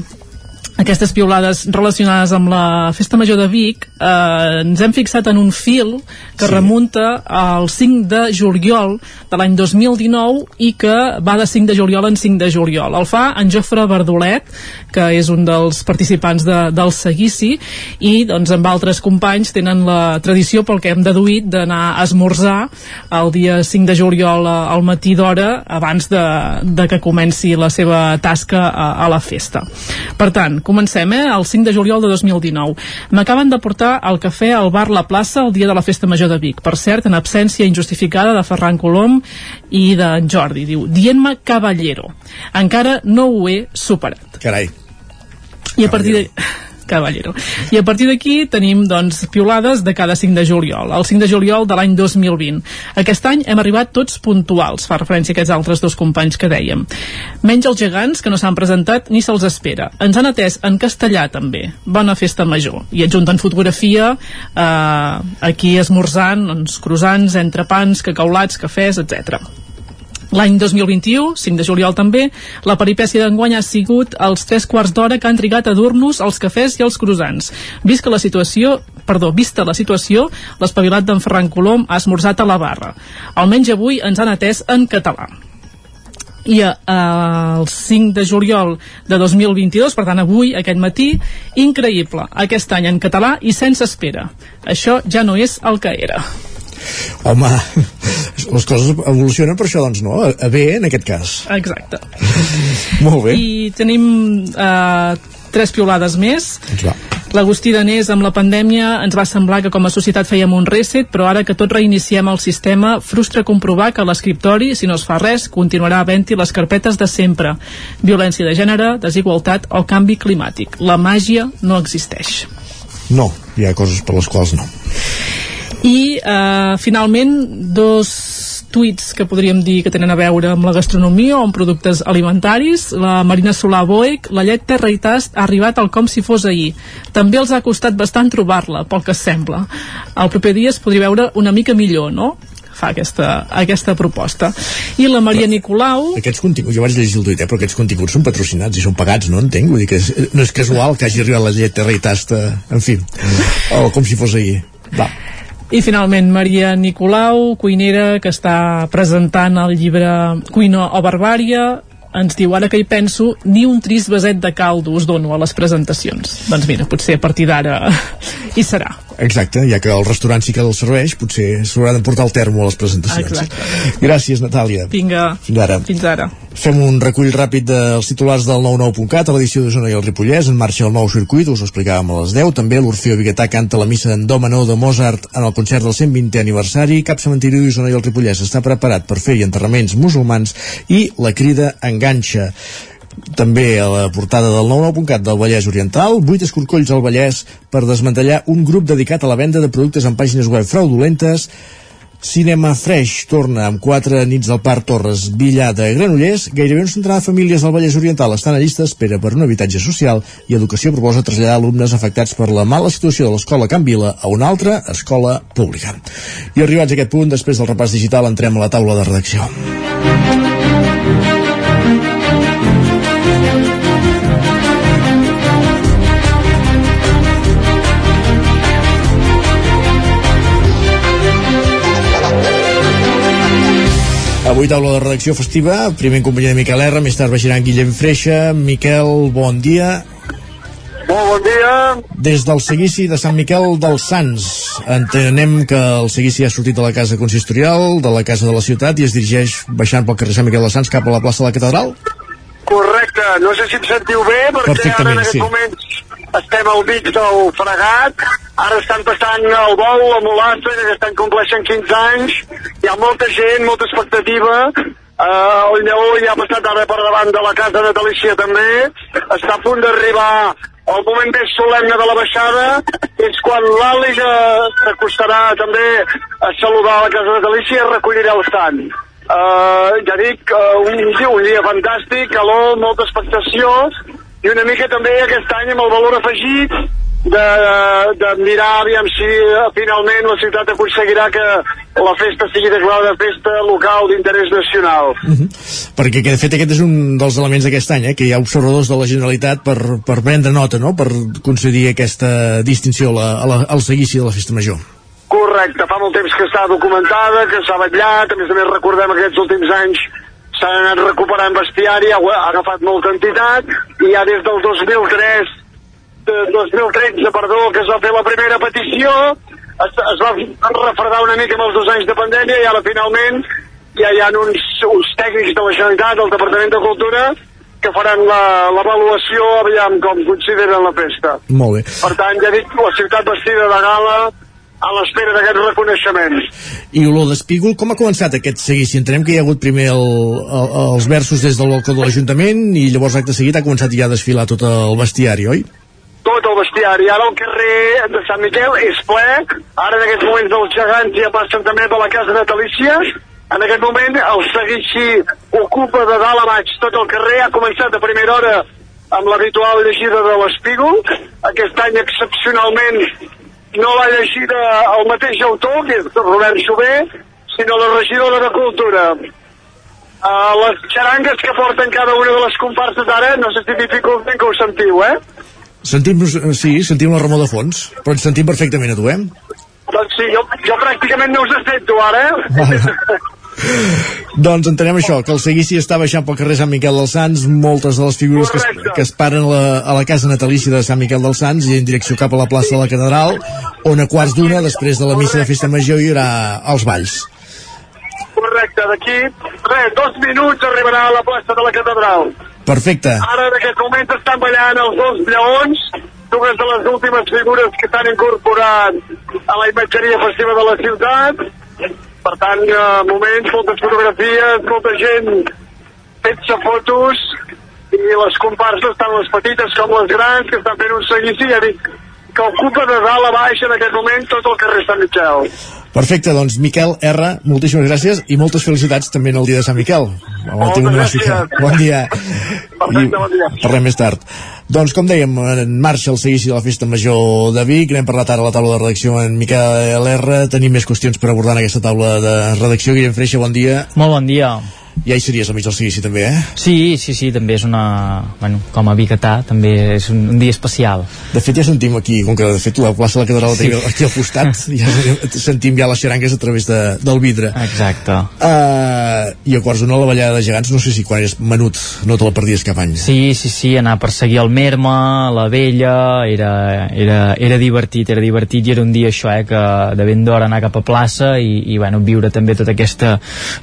aquestes piolades relacionades amb la Festa Major de Vic eh, ens hem fixat en un fil que sí. remunta al 5 de juliol de l'any 2019 i que va de 5 de juliol en 5 de juliol. El fa en Jofre Verdolet, que és un dels participants de, del seguici i doncs amb altres companys tenen la tradició pel que hem deduït d'anar a esmorzar el dia 5 de juliol al matí d'hora abans de, de que comenci la seva tasca a, a la festa. Per tant, Comencem, eh? El 5 de juliol de 2019. M'acaben de portar el cafè al bar La Plaça el dia de la Festa Major de Vic. Per cert, en absència injustificada de Ferran Colom i d'en Jordi. Diu, dient-me caballero. Encara no ho he superat.
Carai.
I a partir de... Caballero. I a partir d'aquí tenim, doncs, piolades de cada 5 de juliol, el 5 de juliol de l'any 2020. Aquest any hem arribat tots puntuals, fa referència a aquests altres dos companys que dèiem. Menys els gegants, que no s'han presentat ni se'ls espera. Ens han atès en castellà, també. Bona festa major. I adjunten fotografia eh, aquí esmorzant, doncs, croissants, entrepans, cacaulats, cafès, etc. L'any 2021, 5 de juliol també, la peripècia d'enguany ha sigut els tres quarts d'hora que han trigat a dur-nos els cafès i els croissants. Que la situació, perdó, vista la situació, l'espavilat d'en Ferran Colom ha esmorzat a la barra. Almenys avui ens han atès en català i eh, el 5 de juliol de 2022, per tant avui, aquest matí, increïble, aquest any en català i sense espera. Això ja no és el que era.
Home, les coses evolucionen per això, doncs no, a bé en aquest cas.
Exacte.
Molt bé.
I tenim eh, tres piolades més.
Doncs
L'Agustí Danés amb la pandèmia ens va semblar que com a societat fèiem un reset, però ara que tot reiniciem el sistema, frustra comprovar que l'escriptori, si no es fa res, continuarà havent-hi les carpetes de sempre. Violència de gènere, desigualtat o canvi climàtic. La màgia no existeix.
No, hi ha coses per les quals no
i eh, finalment dos tuits que podríem dir que tenen a veure amb la gastronomia o amb productes alimentaris. La Marina Solà Boec, la llet terra i tast ha arribat al com si fos ahir. També els ha costat bastant trobar-la, pel que sembla. El proper dia es podria veure una mica millor, no? fa aquesta, aquesta proposta. I la Maria però, Nicolau...
Aquests continguts, jo vaig llegir el tuit, eh, però aquests continguts són patrocinats i són pagats, no entenc? Vull dir que és, no és casual que hagi arribat la llet terra i tasta, en fi, o com si fos ahir. Va.
I finalment Maria Nicolau, cuinera que està presentant el llibre Cuina o Barbària, ens diu, ara que hi penso, ni un trist beset de caldo us dono a les presentacions. Doncs mira, potser a partir d'ara hi serà.
Exacte, ja que el restaurant sí que el serveix, potser s'haurà de portar el termo a les presentacions.
Exacte.
Gràcies, Natàlia.
Vinga.
Fins ara.
Fins ara.
Fem un recull ràpid dels titulars del 99.cat a l'edició de Zona i el Ripollès. En marxa el nou circuit, us ho explicàvem a les 10. També l'Orfeo Biguetà canta la missa d'en Do de Mozart en el concert del 120è aniversari. Cap cementiri d'Osona i el Ripollès està preparat per fer enterraments musulmans i la crida enganxa també a la portada del 99.cat del Vallès Oriental, 8 escorcolls al Vallès per desmantellar un grup dedicat a la venda de productes en pàgines web fraudulentes, Cinema Fresh torna amb quatre nits al Parc Torres Villà de Granollers. Gairebé un centenar de famílies del Vallès Oriental estan a llista d'espera per un habitatge social i Educació proposa traslladar alumnes afectats per la mala situació de l'escola Can Vila a una altra escola pública. I arribats a aquest punt, després del repàs digital, entrem a la taula de redacció. Avui taula de redacció festiva, primer en companyia de Miquel R, més tard baixaran Guillem Freixa. Miquel, bon dia.
Molt bon dia.
Des del seguici de Sant Miquel dels Sants, entenem que el seguici ha sortit de la casa consistorial, de la casa de la ciutat, i es dirigeix baixant pel carrer Sant Miquel dels Sants cap a la plaça de la Catedral?
Correcte, no sé si em sentiu bé, perquè ara en aquests sí. moments estem al mig del fregat, ara estan passant el bou, la molassa, que estan compleixen 15 anys, hi ha molta gent, molta expectativa, uh, el lleó ja ha passat ara per davant de la casa de Delícia també, està a punt d'arribar el moment més solemne de la baixada és quan l'Ali ja s'acostarà també a saludar a la casa de Delícia i recollirà el sant. Uh, ja dic, uh, un, un dia fantàstic, calor, molta expectació, i una mica també aquest any amb el valor afegit de, de mirar aviam si uh, finalment la ciutat aconseguirà que la festa sigui declarada festa local d'interès nacional.
Uh -huh. Perquè, que, de fet, aquest és un dels elements d'aquest any, eh? que hi ha observadors de la Generalitat per, per prendre nota, no?, per concedir aquesta distinció la, a la, al seguici de la festa major.
Correcte, fa molt temps que està documentada, que s'ha vetllat, a més a més recordem que aquests últims anys s'han anat recuperant bestiari, ha, ha agafat molta entitat, i ja des del 2003 2013, perdó, que es va fer la primera petició, es, es va refredar una mica amb els dos anys de pandèmia i ara finalment ja hi ha uns, uns tècnics de la Generalitat, del Departament de Cultura, que faran l'avaluació aviam com consideren la festa.
Molt bé.
Per tant, ja dic, la ciutat vestida de gala a l'espera d'aquests reconeixements.
I Olor d'Espígol, com ha començat aquest seguici? Entenem que hi ha hagut primer el, el, els versos des del balcó de l'Ajuntament i llavors acte seguit ha començat ja a desfilar tot el bestiari, oi?
tot el bestiari. Ara el carrer de Sant Miquel és ple, ara en aquests moments dels gegants ja passen també per la casa natalícia, en aquest moment el seguici ocupa de dalt a baix tot el carrer, ha començat a primera hora amb l'habitual llegida de l'Espígol, aquest any excepcionalment no l'ha llegida el mateix autor, que és Robert Jové, sinó la regidora de Cultura. Uh, les xarangues que porten cada una de les comparses ara, no sé si dificulten que ho sentiu, eh?
Sentim, sí, sentim la remor de fons, però ens sentim perfectament a tu, eh?
Doncs sí, jo, jo pràcticament no us sento ara, eh? Vale.
doncs entenem això, que el seguici està baixant pel carrer Sant Miquel dels Sants, moltes de les figures que es, que es paren a la, a la casa natalícia de Sant Miquel dels Sants i en direcció cap a la plaça de la Catedral, on a quarts d'una, després de la missa de festa major, hi haurà els balls.
Correcte, d'aquí, res, dos minuts arribarà a la plaça de la Catedral.
Perfecte.
Ara en aquest moment estan ballant els dos lleons, dues de les últimes figures que s'han incorporat a la imatgeria festiva de la ciutat. Per tant, eh, moments, moltes fotografies, molta gent fent-se fotos i les comparses, tant les petites com les grans, que estan fent un seguici, ja dic, que ocupa de dalt a baix en aquest moment tot el carrer Sant Miquel.
Perfecte, doncs Miquel R, moltíssimes gràcies i moltes felicitats també en el dia de Sant Miquel.
Moltes gràcies.
Bon dia.
Perfecte, bon dia.
Parlem més tard. Doncs com dèiem, en marxa el seguici de la Festa Major de Vic, n'hem parlat ara a la taula de redacció en Miquel R, tenim més qüestions per abordar en aquesta taula de redacció. Guillem Freixa, bon dia.
Molt bon dia
ja hi series al mig del seguici també, eh?
Sí, sí, sí, també és una... Bueno, com a bicatà també és un, un dia especial.
De fet ja sentim aquí, com que de fet la plaça de la Catedral sí. aquí al costat, ja sentim ja les xarangues a través de, del vidre.
Exacte.
Uh, I a quarts d'una la ballada de gegants, no sé si quan és menut no te la perdies cap any.
Sí, sí, sí, anar a perseguir el Merma, la Vella, era, era, era divertit, era divertit i era un dia això, eh, que de ben d'hora anar cap a plaça i, i bueno, viure també tota aquesta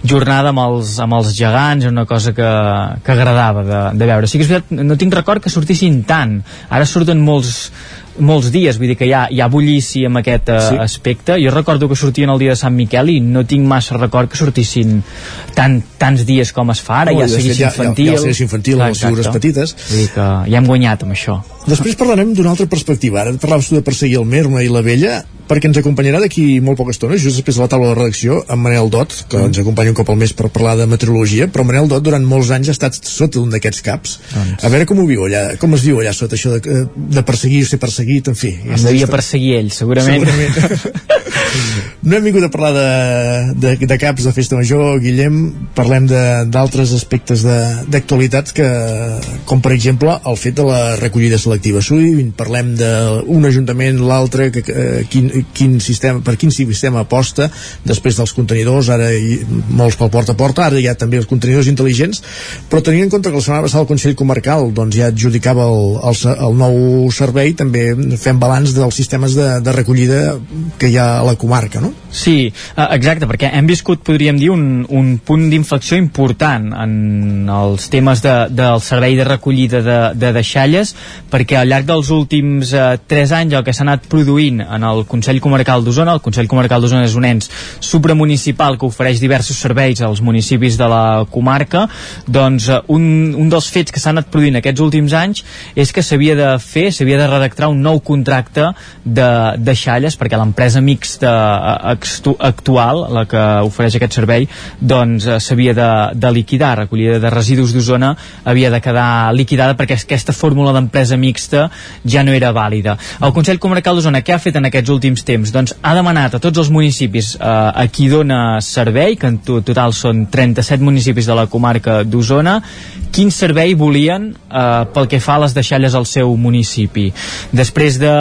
jornada amb els, amb els els gegants, una cosa que, que agradava de, de veure. Sí que és veritat, no tinc record que sortissin tant. Ara surten molts molts dies, vull dir que hi ha, hi ha bullici amb aquest uh, sí. aspecte. Jo recordo que sortien el dia de Sant Miquel i no tinc massa record que sortissin tant, tants dies com es fa ara, no, ja seguís infantil.
Ja, ja, ja infantil, amb les figures petites.
Vull dir que ja hem guanyat amb això.
Després parlarem d'una altra perspectiva. Ara parlaves tu de perseguir el Merma i la Vella, perquè ens acompanyarà d'aquí molt poca estona, just després de la taula de redacció, amb Manel Dot, que mm. ens acompanya un cop al mes per parlar de meteorologia, però Manel Dot durant molts anys ha estat sota un d'aquests caps. Doncs. A veure com ho viu allà, com es viu allà sota això de, de perseguir, ser perseguit, en fi.
Em devia perseguir ell, segurament.
segurament. no hem vingut a parlar de, de, de caps de festa major, Guillem, parlem d'altres aspectes d'actualitat que, com per exemple el fet de la recollida selectiva. Sovint parlem d'un ajuntament, l'altre, que, que, quin, quin sistema, per quin sistema aposta després dels contenidors, ara hi, molts pel porta a porta, ara hi ha també els contenidors intel·ligents, però tenint en compte que la setmana passada el Consell Comarcal doncs, ja adjudicava el, el, el nou servei, també fem balanç dels sistemes de, de recollida que hi ha a la comarca, no?
Sí, eh, exacte, perquè hem viscut, podríem dir, un, un punt d'inflexió important en els temes de, del servei de recollida de, de deixalles, perquè al llarg dels últims eh, 3 anys el que s'ha anat produint en el Consell Comarcal d'Osona, el Consell Comarcal d'Osona és un ens supramunicipal que ofereix diversos serveis als municipis de la comarca, doncs eh, un, un dels fets que s'ha anat produint aquests últims anys és que s'havia de fer, s'havia de redactar un nou contracte de deixalles perquè l'empresa mixta actual, la que ofereix aquest servei, doncs eh, s'havia de, de liquidar, recollida de residus d'Osona havia de quedar liquidada perquè aquesta fórmula d'empresa mixta ja no era vàlida. El Consell Comarcal d'Osona què ha fet en aquests últims temps? Doncs ha demanat a tots els municipis eh, a qui dona servei, que en total són 37 municipis de la comarca d'Osona, quin servei volien eh, pel que fa a les deixalles al seu municipi. Després de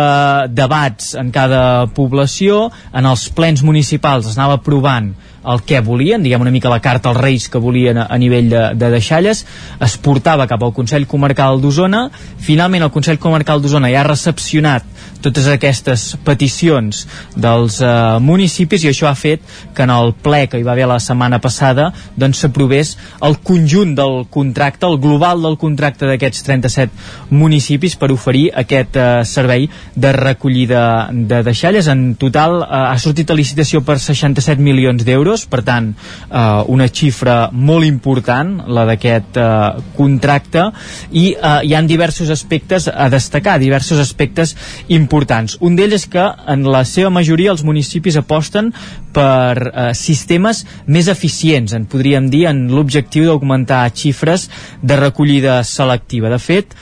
debats en cada població, en els plens municipals es anava aprovant el que volien, diguem una mica la carta als Reis que volien a, a nivell de, de deixalles, es portava cap al Consell Comarcal d'Osona, finalment el Consell Comarcal d'Osona ja ha recepcionat totes aquestes peticions dels eh, municipis i això ha fet que en el ple que hi va haver la setmana passada doncs s'aprovés el conjunt del contracte, el global del contracte d'aquests 37 municipis per oferir aquest eh, servei de recollida de deixalles. En total eh, ha sortit a licitació per 67 milions d'euros, per tant eh, una xifra molt important, la d'aquest eh, contracte, i eh, hi han diversos aspectes a destacar, diversos aspectes importants. Un d'ells és que en la seva majoria els municipis aposten per eh, sistemes més eficients, en podríem dir, en l'objectiu d'augmentar xifres de recollida selectiva. De fet,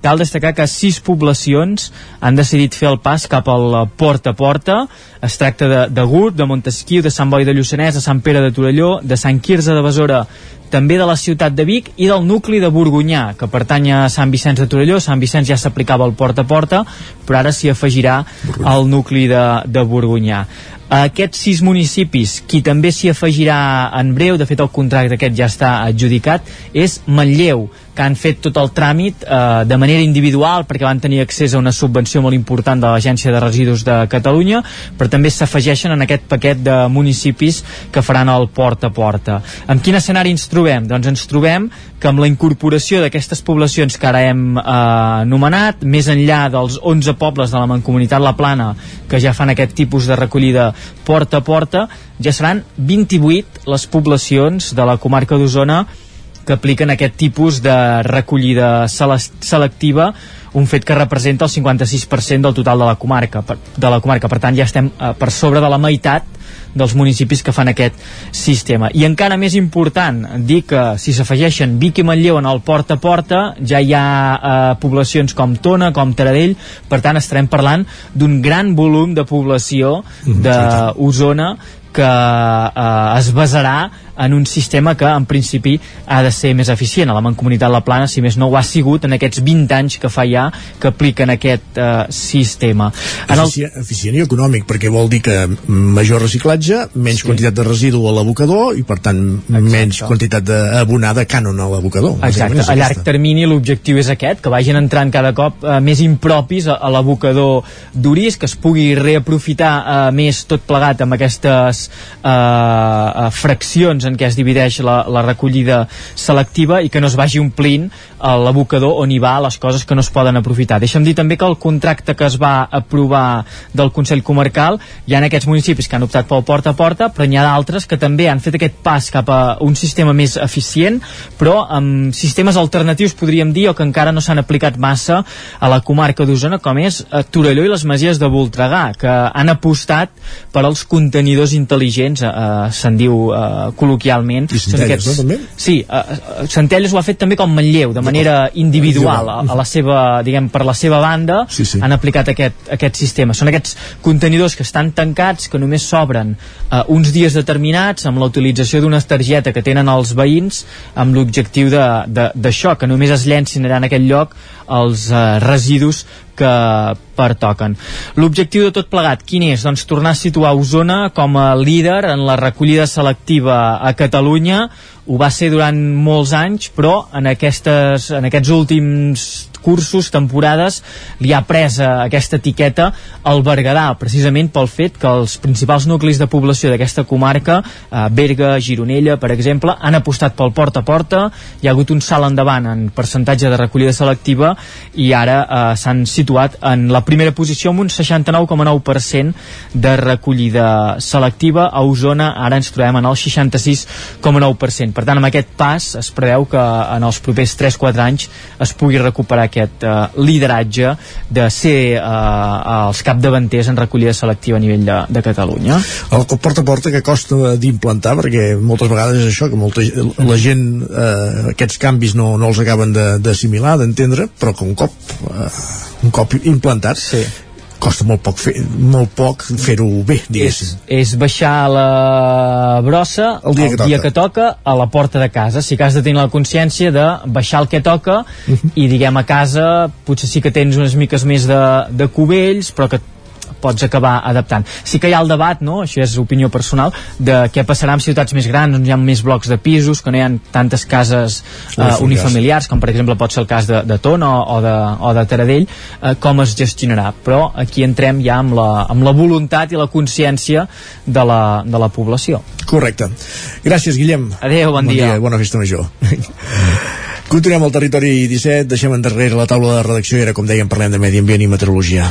cal destacar que sis poblacions han decidit fer el pas cap al porta a porta. Es tracta de, de Gurt, de Montesquieu, de Sant Boi de Lluçanès, de Sant Pere de Torelló, de Sant Quirze de Besora també de la ciutat de Vic i del nucli de Borgonyà, que pertany a Sant Vicenç de Torelló. Sant Vicenç ja s'aplicava el porta a porta, però ara s'hi afegirà el nucli de, de Borgonyà. A aquests sis municipis, qui també s'hi afegirà en breu, de fet el contracte aquest ja està adjudicat, és Manlleu, que han fet tot el tràmit eh, de manera individual perquè van tenir accés a una subvenció molt important de l'Agència de Residus de Catalunya, però també s'afegeixen en aquest paquet de municipis que faran el porta a porta. En quin escenari ens trobem? Doncs ens trobem que amb la incorporació d'aquestes poblacions que ara hem eh, anomenat, més enllà dels 11 pobles de la Mancomunitat La Plana que ja fan aquest tipus de recollida porta a porta, ja seran 28 les poblacions de la comarca d'Osona que apliquen aquest tipus de recollida selectiva un fet que representa el 56% del total de la comarca. De la comarca, per tant ja estem eh, per sobre de la meitat dels municipis que fan aquest sistema. I encara més important, dir que si s'afegeixen Vic i Manlleu en el porta a porta, ja hi ha eh, poblacions com Tona, com Taradell, per tant estarem parlant d'un gran volum de població mhm, d'Osona que eh, es basarà en un sistema que en principi ha de ser més eficient. A la Mancomunitat La Plana, si més no, ho ha sigut en aquests 20 anys que fa ja que apliquen aquest eh, sistema.
En el... Eficient, i econòmic, perquè vol dir que major reciclatge, menys sí. quantitat de residu a l'abocador i per tant Exacte. menys quantitat d'abonada cànon a l'abocador.
Exacte, a llarg termini l'objectiu és aquest, que vagin entrant cada cop eh, més impropis a, a l'abocador d'Uris, que es pugui reaprofitar eh, més tot plegat amb aquestes eh, eh fraccions en què es divideix la, la recollida selectiva i que no es vagi omplint a l'abocador on hi va les coses que no es poden aprofitar. Deixa'm dir també que el contracte que es va aprovar del Consell Comarcal hi ha en aquests municipis que han optat pel porta a porta, però n'hi ha d'altres que també han fet aquest pas cap a un sistema més eficient, però amb sistemes alternatius podríem dir o que encara no s'han aplicat massa a la comarca d'Osona, com és eh, Torelló i les Masies de Voltregà, que han apostat per als contenidors intel·ligents, eh, se'n diu eh, col·loquialment.
I Centelles, aquests... no, també?
Sí, uh, Centelles ho ha fet també com Manlleu, de manera individual, a, a la seva, diguem, per la seva banda, sí, sí. han aplicat aquest, aquest sistema. Són aquests contenidors que estan tancats, que només s'obren uh, uns dies determinats, amb la utilització d'una targeta que tenen els veïns, amb l'objectiu d'això, que només es llencin allà en aquell lloc els uh, residus que pertoquen. L'objectiu de tot plegat, quin és? Doncs tornar a situar Osona com a líder en la recollida selectiva a Catalunya, ho va ser durant molts anys, però en, aquestes, en aquests últims cursos, temporades, li ha pres aquesta etiqueta al Berguedà, precisament pel fet que els principals nuclis de població d'aquesta comarca, eh, Berga, Gironella, per exemple, han apostat pel porta a porta, hi ha hagut un salt endavant en percentatge de recollida selectiva i ara eh, s'han situat en la primera posició amb un 69,9% de recollida selectiva. A Osona ara ens trobem en el 66,9%. Per tant, amb aquest pas es preveu que en els propers 3-4 anys es pugui recuperar aquest uh, lideratge de ser uh, els capdavanters en recollida selectiva a nivell de, de Catalunya.
El porta a porta que costa d'implantar, perquè moltes vegades és això, que molta, la gent eh, aquests canvis no, no els acaben d'assimilar, de, d'entendre, però que un cop eh, un cop implantats sí costa molt poc fer, molt poc fer-ho bé, diguéssim.
És, és baixar la brossa el dia, el que, dia toca. que toca a la porta de casa. Sí que has de tenir la consciència de baixar el que toca uh mhm. -huh. i diguem a casa potser sí que tens unes miques més de, de cubells, però que pots acabar adaptant. Sí que hi ha el debat, no? això és opinió personal, de què passarà amb ciutats més grans on hi ha més blocs de pisos, que no hi ha tantes cases uh, unifamiliars, com per exemple pot ser el cas de, de Tona o, o, de, o de Taradell, uh, com es gestionarà. Però aquí entrem ja amb la, amb la voluntat i la consciència de la, de la població.
Correcte. Gràcies, Guillem.
Adéu, bon, bon dia. dia.
Bona festa major. Continuem al territori 17, deixem endarrere la taula de redacció i ara, com dèiem, parlem de medi ambient i meteorologia.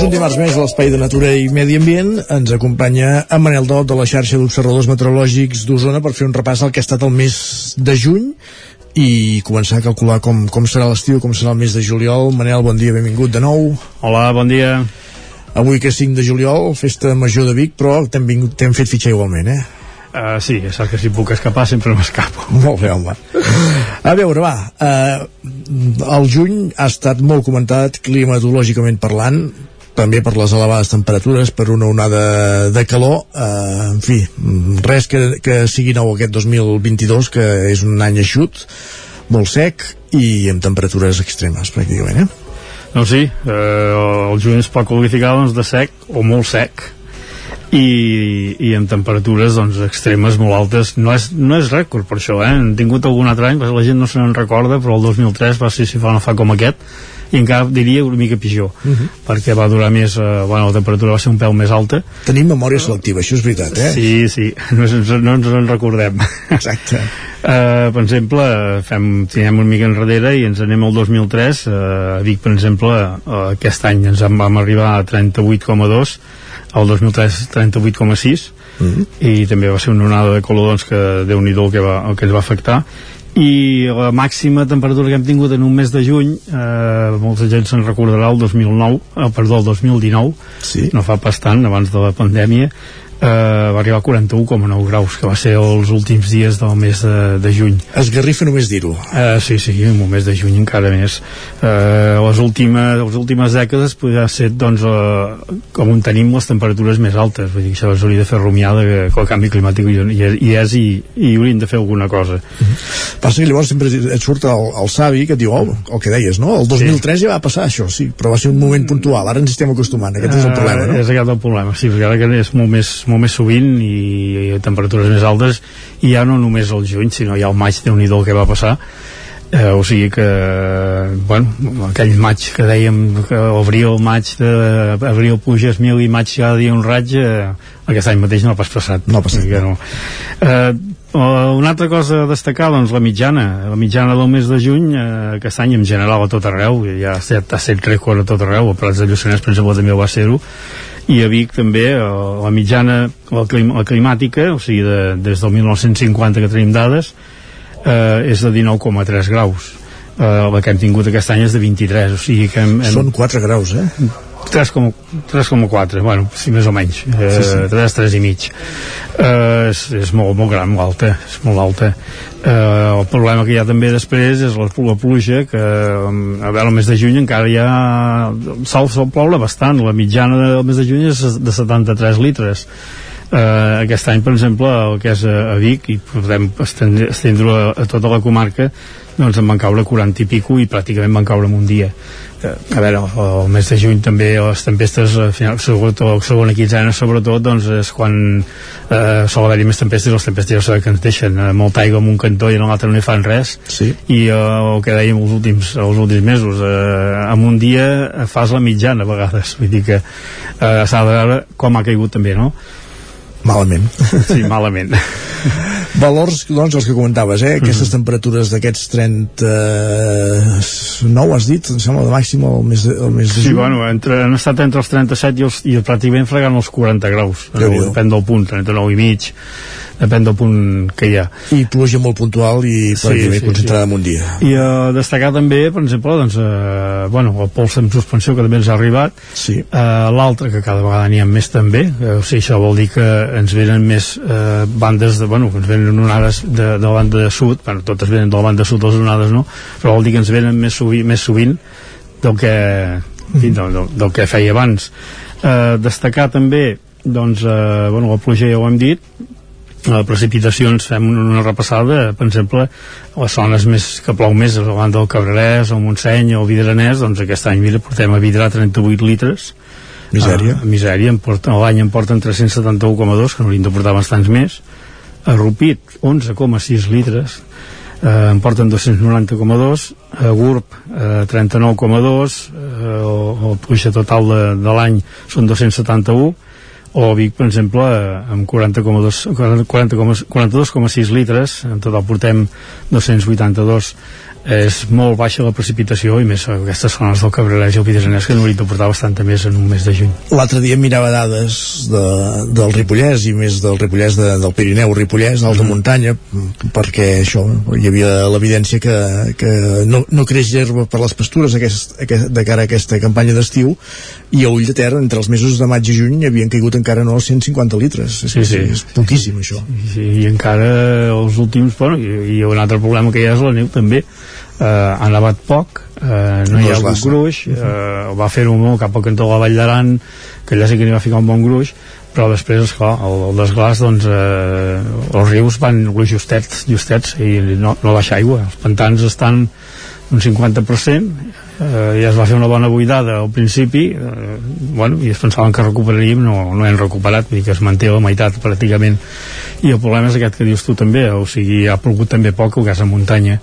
Doncs un dimarts més a l'Espai de Natura i Medi Ambient ens acompanya en Manel Dot de la xarxa d'observadors meteorològics d'Osona per fer un repàs al que ha estat el mes de juny i començar a calcular com, com serà l'estiu, com serà el mes de juliol. Manel, bon dia, benvingut de nou.
Hola, bon dia.
Avui que és 5 de juliol, festa major de Vic, però t'hem fet fitxar igualment, eh?
Uh, sí, és cert que si puc escapar sempre m'escapo.
Molt bé, home. A veure, va, uh, el juny ha estat molt comentat climatològicament parlant, també per les elevades temperatures, per una onada de calor, eh, en fi, res que, que sigui nou aquest 2022, que és un any eixut, molt sec i amb temperatures extremes, pràcticament, eh?
No, sí, eh, el juny es pot qualificar doncs, de sec o molt sec, i, i amb temperatures doncs, extremes molt altes no és, no és rècord per això eh? hem tingut algun altre any, la gent no se n'en recorda però el 2003 va ser si fa no fa com aquest i encara diria una mica pitjor uh mhm. -huh. perquè va durar més eh, bueno, la temperatura va ser un pèl més alta
Tenim memòria selectiva, això és veritat eh?
Sí, sí, no, no ens en recordem
Exacte
uh, Per exemple, fem, tirem una mica enrere i ens anem al 2003 uh, eh, a Vic, per exemple uh, aquest any ens en vam arribar a 38,2 el 2003 38,6 mm -hmm. i també va ser una onada de color doncs, que déu nhi el que, va, el que ens va afectar i la màxima temperatura que hem tingut en un mes de juny eh, molta gent se'n recordarà el 2009 eh, perdó, el 2019
sí.
no fa pas tant, abans de la pandèmia eh, va arribar a 41,9 graus que va ser els últims dies del mes de, de juny
Esgarrifa només dir-ho
eh, sí, sí, en un mes de juny encara més eh, les, últimes, les últimes dècades podria ser doncs, eh, com on tenim les temperatures més altes vull dir això s'hauria de fer rumiar de, que el canvi climàtic i, i és i, i hauríem de fer alguna cosa
mhm. -huh. passa que llavors sempre et surt el, el savi que et diu, oh, el que deies, no? el 2003 sí. ja va passar això, sí, però va ser un moment puntual ara ens estem acostumant, aquest és el problema no?
és aquest el problema, sí, perquè ara que és molt més molt més sovint i, i temperatures més altes i ja no només el juny sinó ja el maig de nhi el que va passar. Eh, o sigui que bueno, aquell maig que dèiem que abril, maig de, abril puges mil i maig cada dia un raig eh, aquest any mateix no ha pas passat.
No ha passat.
Que no. eh, una altra cosa a destacar, doncs, la mitjana. La mitjana del mes de juny, eh, aquest any en general a tot arreu, ja ha set, ha set rècord a tot arreu, a Prats de Lluçanès, per exemple, també ho va ser-ho, i a Vic també la mitjana la, clim, la climàtica, o sigui de, des del 1950 que tenim dades eh, és de 19,3 graus eh, la que hem tingut aquest any és de 23 o sigui que hem, hem...
són 4 graus eh?
3,4 bueno, sí, més o menys eh, sí, sí. 3, 3 i mig. Eh, és, és molt, molt gran, molt alta és molt alta. Eh, el problema que hi ha també després és la, la pluja que a veure el mes de juny encara hi ha sol, sol ploure bastant la mitjana del mes de juny és de 73 litres. Eh, aquest any per exemple el que és a, a Vic i podem estendre a, a tota la comarca doncs en van caure 40 i pico i pràcticament van caure en un dia a veure, el, el mes de juny també les tempestes, al final, sobretot segona quinzena, sobretot, doncs és quan eh, sol haver-hi més tempestes, les tempestes ja que ens deixen eh, molta aigua en un cantó i en l'altre no hi fan res,
sí.
i eh, el que dèiem els últims, els últims mesos, eh, en un dia fas la mitjana a vegades, vull dir que eh, s'ha de veure com ha caigut també, no?
Malament.
Sí, malament.
Valors, doncs, els que comentaves, eh? Aquestes mm. temperatures d'aquests 39, has dit, em sembla, de màxim el mes de, el mes de
sí, juny. bueno, entre, han estat entre els 37 i, els, i pràcticament fregant els 40 graus. Depèn del punt, 39 i mig depèn del punt que hi ha.
I pluja molt puntual i sí, sí, concentrada sí. en un dia.
I uh, destacar també, per exemple, doncs, uh, bueno, el pols en suspensió que també ens ha arribat,
sí.
uh, l'altre que cada vegada n'hi ha més també, uh, o sigui, això vol dir que ens venen més uh, bandes de, bueno, ens venen onades de, de la banda de sud, bueno, totes venen de la banda de sud les onades, no? Però vol dir que ens venen més, sovint, més sovint del que, mm. del, del, del que feia abans. Uh, destacar també doncs, eh, bueno, la pluja ja ho hem dit a precipitacions fem una repassada per exemple, les zones més que plou més a banda del Cabrerès, el Montseny o el Vidranès, doncs aquest any mira, portem a Vidrà 38 litres.
Misèria,
a, a misèria l'any en porten 371,2 que n'haurien de portar bastants més. A Rupit 11,6 litres. Eh, en porten 290,2 a Gurb eh, 39,2 eh, el, el puja total de, de l'any són 271 o Vic, per exemple, amb 40,2 40, 42,6 litres, en total portem 282 és molt baixa la precipitació i més aquestes zones del Cabrerès i el Pidesanès que n'haurien de portar bastant més en un mes de juny.
L'altre dia mirava dades de, del Ripollès i més del Ripollès de, del Pirineu, Ripollès, d'alta mm. muntanya, perquè això, hi havia l'evidència que, que no, no creix herba per les pastures aquest, aquest, de cara a aquesta campanya d'estiu i a ull de terra, entre els mesos de maig i juny havien caigut encara no 150 litres
sí, sí.
és poquíssim això
sí, sí, i encara els últims bueno, i, i un altre problema que hi ha és la neu també eh, ha nevat poc eh, no, no hi ha hagut gruix eh, va fer-ho molt cap al cantó de la Vall d'Aran que allà sí que n'hi va ficar un bon gruix però després, esclar, el, el desglàs doncs, eh, els rius van justets, justets i no, no baixa aigua. Els pantans estan un 50% eh, ja es va fer una bona buidada al principi eh, bueno, i es pensaven que recuperaríem no, no hem recuperat, vull dir que es manté la meitat pràcticament. I el problema és aquest que dius tu també, o sigui, ha plogut també poc el gas a muntanya,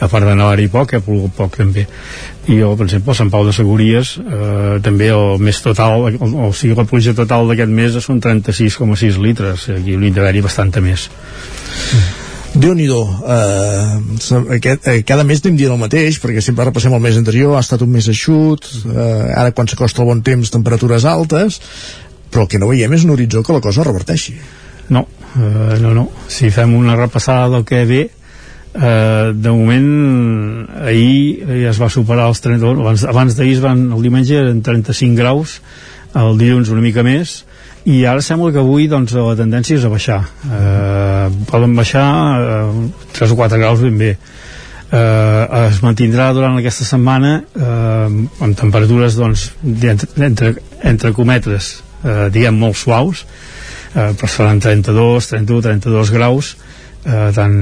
a part de nevar-hi poc, ha plogut poc també. I jo, per exemple, a Sant Pau de Segúries eh, també el mes total o, o sigui, la pluja total d'aquest mes són 36,6 litres, aquí n'hi d'haver-hi bastanta més.
mm déu nhi eh, eh, cada mes anem dient el mateix perquè sempre repassem el mes anterior ha estat un mes eixut eh, ara quan s'acosta el bon temps temperatures altes però el que no veiem és un horitzó que la cosa reverteixi.
No, eh, no, no. Si fem una repassada del que ve eh, de moment ahir ja es va superar els 30 abans, abans d'ahir el diumenge eren 35 graus el dilluns una mica més i ara sembla que avui doncs, la tendència és a baixar. Eh, poden baixar eh, 3 o 4 graus ben bé. Eh, es mantindrà durant aquesta setmana eh, amb temperatures doncs, entre, entre, entre cometres eh, diguem molt suaus. Eh, però seran 32, 31, 32 graus. eh, tant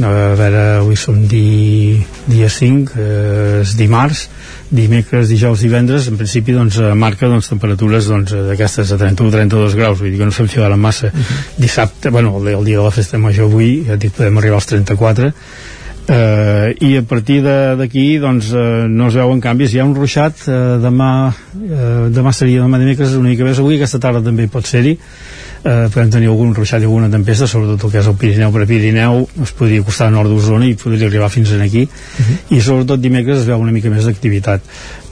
a veure, avui som di, dia 5 eh, és dimarts dimecres, dijous, divendres, en principi doncs, eh, marca doncs, temperatures doncs, d'aquestes de 31-32 graus, vull dir que no s'enfilaran massa. Uh mhm. -huh. Dissabte, bueno, el, el dia de la festa major avui, ja dic, podem arribar als 34, eh, i a partir d'aquí doncs, eh, no es veuen canvis hi ha un ruixat, eh, demà eh, demà seria demà dimecres una mica més avui aquesta tarda també pot ser-hi eh, podem tenir algun ruixat i alguna tempesta sobretot el que és el Pirineu per Pirineu es podria costar a nord d'Osona i podria arribar fins aquí uh mhm. -huh. i sobretot dimecres es veu una mica més d'activitat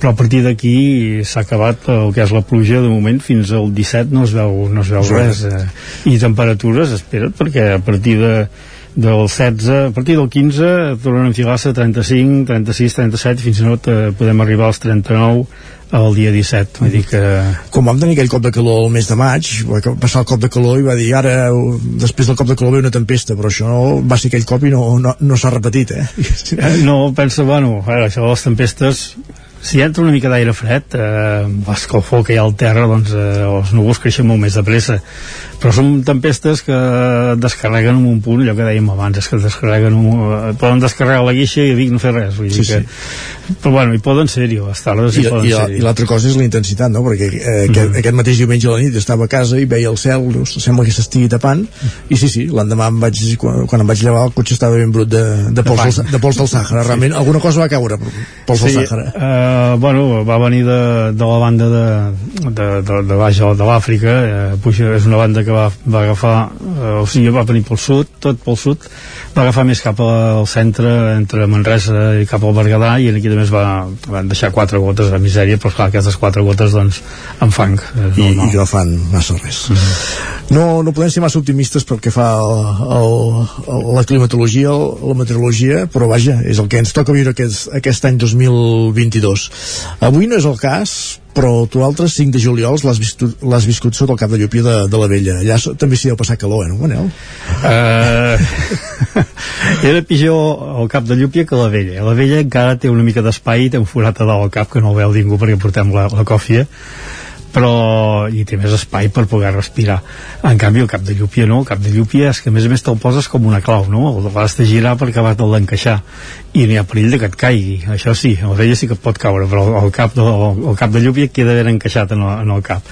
però a partir d'aquí s'ha acabat el que és la pluja de moment fins al 17 no es veu, no es veu sí. res eh, i temperatures espera't perquè a partir de del 16, a partir del 15 tornen a enfilar-se a 35, 36, 37 fins i tot eh, podem arribar als 39 el dia 17 vull dir que...
com vam tenir aquell cop de calor el mes de maig va passar el cop de calor i va dir ara després del cop de calor ve una tempesta però això no, va ser aquell cop i no, no, no s'ha repetit eh?
no, pensa, bueno això de les tempestes si entra una mica d'aire fred eh, l'escalfor que hi ha al terra doncs eh, els núvols creixen molt més de pressa però són tempestes que descarreguen en un punt, allò que dèiem abans és que descarreguen un, eh, poden descarregar la guixa i dic no fer res vull sí, dir que, sí. però bueno, hi poden ser-hi les tardes
i,
poden
i, ser i l'altra cosa és la intensitat no? perquè eh, aquest, mm. aquest mateix diumenge a la nit estava a casa i veia el cel sembla que s'estigui tapant i sí, sí, l'endemà em vaig, quan, quan em vaig llevar el cotxe estava ben brut de, de, pols, de, de pols del Sàhara realment sí. alguna cosa va caure pols sí, del Sàhara
uh, bueno, va venir de, de la banda de, de, de, de baix de l'Àfrica eh, és una banda que va, va agafar eh, o sigui, va venir pel sud, tot pel sud va agafar més cap al centre entre Manresa i cap al Berguedà i aquí també es va, van deixar quatre gotes de misèria però clar, aquestes quatre gotes doncs en fang
I, i no fan massa res. Mm -hmm. no, no podem ser massa optimistes perquè fa el, el, la climatologia la meteorologia, però vaja és el que ens toca viure aquest, aquest any 2022 avui no és el cas però tu altres 5 de juliol l'has viscut, viscut sota el cap de llupia de, de la vella. Allà també s'hi deu passar calor, eh, no, Manel?
Uh, era pitjor el cap de llupia que la vella. La vella encara té una mica d'espai i té un forat a dalt al cap que no el veu ningú perquè portem la, la còfia però hi té més espai per poder respirar. En canvi el cap de llúpia no, el cap de llúpia és que a més a més te'l poses com una clau no? el vas de girar per acabar te'l d'encaixar i n'hi ha perill de que et caigui. Això sí, el vella sí que et pot caure però el cap de, el, cap de llúpia queda ben encaixat en el, en el cap.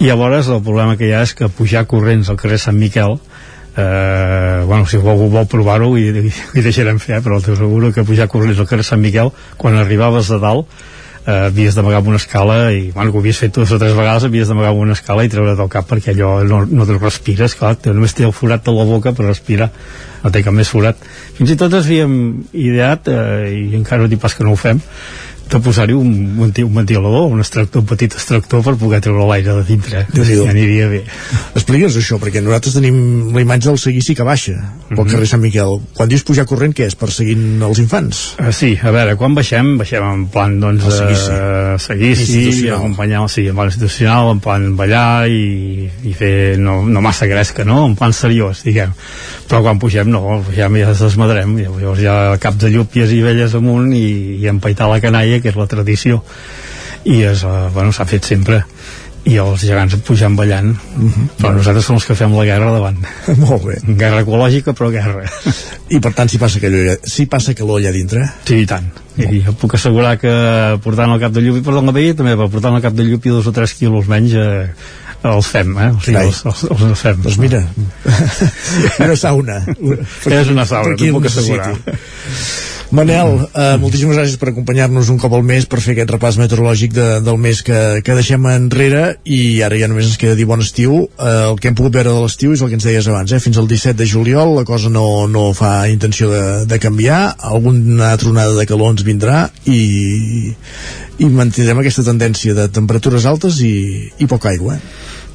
I llavors el problema que hi ha és que pujar corrents al carrer Sant Miquel eh, bueno, si algú vol provar-ho i, i, i deixarem fer, eh, però t'asseguro que pujar corrents al carrer Sant Miquel quan arribaves de dalt eh, havies d'amagar amb una escala i bueno, que ho havies fet dues o tres vegades havies d'amagar amb una escala i treure't el cap perquè allò no, no te respires, clar, només té el forat de la boca per respirar no té cap més forat. Fins i tot havíem ideat eh, i encara no dic pas que no ho fem de posar-hi un, un, un ventilador, un extractor, un petit extractor per poder treure l'aire de dintre. Ja aniria bé.
Explica'ns això, perquè nosaltres tenim la imatge del seguici que baixa pel mm -hmm. carrer Sant Miquel. Quan dius pujar corrent, què és? Per seguint els infants?
Uh, sí, a veure, quan baixem, baixem en plan, doncs, el seguici, uh, seguici acompanyar, sí, en plan institucional, en plan ballar i, i fer no, no massa gresca, no? En plan seriós, diguem. Però quan pugem, no, ja, ja es desmadrem, llavors ja caps de llúpies i velles amunt i, i empaitar la canalla que és la tradició i és, uh, bueno, s'ha fet sempre i els gegants pujant ballant uh. -huh. però nosaltres som els que fem la guerra davant
molt bé
guerra ecològica però guerra
i per tant si passa calor, si passa calor allà dintre
sí i tant i jo puc assegurar que portant el cap de llupi perdó la veia també però portant el cap de llupi dos o tres quilos menys eh, els fem, eh? O sigui, els, els, els, els fem.
Doncs mira, una sauna.
És una sauna, t'ho puc assegurar.
Manel, eh, moltíssimes gràcies per acompanyar-nos un cop al mes per fer aquest repàs meteorològic de, del mes que, que deixem enrere i ara ja només ens queda dir bon estiu eh, el que hem pogut veure de l'estiu és el que ens deies abans eh? fins al 17 de juliol la cosa no, no fa intenció de, de canviar alguna tronada de calor ens vindrà i, i mantindrem aquesta tendència de temperatures altes i, i poca aigua eh?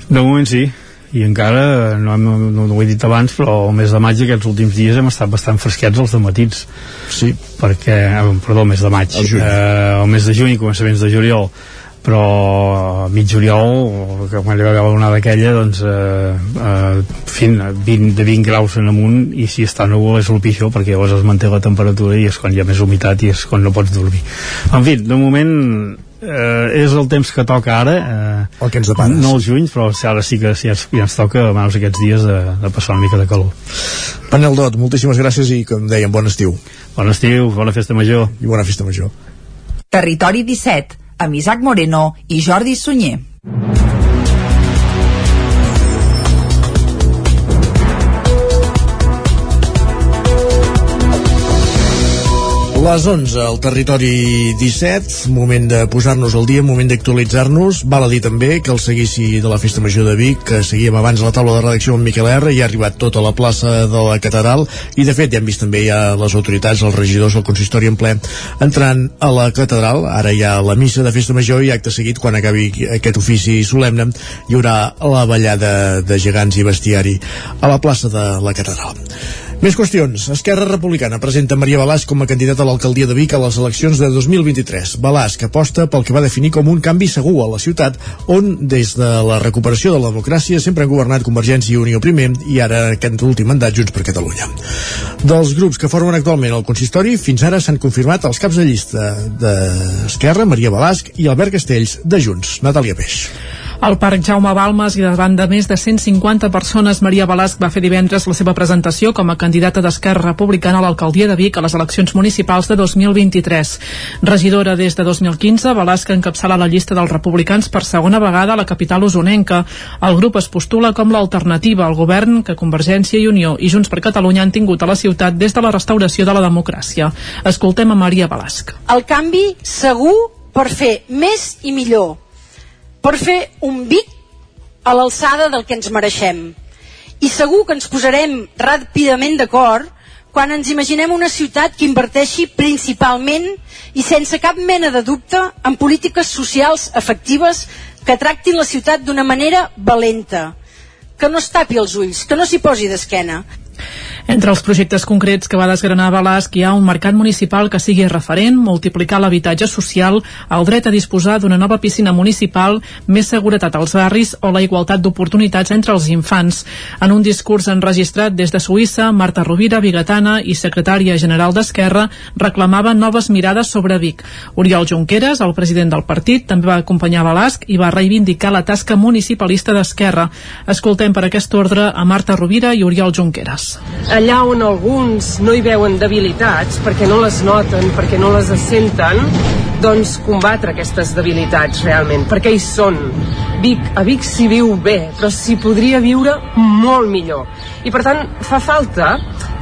de moment sí i encara, no, no, no, no ho he dit abans però el mes de maig aquests últims dies hem estat bastant fresquets els de matins.
Sí.
perquè, eh, perdó, el mes de maig.
El,
eh, el mes de juny i començaments de juliol. Però a mig juliol que quan hi va haver una d'aquella doncs eh, eh, fin, 20, de 20 graus en amunt i si està núvol és el pitjor perquè llavors es manté la temperatura i és quan hi ha més humitat i és quan no pots dormir. En fi, de moment eh, és el temps que toca ara eh,
el que ens depara
no el juny però ara sí que ja, ja ens toca menys aquests dies de, de passar una mica de calor.
Panel Dot, moltíssimes gràcies i com dèiem, bon estiu.
Bon estiu, bona festa major.
I bona festa major.
Territori 17 amb Isaac Moreno i Jordi Sunyer
Les 11, al territori 17, moment de posar-nos al dia, moment d'actualitzar-nos. Val a dir també que el seguici de la Festa Major de Vic, que seguíem abans la taula de redacció amb Miquel R, ja ha arribat tot a la plaça de la Catedral i de fet ja hem vist també ja les autoritats, els regidors del consistori en ple entrant a la Catedral. Ara hi ha la missa de Festa Major i acte seguit, quan acabi aquest ofici solemne, hi haurà la ballada de gegants i bestiari a la plaça de la Catedral. Més qüestions. Esquerra Republicana presenta Maria Balàs com a candidata a l'alcaldia de Vic a les eleccions de 2023. Balàs, que aposta pel que va definir com un canvi segur a la ciutat, on des de la recuperació de la democràcia sempre han governat Convergència i Unió primer i ara aquest últim mandat Junts per Catalunya. Dels grups que formen actualment el consistori, fins ara s'han confirmat els caps de llista d'Esquerra, Maria Balàs i Albert Castells, de Junts. Natàlia Peix.
Al Parc Jaume Balmes i davant de més de 150 persones, Maria Balasc va fer divendres la seva presentació com a candidata d'Esquerra Republicana a l'alcaldia de Vic a les eleccions municipals de 2023. Regidora des de 2015, Balasc encapçala la llista dels republicans per segona vegada a la capital usonenca. El grup es postula com l'alternativa al govern que Convergència i Unió i Junts per Catalunya han tingut a la ciutat des de la restauració de la democràcia. Escoltem a Maria Balasc.
El canvi segur per fer més i millor per fer un Vic a l'alçada del que ens mereixem. I segur que ens posarem ràpidament d'acord quan ens imaginem una ciutat que inverteixi principalment i sense cap mena de dubte en polítiques socials efectives que tractin la ciutat d'una manera valenta, que no es tapi els ulls, que no s'hi posi d'esquena,
entre els projectes concrets que va desgranar Balasc hi ha un mercat municipal que sigui referent, multiplicar l'habitatge social, el dret a disposar d'una nova piscina municipal, més seguretat als barris o la igualtat d'oportunitats entre els infants. En un discurs enregistrat des de Suïssa, Marta Rovira, bigatana i secretària general d'Esquerra, reclamava noves mirades sobre Vic. Oriol Junqueras, el president del partit, també va acompanyar Balasc i va reivindicar la tasca municipalista d'Esquerra. Escoltem per aquest ordre a Marta Rovira i Oriol Junqueras
allà on alguns no hi veuen debilitats, perquè no les noten, perquè no les senten, doncs combatre aquestes debilitats realment, perquè hi són. Vic, a Vic s'hi viu bé, però s'hi podria viure molt millor. I per tant fa falta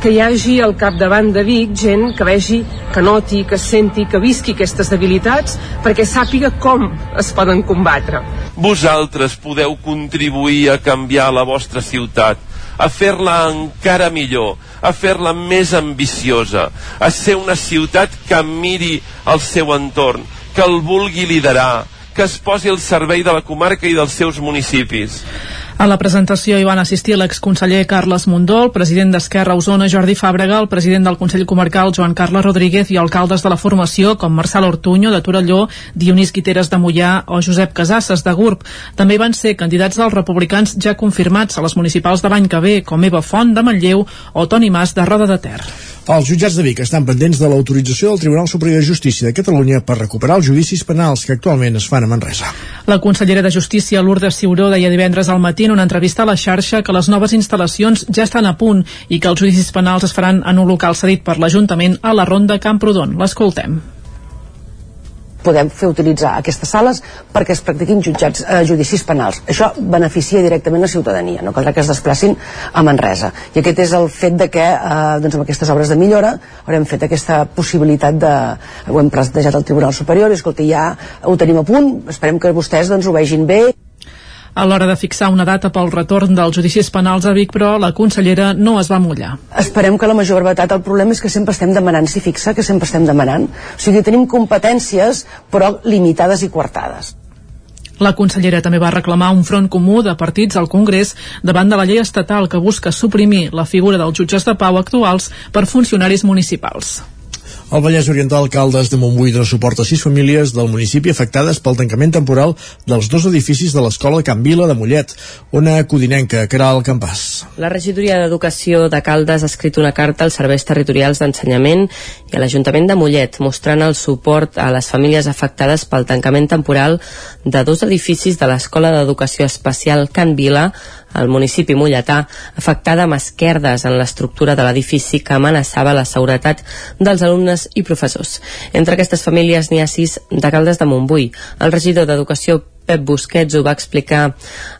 que hi hagi al capdavant de Vic gent que vegi, que noti, que senti, que visqui aquestes debilitats perquè sàpiga com es poden combatre.
Vosaltres podeu contribuir a canviar la vostra ciutat a fer-la encara millor, a fer-la més ambiciosa, a ser una ciutat que miri el seu entorn, que el vulgui liderar, que es posi al servei de la comarca i dels seus municipis.
A la presentació hi van assistir l'exconseller Carles Mundó, el president d'Esquerra Osona Jordi Fàbrega, el president del Consell Comarcal Joan Carles Rodríguez i alcaldes de la formació com Marçal Ortuño de Torelló, Dionís Guiteres de Mollà o Josep Casasses de Gurb. També van ser candidats dels republicans ja confirmats a les municipals de l'any que ve, com Eva Font de Manlleu o Toni Mas de Roda de Ter.
Els jutjats de Vic estan pendents de l'autorització del Tribunal Superior de Justícia de Catalunya per recuperar els judicis penals que actualment es fan a Manresa.
La consellera de Justícia, Lourdes Ciuró, deia divendres al matí en una entrevista a la xarxa que les noves instal·lacions ja estan a punt i que els judicis penals es faran en un local cedit per l'Ajuntament a la Ronda Camprodon. L'escoltem
podem fer utilitzar aquestes sales perquè es practiquin jutjats, eh, judicis penals. Això beneficia directament la ciutadania, no caldrà que es desplacin a Manresa. I aquest és el fet de que eh, doncs amb aquestes obres de millora haurem fet aquesta possibilitat de... ho hem plantejat al Tribunal Superior i escolta, ja ho tenim a punt, esperem que vostès doncs, ho vegin bé
a l'hora de fixar una data pel retorn dels judicis penals a Vic, però la consellera no es va mullar.
Esperem que la major brevetat, el problema és que sempre estem demanant, si fixa que sempre estem demanant. O sigui, tenim competències, però limitades i coartades.
La consellera també va reclamar un front comú de partits al Congrés davant de la llei estatal que busca suprimir la figura dels jutges de pau actuals per funcionaris municipals.
El Vallès Oriental, alcaldes de Montbui dona suport a sis famílies del municipi afectades pel tancament temporal dels dos edificis de l'Escola Can Vila de Mollet, una codinenca, que era al campàs.
La regidoria d'Educació de Caldes ha escrit una carta als serveis territorials d'ensenyament i a l'Ajuntament de Mollet, mostrant el suport a les famílies afectades pel tancament temporal de dos edificis de l'Escola d'Educació Especial Can Vila al municipi mulletà, afectada amb esquerdes en l'estructura de l'edifici que amenaçava la seguretat dels alumnes i professors. Entre aquestes famílies n'hi ha sis de Caldes de Montbui. El regidor d'Educació Pep Busquets ho va explicar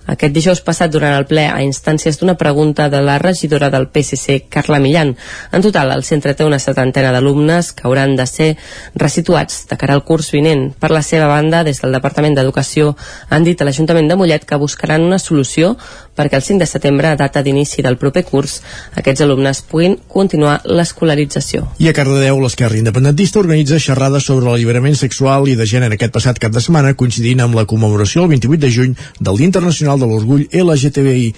aquest dijous passat durant el ple a instàncies d'una pregunta de la regidora del PSC, Carla Millan. En total, el centre té una setantena d'alumnes que hauran de ser resituats de cara al curs vinent. Per la seva banda, des del Departament d'Educació han dit a l'Ajuntament de Mollet que buscaran una solució perquè el 5 de setembre, data d'inici del proper curs, aquests alumnes puguin continuar l'escolarització.
I a Cardedeu, l'esquerra independentista organitza xerrades sobre l'alliberament sexual i de gènere aquest passat cap de setmana, coincidint amb la commemoració celebració el 28 de juny del Dia Internacional de l'Orgull LGTBIQ+.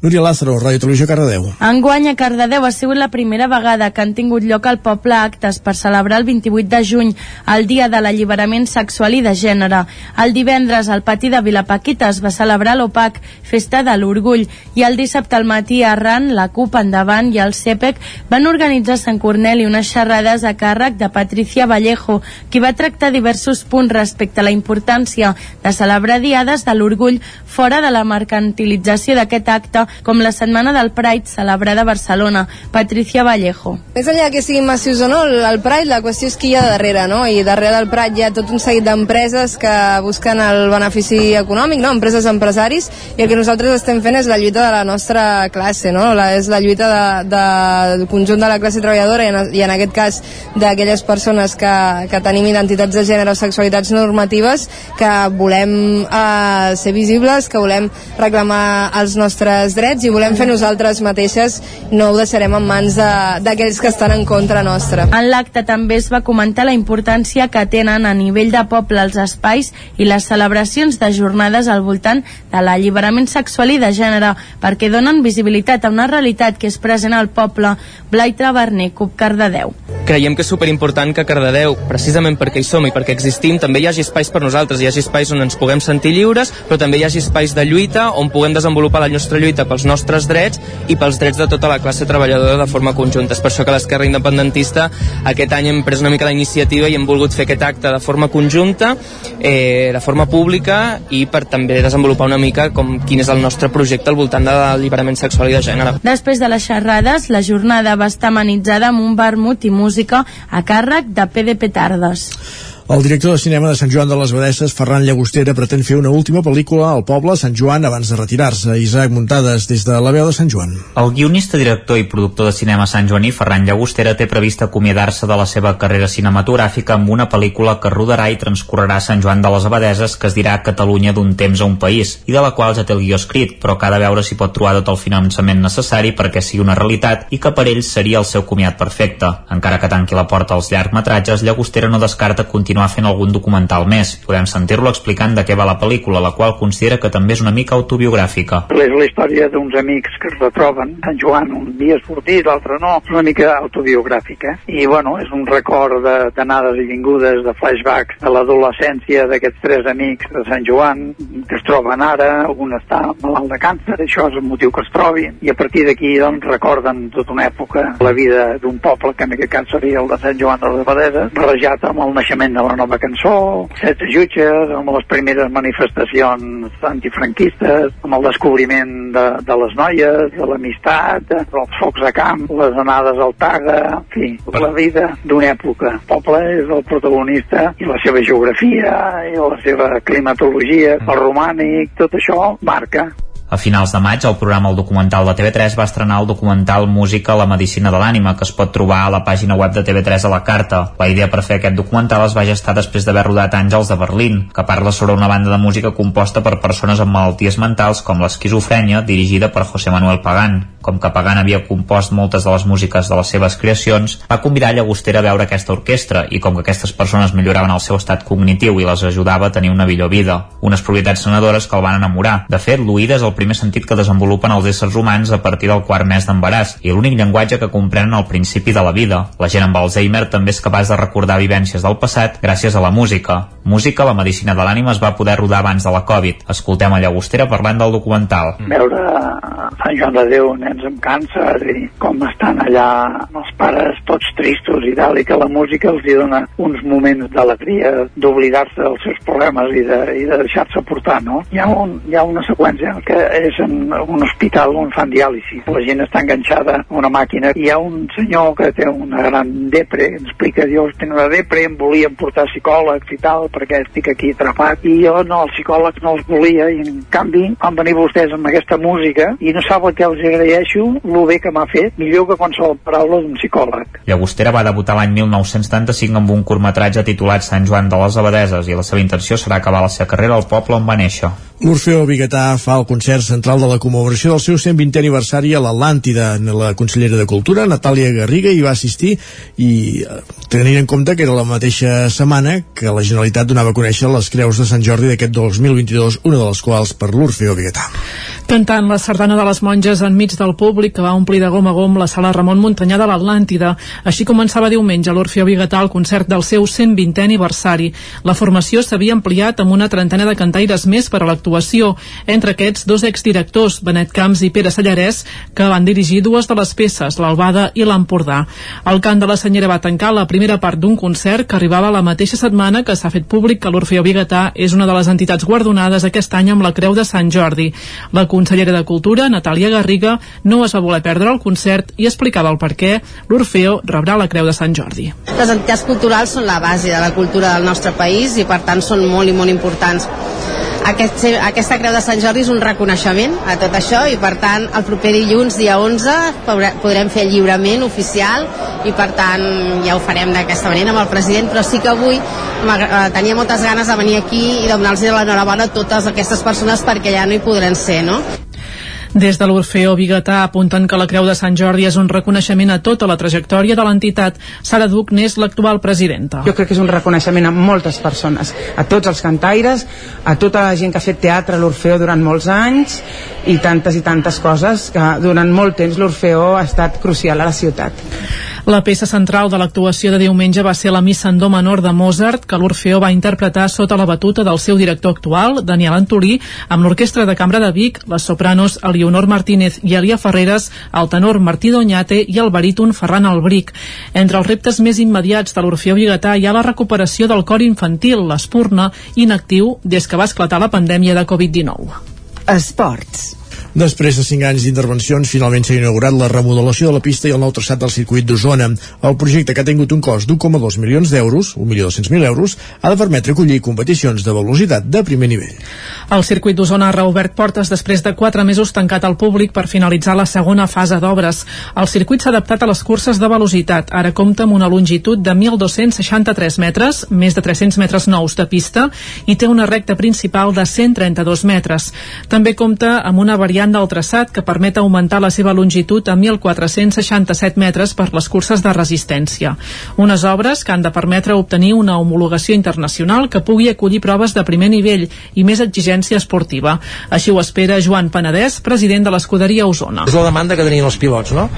Núria Lázaro, Ràdio Televisió Cardedeu.
Enguany a Cardedeu ha sigut la primera vegada que han tingut lloc al poble actes per celebrar el 28 de juny, el Dia de l'Alliberament Sexual i de Gènere. El divendres al pati de Vilapaquita es va celebrar l'OPAC, Festa de l'Orgull, i el dissabte al matí a Arran, la CUP Endavant i el CEPEC van organitzar Sant Corneli unes xerrades a càrrec de Patricia Vallejo, qui va tractar diversos punts respecte a la importància de celebrar diades de l'orgull fora de la mercantilització d'aquest acte, com la Setmana del Pride celebrada a Barcelona. Patricia Vallejo.
Més enllà que siguin massius o no, el Pride, la qüestió és qui hi ha darrere, no? I darrere del Pride hi ha tot un seguit d'empreses que busquen el benefici econòmic, no? Empreses empresaris, i el que nosaltres estem fent és la lluita de la nostra classe, no? La, és la lluita de, de, del conjunt de la classe treballadora i en, i en aquest cas d'aquelles persones que, que tenim identitats de gènere o sexualitats normatives que volem eh, ser visibles, que volem reclamar els nostres drets i volem fer nosaltres mateixes, no ho deixarem en mans d'aquells que estan en contra nostra.
En l'acte també es va comentar la importància que tenen a nivell de poble els espais i les celebracions de jornades al voltant de l'alliberament sexual i de gènere, perquè donen visibilitat a una realitat que és present al poble. Blai Traverner, CUP Cardedeu.
Creiem que és superimportant que Cardedeu, precisament perquè hi som i perquè existim, també hi hagi espais per nosaltres, hi hagi espais on ens puguem sentir lliures, però també hi hagi espais de lluita on puguem desenvolupar la nostra lluita pels nostres drets i pels drets de tota la classe treballadora de forma conjunta. És per això que l'esquerra independentista aquest any hem pres una mica la iniciativa i hem volgut fer aquest acte de forma conjunta, eh, de forma pública i per també desenvolupar una mica com quin és el nostre projecte al voltant de l'alliberament sexual i de gènere.
Després de les xerrades, la jornada va estar amenitzada amb un vermut i música a càrrec de PDP Tardes.
El director de cinema de Sant Joan de les Abadesses, Ferran Llagostera, pretén fer una última pel·lícula al poble Sant Joan abans de retirar-se. Isaac Muntades, des de la veu de Sant Joan.
El guionista, director i productor de cinema Sant Joaní, Ferran Llagostera, té previst acomiadar-se de la seva carrera cinematogràfica amb una pel·lícula que rodarà i transcorrerà a Sant Joan de les Abadeses, que es dirà Catalunya d'un temps a un país, i de la qual ja té el guió escrit, però que ha de veure si pot trobar tot el finançament necessari perquè sigui una realitat i que per ell seria el seu comiat perfecte. Encara que tanqui la porta als llargmetratges, Llagostera no descarta continuar continuar fent algun documental més. Podem sentir-lo explicant de què va la pel·lícula, la qual considera que també és una mica autobiogràfica.
És la història d'uns amics que es retroben, en Joan un dia és sortit, l'altre no, és una mica autobiogràfica. I bueno, és un record d'anades i vingudes, de flashbacks de l'adolescència d'aquests tres amics de Sant Joan, que es troben ara, un està malalt de càncer, això és el motiu que es trobin, i a partir d'aquí doncs recorden tota una època la vida d'un poble, que en aquest cas seria el de Sant Joan de les Abadeses, barrejat amb el naixement la nova cançó, Set jutges, amb les primeres manifestacions antifranquistes, amb el descobriment de, de les noies, de l'amistat, els focs a camp, les anades al Taga, en fi, la vida d'una època. El poble és el protagonista i la seva geografia i la seva climatologia, el romànic, tot això marca.
A finals de maig, el programa El Documental de TV3 va estrenar el documental Música, la medicina de l'ànima, que es pot trobar a la pàgina web de TV3 a la carta. La idea per fer aquest documental es va gestar després d'haver rodat Àngels de Berlín, que parla sobre una banda de música composta per persones amb malalties mentals com l'esquizofrènia, dirigida per José Manuel Pagán. Com que Pagán havia compost moltes de les músiques de les seves creacions, va convidar Llagostera a veure aquesta orquestra i com que aquestes persones milloraven el seu estat cognitiu i les ajudava a tenir una millor vida. Unes propietats sanadores que el van enamorar. De fet, l'oïda és el primer sentit que desenvolupen els éssers humans a partir del quart mes d'embaràs i l'únic llenguatge que comprenen al principi de la vida. La gent amb Alzheimer també és capaç de recordar vivències del passat gràcies a la música. Música, la medicina de l'ànima es va poder rodar abans de la Covid. Escoltem a Llagostera parlant del documental.
Veure Sant Joan de Déu, nens amb càncer i com estan allà els pares tots tristos i tal, i que la música els hi dona uns moments d'alegria, d'oblidar-se dels seus problemes i de, i de deixar-se portar, no? Hi ha, un, hi ha una seqüència que és en un hospital on fan diàlisi. La gent està enganxada a una màquina. Hi ha un senyor que té una gran depre, explica, Dios, tinc una depre, em volien portar psicòlegs i tal, perquè estic aquí atrapat. I jo no, els psicòlegs no els volia, i en canvi van venir vostès amb aquesta música i no saben que els agraeixo el bé que m'ha fet, millor que qualsevol paraula d'un psicòleg.
Llagostera va debutar l'any 1975 amb un curtmetratge titulat Sant Joan de les Abadeses i la seva intenció serà acabar la seva carrera al poble on va néixer.
L'Orfeo Biguetà fa el concert central de la commemoració del seu 120è aniversari a l'Atlàntida. La consellera de Cultura, Natàlia Garriga, hi va assistir i eh, tenint en compte que era la mateixa setmana que la Generalitat donava a conèixer les creus de Sant Jordi d'aquest 2022, una de les quals per l'Orfeo Biguetà.
Cantant la sardana de les monges enmig del públic que va omplir de gom a gom la sala Ramon Muntanyà de l'Atlàntida. Així començava diumenge l'Orfeo Biguetà el concert del seu 120è aniversari. La formació s'havia ampliat amb una trentena de cantaires més per a l'actuació, entre aquests dos exdirectors, Benet Camps i Pere Sallarès, que van dirigir dues de les peces, l'Albada i l'Empordà. El cant de la senyera va tancar la primera part d'un concert que arribava la mateixa setmana que s'ha fet públic que l'Orfeo Biguetà és una de les entitats guardonades aquest any amb la Creu de Sant Jordi. La consellera de Cultura, Natàlia Garriga, no es va voler perdre el concert i explicava el per què l'Orfeo rebrà la Creu de Sant Jordi.
Les entitats culturals són la base de la cultura del nostre país i per tant són molt i molt importants. Aquest, aquesta Creu de Sant Jordi és un reconeixement a tot això i per tant el proper dilluns, dia 11, podrem fer el lliurament oficial i per tant ja ho farem d'aquesta manera amb el president, però sí que avui eh, tenia moltes ganes de venir aquí i donar-los l'enhorabona a totes aquestes persones perquè ja no hi podran ser, no?
Des de l'Orfeo Bigatà apunten que la Creu de Sant Jordi és un reconeixement a tota la trajectòria de l'entitat. Sara Duc n'és l'actual presidenta.
Jo crec que és un reconeixement a moltes persones, a tots els cantaires, a tota la gent que ha fet teatre a l'Orfeo durant molts anys i tantes i tantes coses que durant molt temps l'Orfeo ha estat crucial a la ciutat.
La peça central de l'actuació de diumenge va ser la missa en do menor de Mozart, que l'Orfeo va interpretar sota la batuta del seu director actual, Daniel Antolí, amb l'Orquestra de Cambra de Vic, les sopranos Elionor Martínez i Elia Ferreres, el tenor Martí Doñate i el baríton Ferran Albric. Entre els reptes més immediats de l'Orfeo Bigatà hi ha la recuperació del cor infantil, l'Espurna, inactiu des que va esclatar la pandèmia de Covid-19.
Esports.
Després de 5 anys d'intervencions, finalment s'ha inaugurat la remodelació de la pista i el nou traçat del circuit d'Osona. El projecte, que ha tingut un cost d'1,2 milions d'euros, 1.200.000 euros, ha de permetre acollir competicions de velocitat de primer nivell.
El circuit d'Osona ha reobert portes després de 4 mesos tancat al públic per finalitzar la segona fase d'obres. El circuit s'ha adaptat a les curses de velocitat. Ara compta amb una longitud de 1.263 metres, més de 300 metres nous de pista, i té una recta principal de 132 metres. També compta amb una variant variant del traçat que permet augmentar la seva longitud a 1.467 metres per les curses de resistència. Unes obres que han de permetre obtenir una homologació internacional que pugui acollir proves de primer nivell i més exigència esportiva. Així ho espera Joan Penedès, president de l'escuderia Osona.
És la demanda que tenien els pilots, no?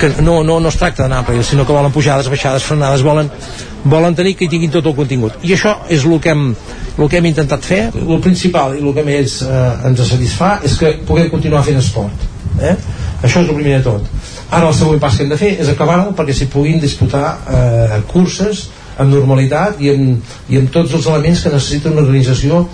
Que no, no, no es tracta d'anar per sinó que volen pujades, baixades, frenades, volen, volen tenir que hi tinguin tot el contingut. I això és el que hem, el que hem intentat fer, el principal i el que més eh, ens satisfà és que puguem continuar fent esport eh? això és el primer de tot ara el següent pas que hem de fer és acabar-lo perquè s'hi puguin disputar eh, curses amb normalitat i amb, i amb tots els elements que necessita una organització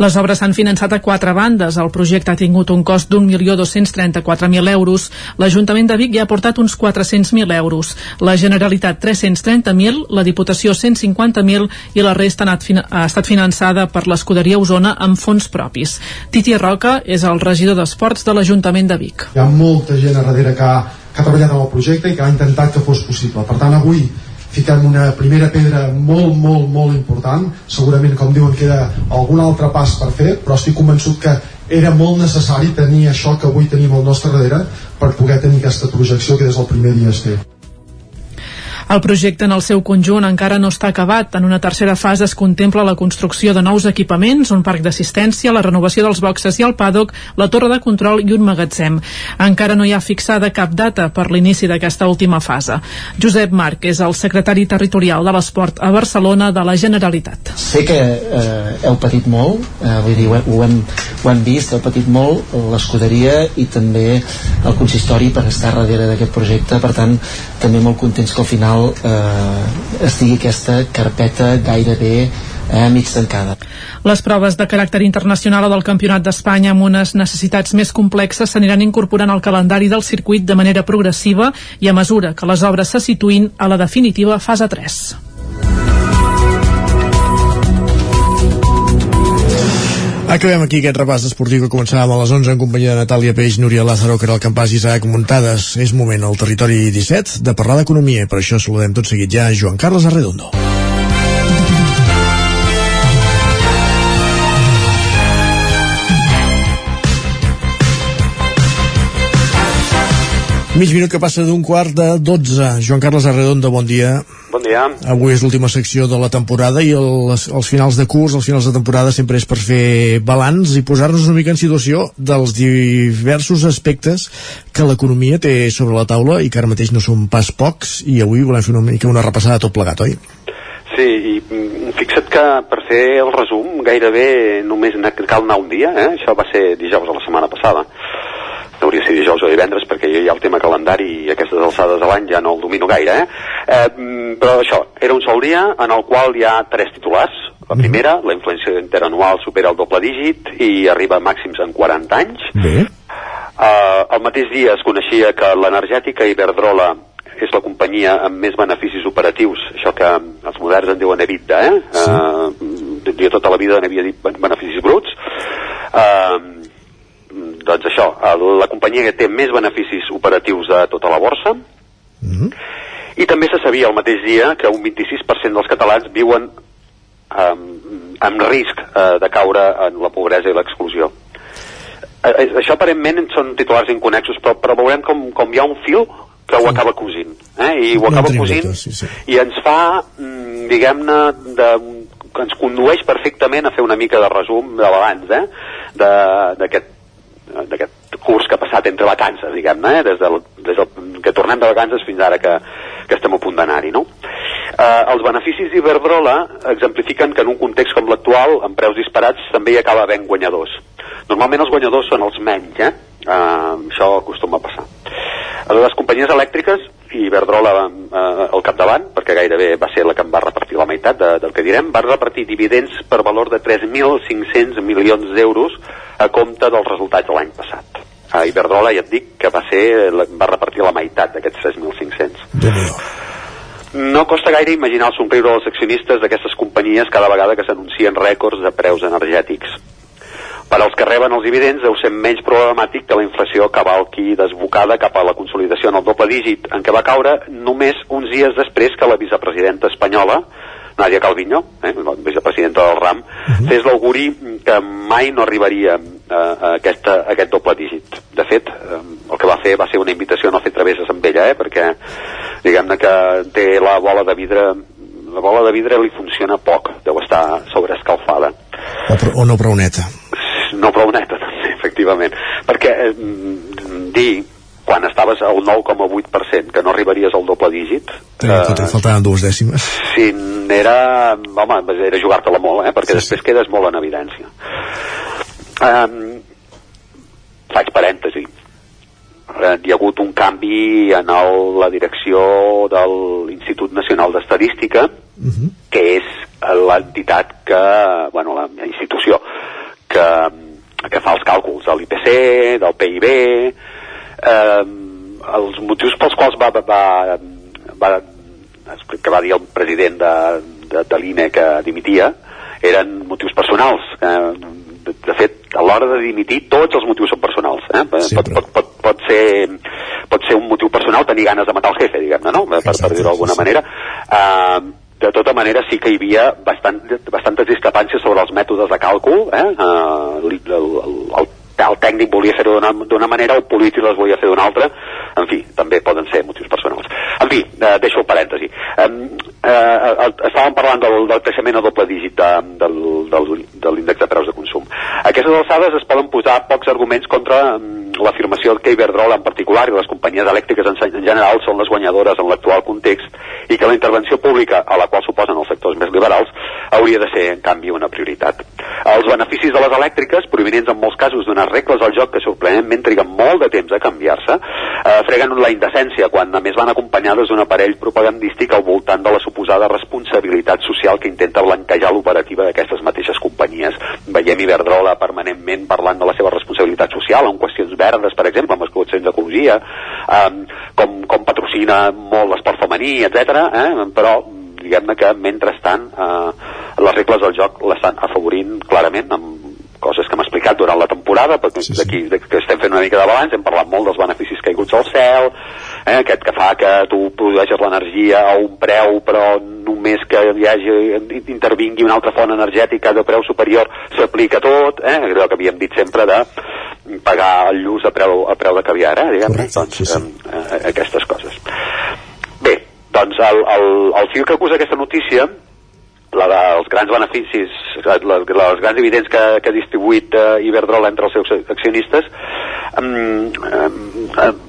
les obres s'han finançat a quatre bandes. El projecte ha tingut un cost d'1.234.000 euros. L'Ajuntament de Vic ja ha portat uns 400.000 euros. La Generalitat 330.000, la Diputació 150.000 i la resta ha, ha estat finançada per l'Escuderia Osona amb fons propis. Titi Roca és el regidor d'Esports de l'Ajuntament de Vic.
Hi ha molta gent a darrere que ha, que ha treballat en el projecte i que ha intentat que fos possible. Per tant, avui fiquem una primera pedra molt, molt, molt important segurament, com diuen, queda algun altre pas per fer, però estic convençut que era molt necessari tenir això que avui tenim al nostre darrere per poder tenir aquesta projecció que des del primer dia es té.
El projecte en el seu conjunt encara no està acabat. En una tercera fase es contempla la construcció de nous equipaments, un parc d'assistència, la renovació dels boxes i el paddock, la torre de control i un magatzem. Encara no hi ha fixada cap data per l'inici d'aquesta última fase. Josep Marc és el secretari territorial de l'esport a Barcelona de la Generalitat.
Sé que eh, heu patit molt, eh, vull dir, ho, hem, ho hem vist, heu patit molt l'escuderia i també el consistori per estar darrere d'aquest projecte, per tant, també molt contents que al final final eh, estigui aquesta carpeta gairebé eh, mig tancada.
Les proves de caràcter internacional o del Campionat d'Espanya amb unes necessitats més complexes s'aniran incorporant al calendari del circuit de manera progressiva i a mesura que les obres se situïn a la definitiva fase 3.
Acabem aquí aquest repàs esportiu que començàvem a les 11 en companyia de Natàlia Peix, Núria Lázaro, el campàs Isaac Muntades. És moment al territori 17 de parlar d'economia per això saludem tot seguit ja Joan Carles Arredondo. Mig minut que passa d'un quart de 12. Joan Carles Arredondo, bon dia.
Bon dia.
Avui és l'última secció de la temporada i el, els, els finals de curs, els finals de temporada sempre és per fer balanç i posar-nos una mica en situació dels diversos aspectes que l'economia té sobre la taula i que ara mateix no són pas pocs i avui volem fer una mica una repassada tot plegat, oi?
Sí, i mm, fixa't que per fer el resum gairebé només cal anar un dia, eh? això va ser dijous de la setmana passada hauria de ser dijous o divendres perquè jo ja el tema calendari i aquestes alçades de l'any ja no el domino gaire eh? eh? però això, era un sol dia en el qual hi ha tres titulars la primera, la influència interanual supera el doble dígit i arriba a màxims en 40 anys
Bé.
Uh, el mateix dia es coneixia que l'energètica Iberdrola és la companyia amb més beneficis operatius, això que els moderns en diuen EBITDA, eh? Sí. Uh, jo tota la vida n'havia dit beneficis bruts. Uh, doncs això, la companyia que té més beneficis operatius de tota la borsa,
mm -hmm.
i també se sabia el mateix dia que un 26% dels catalans viuen eh, amb risc eh, de caure en la pobresa i l'exclusió. Eh, això aparentment són titulars inconexos, però, però veurem com, com hi ha un fil que ho acaba cosint. Eh? I ho acaba cosint
sí, sí.
i ens fa, mm, diguem-ne, de, que ens condueix perfectament a fer una mica de resum de balanç eh? d'aquest d'aquest curs que ha passat entre vacances, diguem-ne, eh? des, del, des del, que tornem de vacances fins ara que, que estem a punt d'anar-hi, no? Eh, els beneficis d'Iberdrola exemplifiquen que en un context com l'actual, amb preus disparats, també hi acaba havent guanyadors. Normalment els guanyadors són els menys, eh? eh això acostuma a passar. Les companyies elèctriques i Iberdrola eh, al capdavant, perquè gairebé va ser la que en va repartir la meitat de, del que direm, va repartir dividends per valor de 3.500 milions d'euros a compte dels resultats de l'any passat. A Iberdrola ja et dic que va, ser, va repartir la meitat d'aquests 3.500. No costa gaire imaginar el somriure dels accionistes d'aquestes companyies cada vegada que s'anuncien rècords de preus energètics per als que reben els dividends deu ser menys problemàtic que la inflació cavalqui desbocada cap a la consolidació en el doble dígit, en què va caure només uns dies després que la vicepresidenta espanyola, Nadia Calviño, eh, la vicepresidenta del RAM, uh -huh. fes l'auguri que mai no arribaria eh, a, aquesta, a aquest doble dígit. De fet, eh, el que va fer va ser una invitació a no fer travesses amb ella, eh, perquè diguem-ne que té la bola de vidre la bola de vidre li funciona poc, deu estar sobreescalfada.
O, o no prou neta
no prou neta també, efectivament perquè eh, dir quan estaves al 9,8% que no arribaries al doble dígit
eh, tot faltaven dues dècimes
sí, era, home, era jugar-te-la molt eh, perquè sí, després sí. quedes molt en evidència um, faig parèntesi eh, hi ha hagut un canvi en el, la direcció de l'Institut Nacional d'Estadística
uh -huh.
que és l'entitat que, bueno, la institució que, que fa els càlculs de l'IPC, del PIB, eh, els motius pels quals va, va, va, que va dir el president de, de, de l'INE que dimitia eren motius personals. Eh, de, de fet, a l'hora de dimitir, tots els motius són personals. Eh? Pot, pot, pot, pot, ser, pot ser un motiu personal tenir ganes de matar el jefe, diguem-ne, no? per, per dir-ho d'alguna manera. Eh, de tota manera sí que hi havia bastant, bastantes discrepàncies sobre els mètodes de càlcul eh? Uh, el, el, el, el tècnic volia fer-ho d'una manera, el polític les volia fer d'una altra, en fi, també poden ser motius personals. En fi, eh, deixo el parèntesi. Eh, eh, estàvem parlant del, del creixement a doble dígit de, del, del, de l'índex de preus de consum. Aquestes alçades es poden posar pocs arguments contra l'afirmació que Iberdrola en particular i les companyies elèctriques en, en general són les guanyadores en l'actual context i que la intervenció pública, a la qual suposen els sectors més liberals, hauria de ser, en canvi, una prioritat. Els beneficis de les elèctriques, provinents en molts casos regles al joc que sorprenentment triguen molt de temps a canviar-se, eh, freguen la indecència quan a més van acompanyades d'un aparell propagandístic al voltant de la suposada responsabilitat social que intenta blanquejar l'operativa d'aquestes mateixes companyies. Veiem Iberdrola permanentment parlant de la seva responsabilitat social en qüestions verdes, per exemple, amb col·leccions d'ecologia, eh, com, com patrocina molt l'esport femení, etc. Eh? però diguem-ne que mentrestant eh, les regles del joc l'estan afavorint clarament amb coses que hem explicat durant la temporada, perquè sí, sí. d'aquí que estem fent una mica de balanç, hem parlat molt dels beneficis caiguts al cel, eh, aquest que fa que tu produeixes l'energia a un preu, però només que hi hagi, intervingui una altra font energètica de preu superior s'aplica tot, eh, allò que havíem dit sempre de pagar el lluç a preu, a preu de caviar, eh, diguem doncs, sí, sí. Eh, aquestes coses. Bé, doncs el, el, el fil que acusa aquesta notícia la dels grans beneficis, les, les grans dividends que, que ha distribuït eh, Iberdrola entre els seus accionistes, um, um,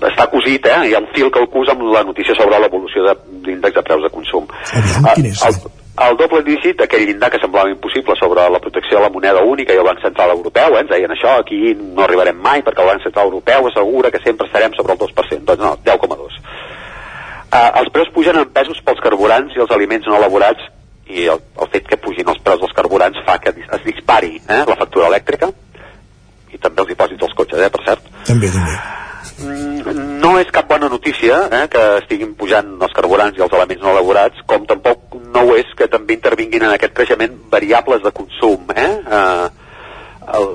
està cosit, eh? hi ha un fil que el cusa amb la notícia sobre l'evolució de l'índex de preus de consum.
Aviam, quin és?
El, el doble dígit d'aquell llindar que semblava impossible sobre la protecció de la moneda única i el Banc Central Europeu, eh, ens deien això, aquí no arribarem mai perquè el Banc Central Europeu assegura que sempre estarem sobre el 2%, doncs no, 10,2. Uh, els preus pugen en pesos pels carburants i els aliments no elaborats i el, el fet que pugin els preus dels carburants fa que es dispari eh, la factura elèctrica i també els dipòsits dels cotxes, eh, per cert.
També, també.
Mm, no és cap bona notícia eh, que estiguin pujant els carburants i els elements no elaborats, com tampoc no ho és que també intervinguin en aquest creixement variables de consum. Eh? Eh, el,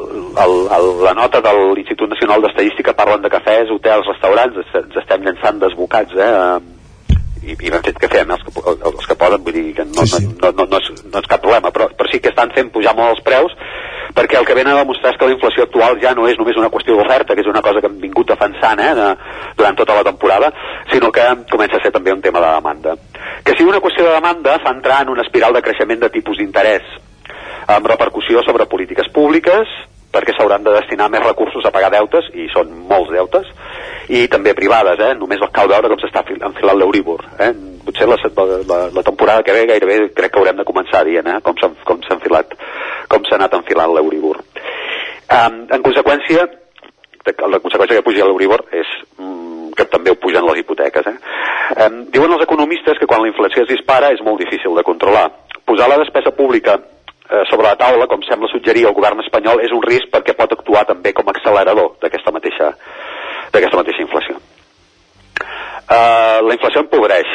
el, el, la nota de l'Institut Nacional d'Estadística parlen de cafès, hotels, restaurants, ens estem llançant desbocats, eh? I, i fet que fem els que, els que poden, vull dir que no, sí, sí. no, no, no, és, no és cap problema, però, però sí que estan fent pujar molt els preus perquè el que venen a demostrar és que la inflació actual ja no és només una qüestió d'oferta, que és una cosa que hem vingut defensant eh, de, durant tota la temporada, sinó que comença a ser també un tema de demanda. Que sigui una qüestió de demanda fa entrar en una espiral de creixement de tipus d'interès, amb repercussió sobre polítiques públiques, perquè s'hauran de destinar més recursos a pagar deutes, i són molts deutes, i també privades, eh? només cal veure com s'està enfilant l'Euribor. Eh? Potser la, la, la, temporada que ve gairebé crec que haurem de començar dient eh? com s'ha enfilat, com s'ha anat enfilant l'Euribor. Um, en conseqüència, la conseqüència que puja l'Euribor és mm, que també ho pugen les hipoteques. Eh? Um, diuen els economistes que quan la inflació es dispara és molt difícil de controlar. Posar la despesa pública eh, sobre la taula, com sembla suggerir el govern espanyol, és un risc perquè pot actuar també com accelerador d'aquesta mateixa, mateixa inflació. Eh, la inflació empobreix,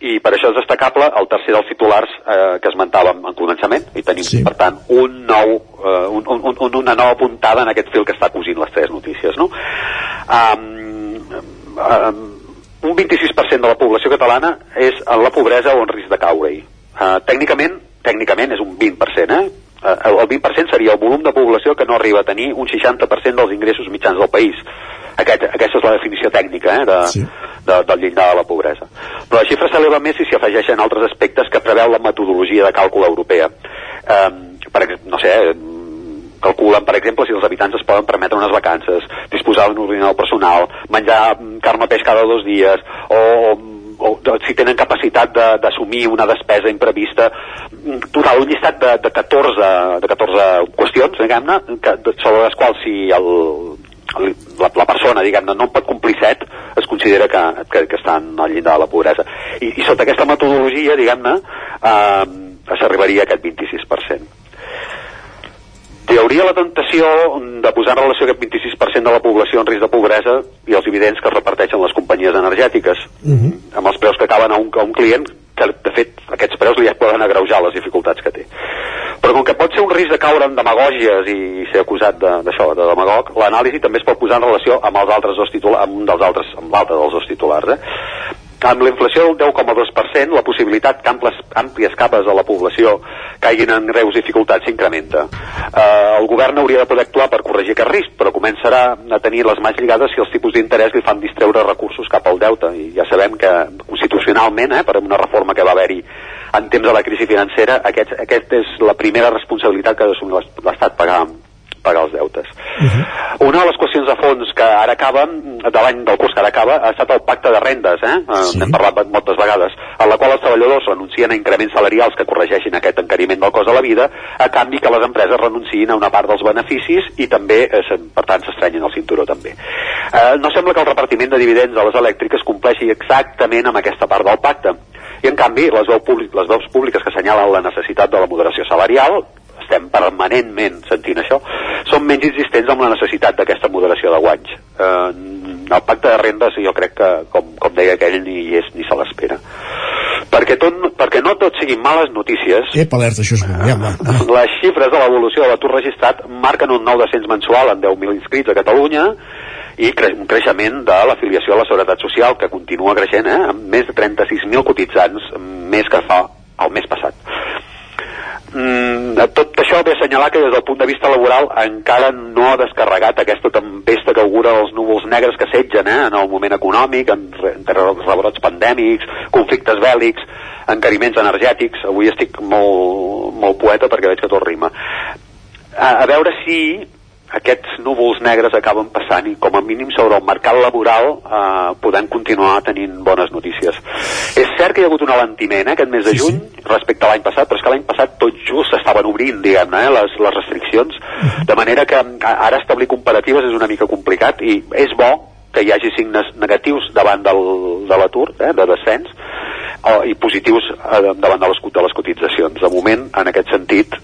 i per això és destacable el tercer dels titulars eh, que esmentàvem en començament i tenim sí. per tant un nou, eh, un, un, un, una nova puntada en aquest fil que està cosint les tres notícies no? um, um, un 26% de la població catalana és en la pobresa o en risc de caure-hi uh, tècnicament tècnicament és un 20%, eh? eh el 20% seria el volum de població que no arriba a tenir un 60% dels ingressos mitjans del país. Aquest, aquesta és la definició tècnica eh, de, sí. de, del llindar de la pobresa. Però la xifra s'eleva més si s'hi afegeixen altres aspectes que preveu la metodologia de càlcul europea. Eh, per, no sé, calculen, per exemple, si els habitants es poden permetre unes vacances, disposar d'un ordinador personal, menjar carn o peix cada dos dies, o, o o si tenen capacitat d'assumir una despesa imprevista total, un llistat de, de, 14, de 14 qüestions diguem-ne sobre les quals si el, la, la persona, diguem-ne, no en pot complir set, es considera que, que, que estan al llindar de la pobresa. I, i sota aquesta metodologia, diguem-ne, eh, s'arribaria a aquest 26% hi hauria la tentació de posar en relació aquest 26% de la població en risc de pobresa i els dividends que es reparteixen les companyies energètiques uh mhm. -huh. amb els preus que acaben a un, a un client que de fet aquests preus li poden agreujar les dificultats que té però com que pot ser un risc de caure en demagògies i ser acusat d'això, de, de demagog l'anàlisi també es pot posar en relació amb els altres dos titulars amb un dels altres, amb l'altre dels dos titulars eh? Amb la inflació del 10,2%, la possibilitat que amples, àmplies capes de la població caiguin en greus dificultats s'incrementa. Eh, el govern hauria de poder actuar per corregir aquest risc, però començarà a tenir les mans lligades si els tipus d'interès li fan distreure recursos cap al deute. I ja sabem que constitucionalment, eh, per una reforma que va haver-hi en temps de la crisi financera, aquest, aquest és la primera responsabilitat que ha d'assumir l'Estat pagar pagar els deutes. Uh mhm. -huh. Una de les qüestions de fons que ara acaba, de l'any del curs que ara acaba, ha estat el pacte de rendes, eh? eh sí. N'hem parlat moltes vegades, en la qual els treballadors renuncien a increments salarials que corregeixin aquest encariment del cost de la vida, a canvi que les empreses renunciïn a una part dels beneficis i també, eh, per tant, s'estrenyin el cinturó també. Eh, no sembla que el repartiment de dividends de les elèctriques compleixi exactament amb aquesta part del pacte. I en canvi, les públic, les veus públiques que assenyalen la necessitat de la moderació salarial, estem permanentment sentint això, són menys insistents amb la necessitat d'aquesta moderació de guanys. Eh, el pacte de rendes jo crec que, com, com deia aquell, ni hi és ni se l'espera. Perquè, tot, perquè no tot siguin males notícies...
Ep, alerta, això és bo, ja va.
Les xifres de l'evolució de l'atur registrat marquen un nou descens mensual en 10.000 inscrits a Catalunya i cre un creixement de l'afiliació a la Seguretat Social que continua creixent eh, amb més de 36.000 cotitzants més que fa el mes passat mm, tot això ve assenyalar que des del punt de vista laboral encara no ha descarregat aquesta tempesta que augura els núvols negres que setgen eh, en el moment econòmic, en, en rebrots pandèmics, conflictes bèl·lics, encariments energètics. Avui estic molt, molt poeta perquè veig que tot rima. A, a veure si aquests núvols negres acaben passant i com a mínim sobre el mercat laboral eh, podem continuar tenint bones notícies. És cert que hi ha hagut un alentiment eh, aquest mes de
Sí,
juny respecte a l'any passat, però és que l'any passat tot just s'estaven obrint, diguem-ne, eh, les, les restriccions, de manera que ara establir comparatives és una mica complicat i és bo que hi hagi signes negatius davant del, de l'atur, eh, de descens, o, i positius eh, davant de les, de les cotitzacions. De moment, en aquest sentit,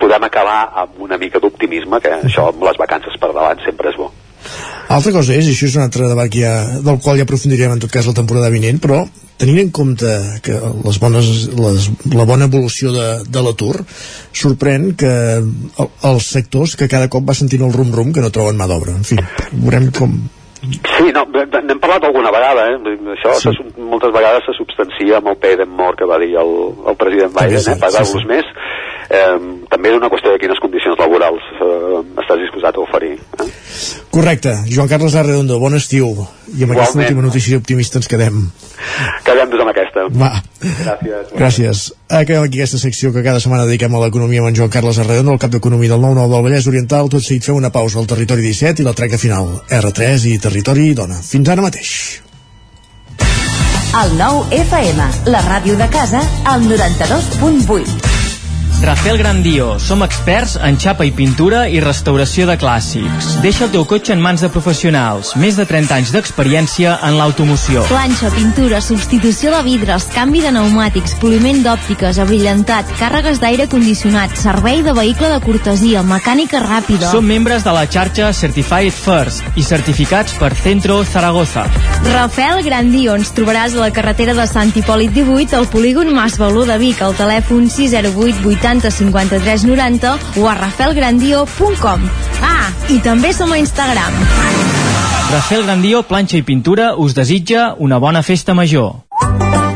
podem acabar amb una mica d'optimisme, que això amb les vacances per davant sempre és bo.
Altra cosa és, i això és un altre debat que ja, del qual ja aprofundirem en tot cas la temporada vinent, però tenint en compte que les bones, les, la bona evolució de, de l'atur, sorprèn que el, els sectors que cada cop va sentint el rum-rum que no troben mà d'obra. En fi, veurem com...
Sí, no, n'hem parlat alguna vegada, eh? Això sí. moltes vegades se substancia amb el pay more que va dir el, el president
és
Biden, eh? pagar-los
sí, sí.
més. Eh, també és una qüestió de quines condicions laborals eh, estàs disposat a oferir. Eh?
Correcte. Joan Carles Arredondo, bon estiu. I amb aquesta
Igualment.
última notícia optimista ens quedem.
Quedem-nos amb aquesta.
Va.
Gràcies.
Gràcies. Acabem aquí aquesta secció que cada setmana dediquem a l'economia amb en Joan Carles Arredondo, el cap d'economia del 9-9 del Vallès Oriental. Tot seguit feu una pausa al Territori 17 i la treca final. R3 i Territori Dona. Fins ara mateix.
El nou FM, la ràdio de casa, al 92.8.
Rafael Grandio, som experts en xapa i pintura i restauració de clàssics. Deixa el teu cotxe en mans de professionals. Més de 30 anys d'experiència en l'automoció.
Planxa, pintura, substitució de vidres, canvi de pneumàtics, poliment d'òptiques, abrillantat, càrregues d'aire condicionat, servei de vehicle de cortesia, mecànica ràpida.
Som membres de la xarxa Certified First i certificats per Centro Zaragoza.
Rafael Grandio, ens trobaràs a la carretera de Sant Hipòlit 18 al polígon Mas Baló de Vic, al telèfon 608 80 53 90 o a rafaelgrandio.com. Ah, i també som a Instagram.
Rafael Grandio, planxa i pintura, us desitja una bona festa major.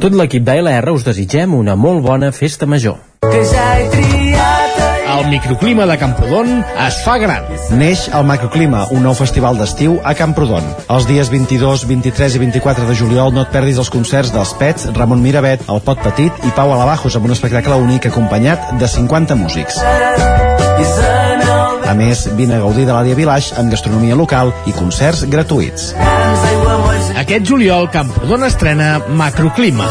Tot l'equip d'ALR us desitgem una molt bona festa major.
Que ja he triat
El microclima de Camprodon es fa gran.
Neix el Macroclima, un nou festival d'estiu a Camprodon. Els dies 22, 23 i 24 de juliol no et perdis els concerts dels Pets, Ramon Miravet, El Pot Petit i Pau Alabajos amb un espectacle únic acompanyat de 50 músics. A més, vine a gaudir de l'àrea Village amb gastronomia local i concerts gratuïts.
Aquest juliol, Camprodon estrena Macroclima.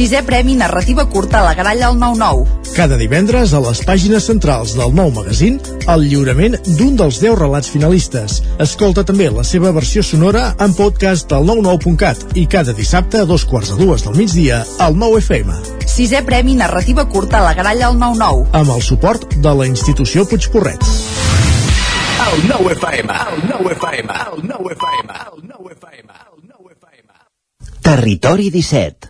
Sisè Premi Narrativa Curta a la Gralla al 9-9.
Cada divendres, a les pàgines centrals del nou magazín, el lliurament d'un dels 10 relats finalistes. Escolta també la seva versió sonora en podcast al 99.cat i cada dissabte a dos quarts de dues del migdia al 9 FM.
Sisè Premi Narrativa Curta a la Gralla al 9-9.
Amb el suport de la institució Puigporret.
El 9 FM, el 9 FM, el 9 FM, el 9 FM, el 9 FM.
Territori 17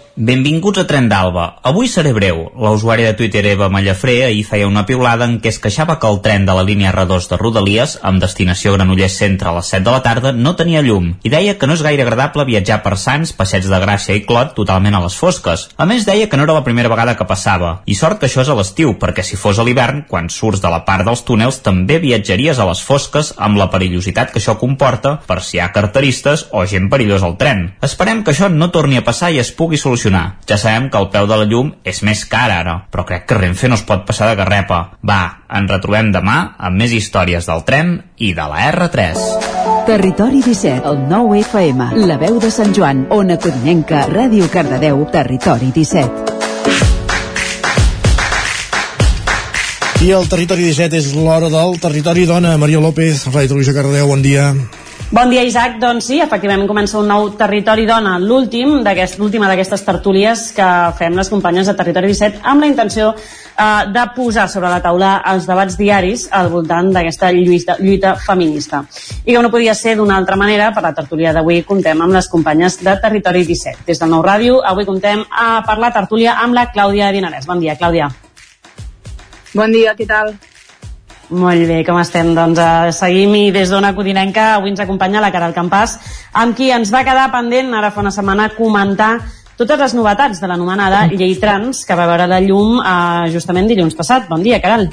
Benvinguts a Tren d'Alba. Avui seré breu. La usuària de Twitter Eva Mallafré ahir feia una piulada en què es queixava que el tren de la línia R2 de Rodalies, amb destinació Granollers Centre a les 7 de la tarda, no tenia llum i deia que no és gaire agradable viatjar per Sants, Passeig de Gràcia i Clot totalment a les fosques. A més, deia que no era la primera vegada que passava. I sort que això és a l'estiu, perquè si fos a l'hivern, quan surts de la part dels túnels, també viatjaries a les fosques amb la perillositat que això comporta per si hi ha carteristes o gent perillosa al tren. Esperem que això no torni a passar i es pugui solucionar solucionar. Ja sabem que el peu de la llum és més car ara, però crec que Renfe no es pot passar de garrepa. Va, ens retrobem demà amb més històries del tren i de la R3.
Territori 17, el 9 FM, la veu de Sant Joan, Ona Codinenca, Ràdio Cardedeu, Territori 17.
I el Territori 17 és l'hora del Territori Dona. Maria López, Ràdio Televisió Cardedeu, bon dia.
Bon dia, Isaac. Doncs sí, efectivament comença un nou Territori Dona, l'últim l'última d'aquestes tertúlies que fem les companyes de Territori 17 amb la intenció eh, de posar sobre la taula els debats diaris al voltant d'aquesta lluita, lluita feminista. I que no podia ser d'una altra manera, per la tertúlia d'avui contem amb les companyes de Territori 17. Des del Nou Ràdio, avui contem a parlar tertúlia amb la Clàudia Dinarès. Bon dia, Clàudia.
Bon dia, què tal?
Molt bé, com estem? Doncs uh, seguim i des d'Ona Codinenca avui ens acompanya la Caral Campàs, amb qui ens va quedar pendent ara fa una setmana comentar totes les novetats de l'anomenada llei trans que va veure la llum eh, justament dilluns passat. Bon dia, Caral.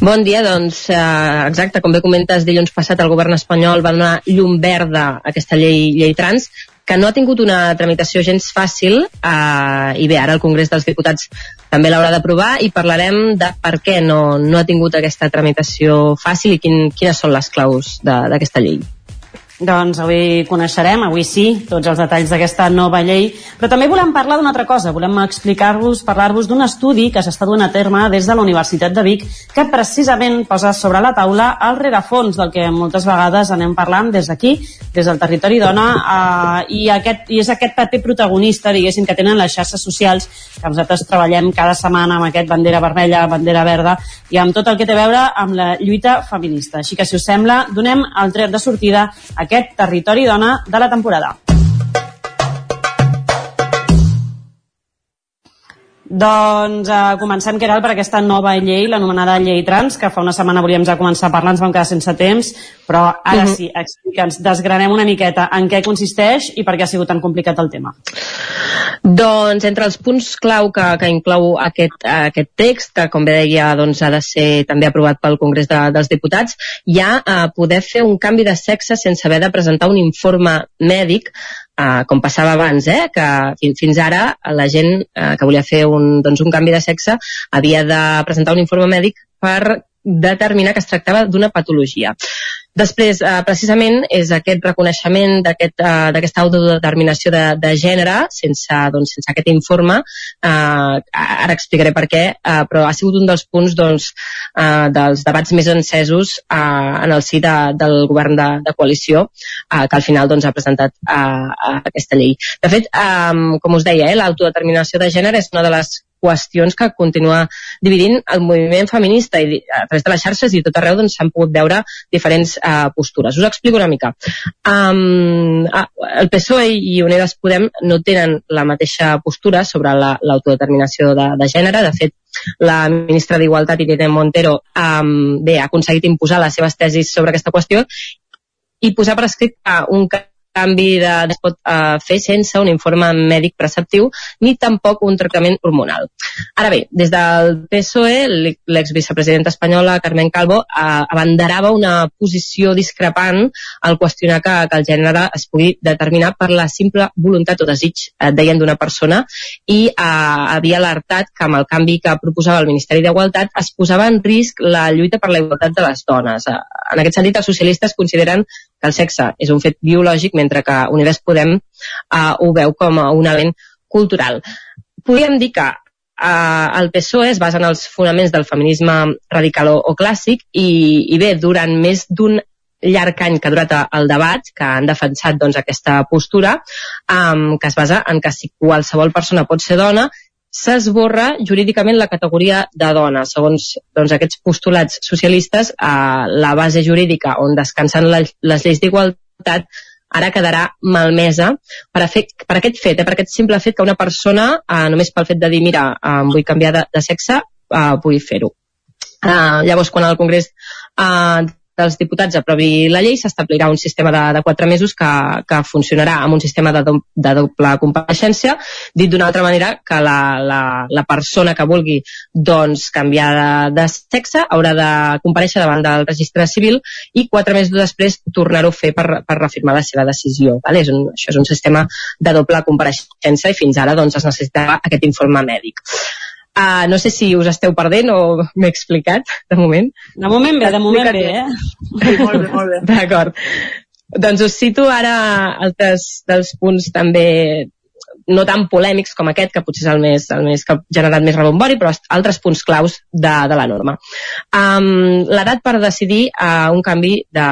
Bon dia, doncs eh, exacte, com bé comentes, dilluns passat el govern espanyol va donar llum verda a aquesta llei, llei trans que no ha tingut una tramitació gens fàcil eh, i bé, ara el Congrés dels Diputats també l'haurà d'aprovar i parlarem de per què no, no ha tingut aquesta tramitació fàcil i quin, quines són les claus d'aquesta llei.
Doncs avui coneixerem, avui sí, tots els detalls d'aquesta nova llei, però també volem parlar d'una altra cosa, volem explicar-vos, parlar-vos d'un estudi que s'està duent a terme des de la Universitat de Vic, que precisament posa sobre la taula el rerefons del que moltes vegades anem parlant des d'aquí, des del territori dona, eh, i, aquest, i és aquest paper protagonista, diguéssim, que tenen les xarxes socials, que nosaltres treballem cada setmana amb aquest bandera vermella, bandera verda, i amb tot el que té a veure amb la lluita feminista. Així que, si us sembla, donem el tret de sortida a aquest territori dona de la temporada. Doncs uh, comencem, Queralt, per aquesta nova llei, l'anomenada llei trans, que fa una setmana volíem ja començar a parlar, ens vam quedar sense temps, però ara uh mhm. -huh. sí, explica'ns, desgranem una miqueta en què consisteix i per què ha sigut tan complicat el tema.
Doncs entre els punts clau que, que inclou aquest, aquest text, que com bé deia doncs, ha de ser també aprovat pel Congrés de, dels Diputats, hi ha uh, poder fer un canvi de sexe sense haver de presentar un informe mèdic Uh, com passava abans, eh, que fins, fins ara la gent uh, que volia fer un, doncs, un canvi de sexe havia de presentar un informe mèdic per determinar que es tractava d'una patologia. Després, eh, precisament, és aquest reconeixement d'aquesta aquest, uh, autodeterminació de, de gènere, sense, doncs, sense aquest informe, eh, ara explicaré per què, eh, però ha sigut un dels punts doncs, eh, dels debats més encesos eh, en el si de, del govern de, de coalició, eh, que al final doncs, ha presentat eh, aquesta llei. De fet, eh, com us deia, eh, l'autodeterminació de gènere és una de les qüestions que continua dividint el moviment feminista i a través de les xarxes i tot arreu doncs, s'han doncs, pogut veure diferents uh, postures. Us explico una mica. Um, el PSOE i Unides Podem no tenen la mateixa postura sobre l'autodeterminació la, de, de gènere. De fet, la ministra d'Igualtat, Irene Montero, um, bé, ha aconseguit imposar les seves tesis sobre aquesta qüestió i posar per escrit un canvi de, es pot uh, fer sense un informe mèdic preceptiu ni tampoc un tractament hormonal. Ara bé, des del PSOE, l'exvicepresidenta espanyola Carmen Calvo uh, abanderava una posició discrepant al qüestionar que, que el gènere es pugui determinar per la simple voluntat o desig, uh, deien, d'una persona i uh, havia alertat que amb el canvi que proposava el Ministeri d'Igualtat es posava en risc la lluita per la igualtat de les dones. Uh, en aquest sentit, els socialistes consideren que el sexe és un fet biològic, mentre que Univers Podem uh, ho veu com a un element cultural. Podríem dir que uh, el PSOE es basa en els fonaments del feminisme radical o, o clàssic i, i bé, durant més d'un llarg any que ha durat el debat, que han defensat doncs, aquesta postura, um, que es basa en que si qualsevol persona pot ser dona, s'esborra jurídicament la categoria de dona. Segons doncs, aquests postulats socialistes, eh, la base jurídica on descansen les, les lleis d'igualtat ara quedarà malmesa per, fer, per aquest fet, eh, per aquest simple fet que una persona, eh, només pel fet de dir, mira, eh, vull canviar de, de sexe, eh, pugui fer-ho. Uh, llavors, quan el Congrés uh, dels diputats aprovi la llei, s'establirà un sistema de, de quatre mesos que, que funcionarà amb un sistema de, do, de doble compareixença, dit d'una altra manera que la, la, la persona que vulgui doncs, canviar de, de sexe haurà de compareixer davant del registre civil i quatre mesos després tornar-ho a fer per, per reafirmar la seva decisió. Vale? És un, això és un sistema de doble compareixença i fins ara doncs, es necessitava aquest informe mèdic. Uh, no sé si us esteu perdent o m'he explicat, de moment.
De moment bé, de moment bé, eh?
Sí, molt bé, molt bé.
D'acord. Doncs us cito ara altres dels punts també no tan polèmics com aquest, que potser és el més, el més que ha generat més rebombori, però altres punts claus de, de la norma. Um, L'edat per decidir uh, un canvi de,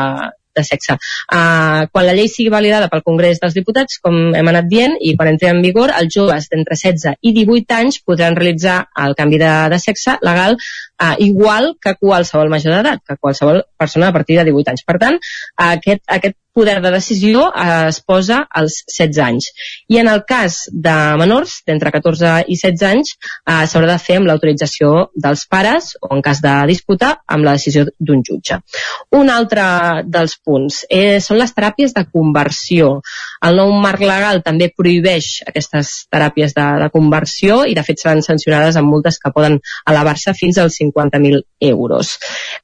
de sexe. Uh, quan la llei sigui validada pel Congrés dels Diputats, com hem anat dient, i quan entri en vigor, els joves d'entre 16 i 18 anys podran realitzar el canvi de, de sexe legal uh, igual que qualsevol major d'edat, que qualsevol persona a partir de 18 anys. Per tant, aquest, aquest poder de decisió eh, es posa als 16 anys. I en el cas de menors d'entre 14 i 16 anys eh, s'haurà de fer amb l'autorització dels pares o en cas de disputa amb la decisió d'un jutge. Un altre dels punts eh, són les teràpies de conversió. El nou marc legal també prohibeix aquestes teràpies de, de conversió i de fet seran sancionades amb multes que poden elevar-se fins als 50.000 euros.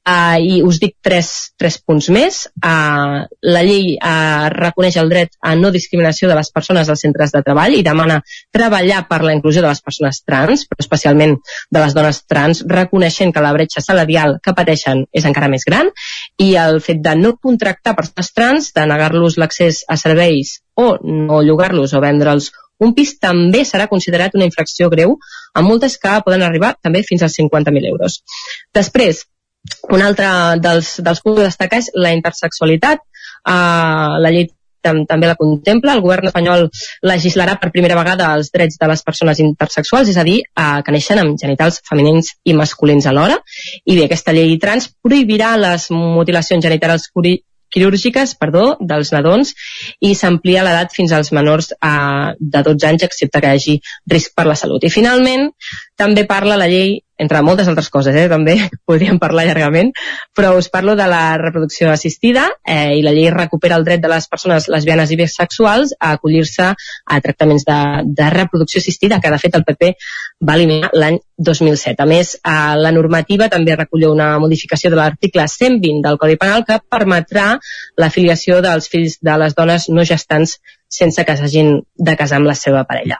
Eh, I us dic tres, tres punts més. Eh, la llei eh, reconeix el dret a no discriminació de les persones als centres de treball i demana treballar per la inclusió de les persones trans, però especialment de les dones trans, reconeixent que la bretxa salarial que pateixen és encara més gran i el fet de no contractar persones trans, de negar-los l'accés a serveis o no llogar-los o vendre'ls un pis també serà considerat una infracció greu, amb multes que poden arribar també fins als 50.000 euros. Després, un altre dels, dels punts a destacar és la intersexualitat. Uh, la llei tam també la contempla. El govern espanyol legislarà per primera vegada els drets de les persones intersexuals, és a dir, uh, que neixen amb genitals femenins i masculins alhora. I bé, aquesta llei trans prohibirà les mutilacions genitals quirúrgiques perdó, dels nadons i s'amplia l'edat fins als menors eh, de 12 anys excepte que hi hagi risc per la salut. I finalment també parla la llei entre moltes altres coses, eh, també podríem parlar llargament, però us parlo de la reproducció assistida eh, i la llei recupera el dret de les persones lesbianes i bisexuals a acollir-se a tractaments de, de reproducció assistida, que de fet el PP va eliminar l'any 2007. A més, eh, la normativa també recull una modificació de l'article 120 del Codi Penal que permetrà l'afiliació dels fills de les dones no gestants sense que s'hagin de casar amb la seva parella.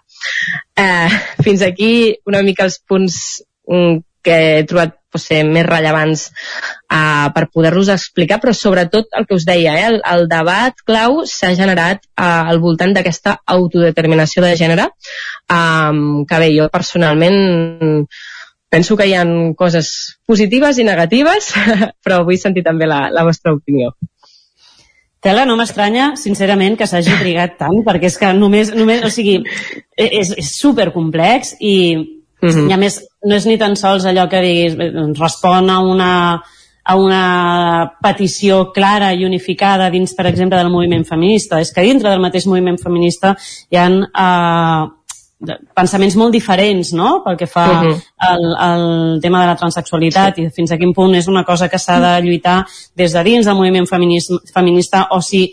Eh, fins aquí una mica els punts Mm, que he trobat potser més rellevants uh, per poder-los explicar, però sobretot el que us deia, eh, el, el debat clau s'ha generat uh, al voltant d'aquesta autodeterminació de gènere, um, que bé, jo personalment penso que hi ha coses positives i negatives, però vull sentir també la, la vostra opinió.
Tela, no m'estranya, sincerament, que s'hagi trigat tant, perquè és que només, només o sigui, e, és, és supercomplex i mhm. -huh. I a més, no és ni tan sols allò que diguis, respon a una, a una petició clara i unificada dins, per exemple, del moviment feminista. És que dintre del mateix moviment feminista hi ha eh, pensaments molt diferents, no?, pel que fa uh -huh. al, al tema de la transexualitat sí. i fins a quin punt és una cosa que s'ha de lluitar des de dins del moviment feminista o si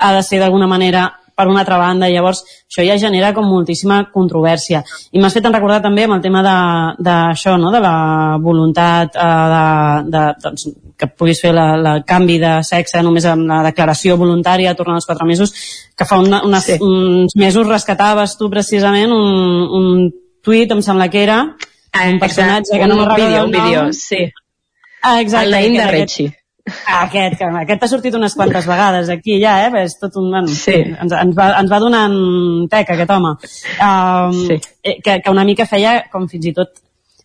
ha de ser d'alguna manera per una altra banda, llavors això ja genera com moltíssima controvèrsia. I m'has fet en recordar també amb el tema d'això, no? de la voluntat eh, de, de, doncs, que puguis fer la canvi de sexe només amb la declaració voluntària tornant als quatre mesos, que fa una, unes, sí. uns mesos rescataves tu precisament un, un tuit, em sembla que era, ah, un personatge exacte. que no
m'agrada un vídeo, un vídeo, sí.
Ah, exacte.
El Naim de Rechi.
Aquest, que aquest ha sortit unes quantes vegades aquí ja, eh? És tot un... Bueno, sí. ens, ens, va, ens va donant tec, aquest home. Um, sí. Eh, que, que una mica feia com fins i tot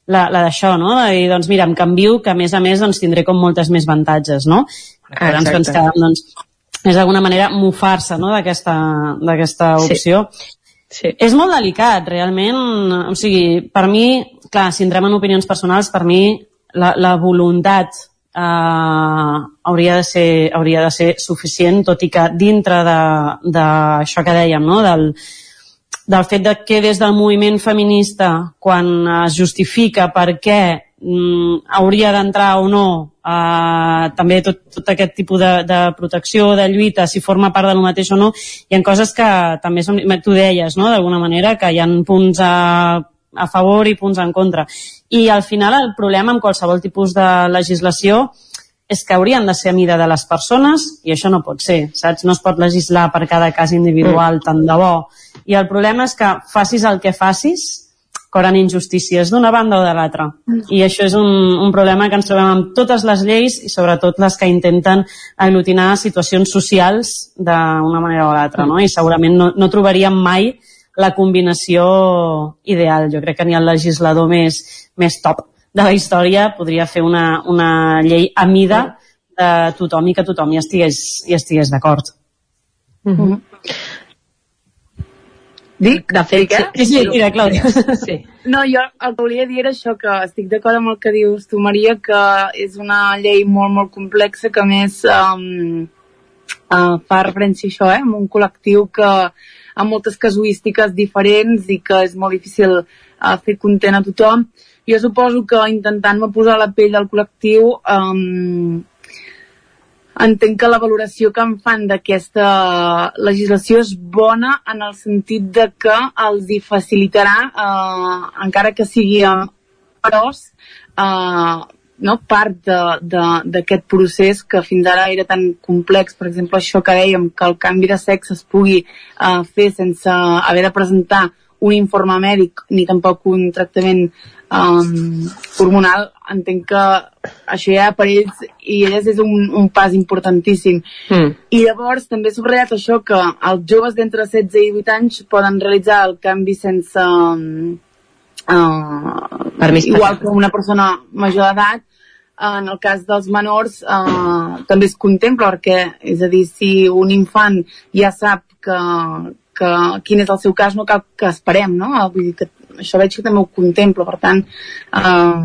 la, la d'això, no? I doncs mira, em canvio que a més a més doncs, tindré com moltes més avantatges, no? Ah, doncs, doncs, que, doncs, és d'alguna manera mofar-se no? d'aquesta opció. Sí. Sí. És molt delicat, realment. O sigui, per mi, clar, si entrem en opinions personals, per mi la, la voluntat eh, hauria, de ser, hauria de ser suficient, tot i que dintre d'això que dèiem, no? del, del fet de que des del moviment feminista, quan es justifica per què mm, hauria d'entrar o no eh, també tot, tot aquest tipus de, de protecció, de lluita, si forma part de lo mateix o no, hi ha coses que també són, tu deies, no?, d'alguna manera, que hi ha punts a, a favor i punts en contra. I al final el problema amb qualsevol tipus de legislació és que haurien de ser a mida de les persones i això no pot ser, saps? No es pot legislar per cada cas individual mm. tant de bo. I el problema és que facis el que facis, cauran injustícies d'una banda o de l'altra. I això és un, un problema que ens trobem amb totes les lleis i sobretot les que intenten aglutinar situacions socials d'una manera o l'altra, no? I segurament no, no trobaríem mai la combinació ideal. Jo crec que ni el legislador més, més top de la història podria fer una, una llei a mida de tothom i que tothom hi estigués, hi estigués d'acord. Mm -hmm.
Dic?
De fet, sí, sí, mira, Clàudia.
Sí. No, jo el que volia dir era això, que estic d'acord amb el que dius tu, Maria, que és una llei molt, molt complexa, que més um, uh, fa referència a això, eh? amb un col·lectiu que amb moltes casuístiques diferents i que és molt difícil uh, fer content a tothom. Jo suposo que intentant-me posar la pell del col·lectiu um, entenc que la valoració que en fan d'aquesta legislació és bona en el sentit de que els hi facilitarà, eh, encara que sigui a pros, eh, no, part d'aquest procés que fins ara era tan complex, per exemple, això que dèiem, que el canvi de sexe es pugui eh, fer sense haver de presentar un informe mèdic ni tampoc un tractament um, hormonal, entenc que això ja per ells i elles és un, un pas importantíssim. Mm. I llavors també he subratllat això que els joves d'entre 16 i 18 anys poden realitzar el canvi sense... Uh, Permís igual que una persona major d'edat, en el cas dels menors uh, també es contempla perquè, és a dir, si un infant ja sap que, que quin és el seu cas, no cal que esperem, no? Vull dir que això veig que també ho contempla, per tant, eh,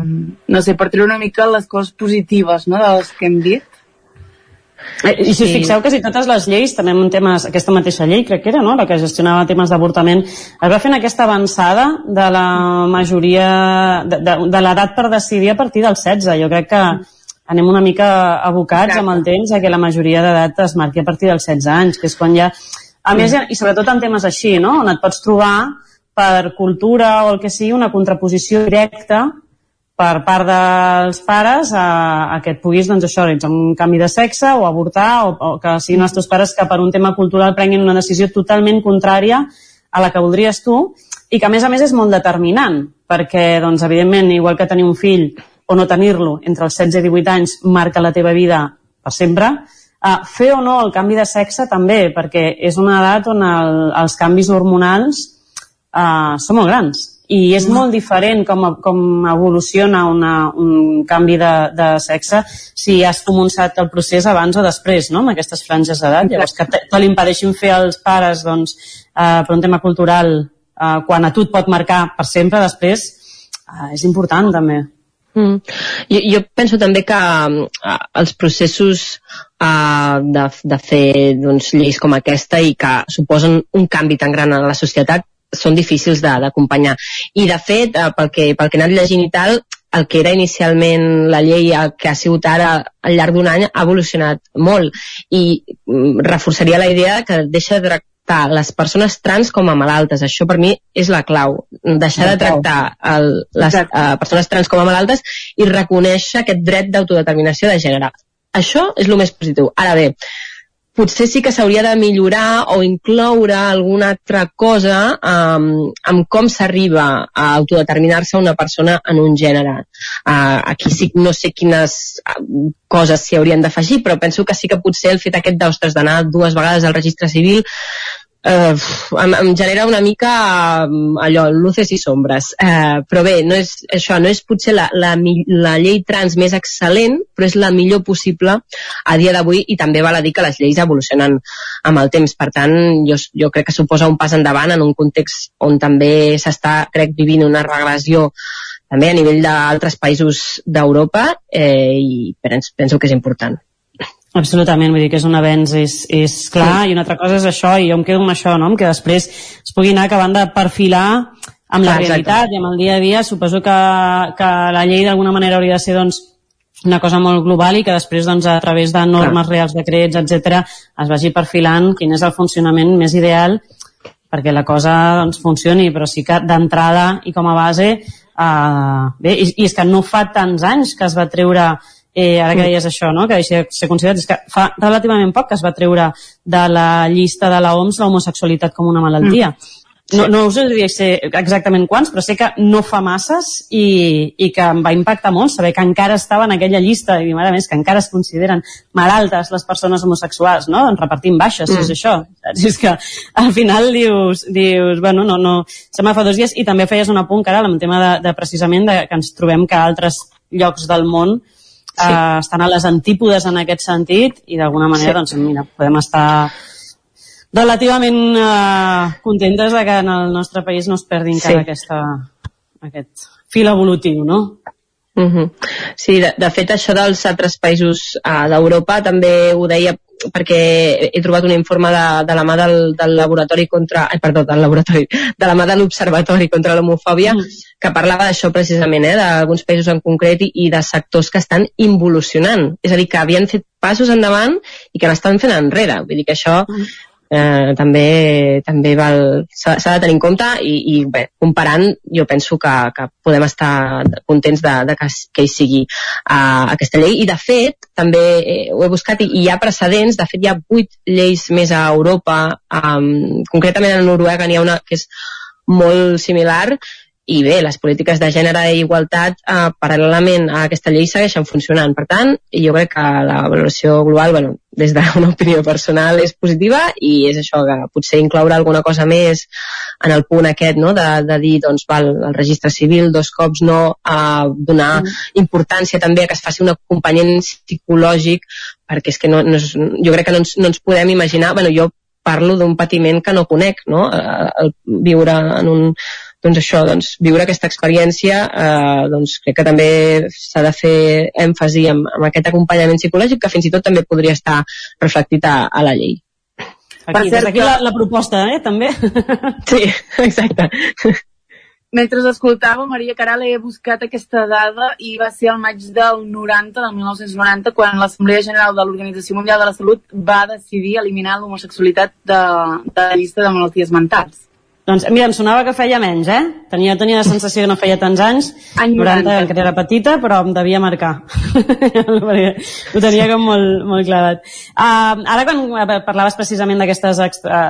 no sé, per treure una mica les coses positives no, de les que hem dit.
Eh, I si us fixeu que si totes les lleis, també en temes, aquesta mateixa llei, crec que era, no?, la que gestionava temes d'avortament, es va fent aquesta avançada de la majoria, de, de, de l'edat per decidir a partir dels 16. Jo crec que anem una mica abocats Exacte. amb el temps a que la majoria d'edat es marqui a partir dels 16 anys, que és quan ja... A més, i sobretot en temes així, no?, on et pots trobar per cultura o el que sigui, una contraposició directa per part dels pares a, a que et puguis, doncs això, ets un canvi de sexe o avortar o, o que siguin els teus pares que per un tema cultural prenguin una decisió totalment contrària a la que voldries tu i que a més a més és molt determinant perquè, doncs, evidentment, igual que tenir un fill o no tenir-lo entre els 16 i 18 anys marca la teva vida per sempre, uh, fer o no el canvi de sexe també, perquè és una edat on el, els canvis hormonals uh, són molt grans i és molt diferent com, com evoluciona una, un canvi de, de sexe si has començat el procés abans o després, no?, amb aquestes franges d'edat. Llavors, que te, te l'impedeixin fer els pares, doncs, uh, per un tema cultural, uh, quan a tu et pot marcar per sempre després, uh, és important, també.
Mm. Jo, jo penso també que uh, els processos uh, de, de fer doncs, lleis com aquesta i que suposen un canvi tan gran en la societat són difícils d'acompanyar. I de fet, eh, pel, que, pel que he anat llegint i tal, el que era inicialment la llei que ha sigut ara al llarg d'un any ha evolucionat molt i mm, reforçaria la idea que deixa de tractar les persones trans com a malaltes. Això per mi és la clau. Deixar de tractar el, les uh, persones trans com a malaltes i reconèixer aquest dret d'autodeterminació de gènere. Això és el més positiu. Ara bé, potser sí que s'hauria de millorar o incloure alguna altra cosa um, amb com s'arriba a autodeterminar-se una persona en un gènere. Uh, aquí sí no sé quines uh, coses s'hi haurien d'afegir, però penso que sí que potser el fet aquest d'anar dues vegades al registre civil eh, em, em genera una mica allò, luces i sombres. Eh, però bé, no és, això no és potser la, la, la llei trans més excel·lent, però és la millor possible a dia d'avui i també val a dir que les lleis evolucionen amb el temps. Per tant, jo, jo crec que suposa un pas endavant en un context on també s'està, crec, vivint una regressió també a nivell d'altres països d'Europa eh, i penso que és important.
Absolutament, vull dir que és un avenç, és, és clar, sí. i una altra cosa és això, i jo em quedo amb això, no? que després es pugui anar acabant de perfilar amb la clar, realitat exacte. i amb el dia a dia. Suposo que, que la llei d'alguna manera hauria de ser doncs, una cosa molt global i que després doncs, a través de normes clar. reals, decrets, etc es vagi perfilant quin és el funcionament més ideal perquè la cosa doncs, funcioni, però sí que d'entrada i com a base eh, bé, i, i és que no fa tants anys que es va treure eh, ara que deies això, no? que deixa de ser considerat, és que fa relativament poc que es va treure de la llista de la OMS l'homosexualitat com una malaltia. Mm. No, no us diria exactament quants, però sé que no fa masses i, i que em va impactar molt saber que encara estava en aquella llista, i mare més, que encara es consideren malaltes les persones homosexuals, no? Doncs repartim baixes, mm. si és mm. això. Saps? És que al final dius, dius bueno, no, no, se fa dos dies, i també feies un apunt, cara, amb el tema de, de precisament de, que ens trobem que altres llocs del món sí. eh, estan a les antípodes en aquest sentit i d'alguna manera, sí. doncs, mira, podem estar relativament eh, contentes de que en el nostre país no es perdi encara sí. aquesta, aquest fil evolutiu, no?
Uh -huh. Sí, de, de fet això dels altres països uh, d'Europa també ho deia perquè he trobat un informe de, de la mà del, del laboratori contra... Ai, perdó, del laboratori, de la mà de l'Observatori contra l'Homofòbia, mm. que parlava d'això precisament, eh, d'alguns països en concret i, i de sectors que estan involucionant. És a dir, que havien fet passos endavant i que n'estan fent enrere. Vull dir que això mm eh, també també s'ha de tenir en compte i, i bé, comparant jo penso que, que podem estar contents de, de que, que hi sigui uh, aquesta llei. I de fet també eh, ho he buscat i, i hi ha precedents, de fet hi ha vuit lleis més a Europa. Um, concretament a Noruega n'hi ha una que és molt similar i bé, les polítiques de gènere i igualtat eh, paral·lelament a aquesta llei segueixen funcionant. Per tant, jo crec que la valoració global, bueno, des d'una opinió personal, és positiva i és això, que potser incloure alguna cosa més en el punt aquest, no?, de, de dir, doncs, val, el registre civil dos cops no, a donar mm. importància també a que es faci un acompanyament psicològic, perquè és que no, no és, jo crec que no ens, no ens podem imaginar, bueno, jo parlo d'un patiment que no conec, no? Eh, el viure en un doncs això, doncs, viure aquesta experiència eh, doncs crec que també s'ha de fer èmfasi en, en aquest acompanyament psicològic que fins i tot també podria estar reflectit a, a la llei.
Aquí, per cert, aquí la, la proposta, eh, també.
Sí, exacte.
Mentre escoltava, Maria Caral he buscat aquesta dada i va ser el maig del 90, del 1990, quan l'Assemblea General de l'Organització Mundial de la Salut va decidir eliminar l'homosexualitat de, de la llista de malalties mentals.
Doncs mira, em sonava que feia menys, eh? Tenia, tenia la sensació que no feia tants anys, Any 90, 90 que era petita, però em devia marcar. ho tenia com molt, molt clarat. Uh, ara quan parlaves precisament d'aquestes uh,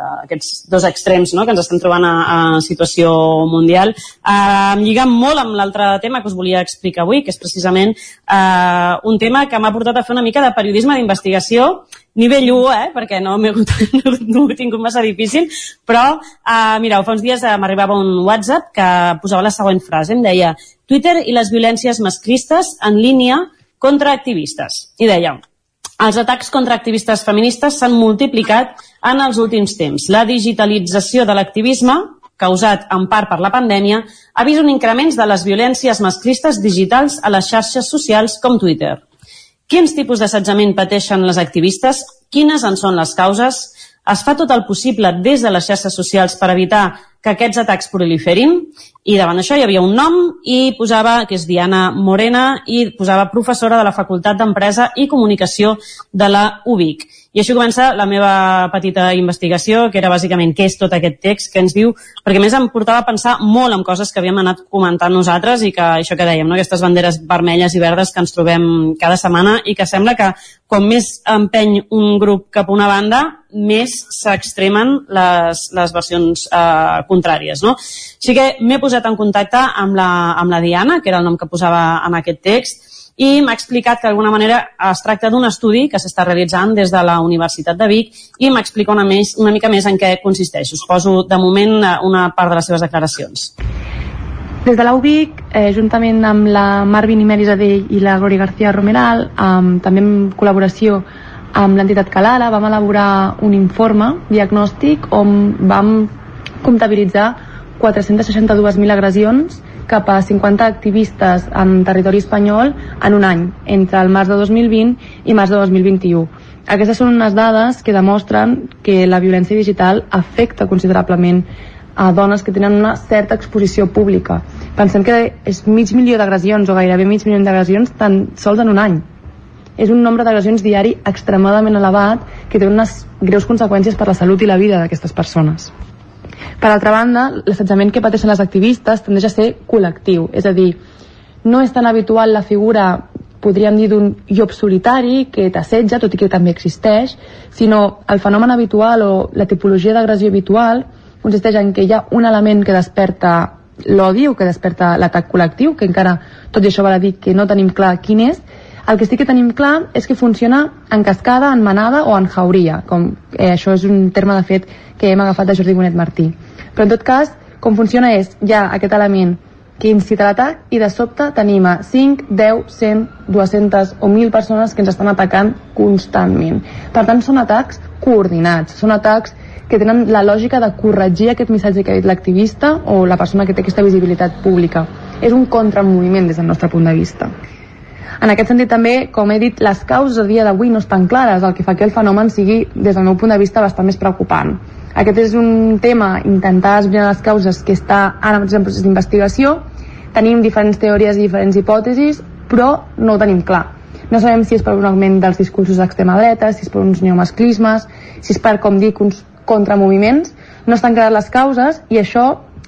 aquests dos extrems no? que ens estem trobant a, a situació mundial. Uh, em lliga molt amb l'altre tema que us volia explicar avui, que és precisament uh, un tema que m'ha portat a fer una mica de periodisme d'investigació, nivell 1, eh? perquè no no, no ho he tingut massa difícil, però uh, mireu, fa uns dies uh, m'arribava un WhatsApp que posava la següent frase, em deia Twitter i les violències masclistes en línia contra activistes. I deia, els atacs contra activistes feministes s'han multiplicat en els últims temps. La digitalització de l'activisme, causat en part per la pandèmia, ha vist un increment de les violències masclistes digitals a les xarxes socials com Twitter. Quins tipus d'assetjament pateixen les activistes? Quines en són les causes? Es fa tot el possible des de les xarxes socials per evitar que aquests atacs proliferin i davant d'això hi havia un nom i posava, que és Diana Morena, i posava professora de la Facultat d'Empresa i Comunicació de la UBIC. I així comença la meva petita investigació, que era bàsicament què és tot aquest text, que ens diu, perquè més em portava a pensar molt en coses que havíem anat comentant nosaltres i que això que dèiem, no? aquestes banderes vermelles i verdes que ens trobem cada setmana i que sembla que com més empeny un grup cap a una banda, més s'extremen les, les versions eh, contràries. No? Així que m'he posat en contacte amb la, amb la Diana, que era el nom que posava en aquest text, i m'ha explicat que d'alguna manera es tracta d'un estudi que s'està realitzant des de la Universitat de Vic i m'explica una, més, una mica més en què consisteix. Us poso de moment una part de les seves declaracions.
Des de l'UBIC, eh, juntament amb la Marvin i Meris Adell i la Gloria García Romeral, amb, també en col·laboració amb l'entitat Calala, vam elaborar un informe diagnòstic on vam comptabilitzar 462.000 agressions cap a 50 activistes en territori espanyol en un any, entre el març de 2020 i març de 2021. Aquestes són unes dades que demostren que la violència digital afecta considerablement a dones que tenen una certa exposició pública. Pensem que és mig milió d'agressions o gairebé mig milió d'agressions tan sols en un any. És un nombre d'agressions diari extremadament elevat que té unes greus conseqüències per la salut i la vida d'aquestes persones. Per altra banda, l'assetjament que pateixen les activistes tendeix a ser col·lectiu, és a dir, no és tan habitual la figura podríem dir d'un llop solitari que t'assetja, tot i que també existeix, sinó el fenomen habitual o la tipologia d'agressió habitual consisteix en que hi ha un element que desperta l'odi o que desperta l'atac col·lectiu, que encara tot i això val a dir que no tenim clar quin és, el que sí que tenim clar és que funciona en cascada, en manada o en jauria, com eh, això és un terme de fet que hem agafat de Jordi Bonet Martí. Però en tot cas, com funciona és, hi ha aquest element que incita l'atac i de sobte tenim a 5, 10, 100, 200 o 1.000 persones que ens estan atacant constantment. Per tant, són atacs coordinats, són atacs que tenen la lògica de corregir aquest missatge que ha dit l'activista o la persona que té aquesta visibilitat pública. És un contramoviment des del nostre punt de vista. En aquest sentit també, com he dit, les causes a dia d'avui no estan clares, el que fa que el fenomen sigui, des del meu punt de vista, bastant més preocupant. Aquest és un tema, intentar esbrinar les causes, que està ara mateix en procés d'investigació. Tenim diferents teories i diferents hipòtesis, però no ho tenim clar. No sabem si és per un augment dels discursos d'extrema dreta, si és per uns neomasclismes, si és per, com dic, uns contramoviments, no estan clares les causes i això,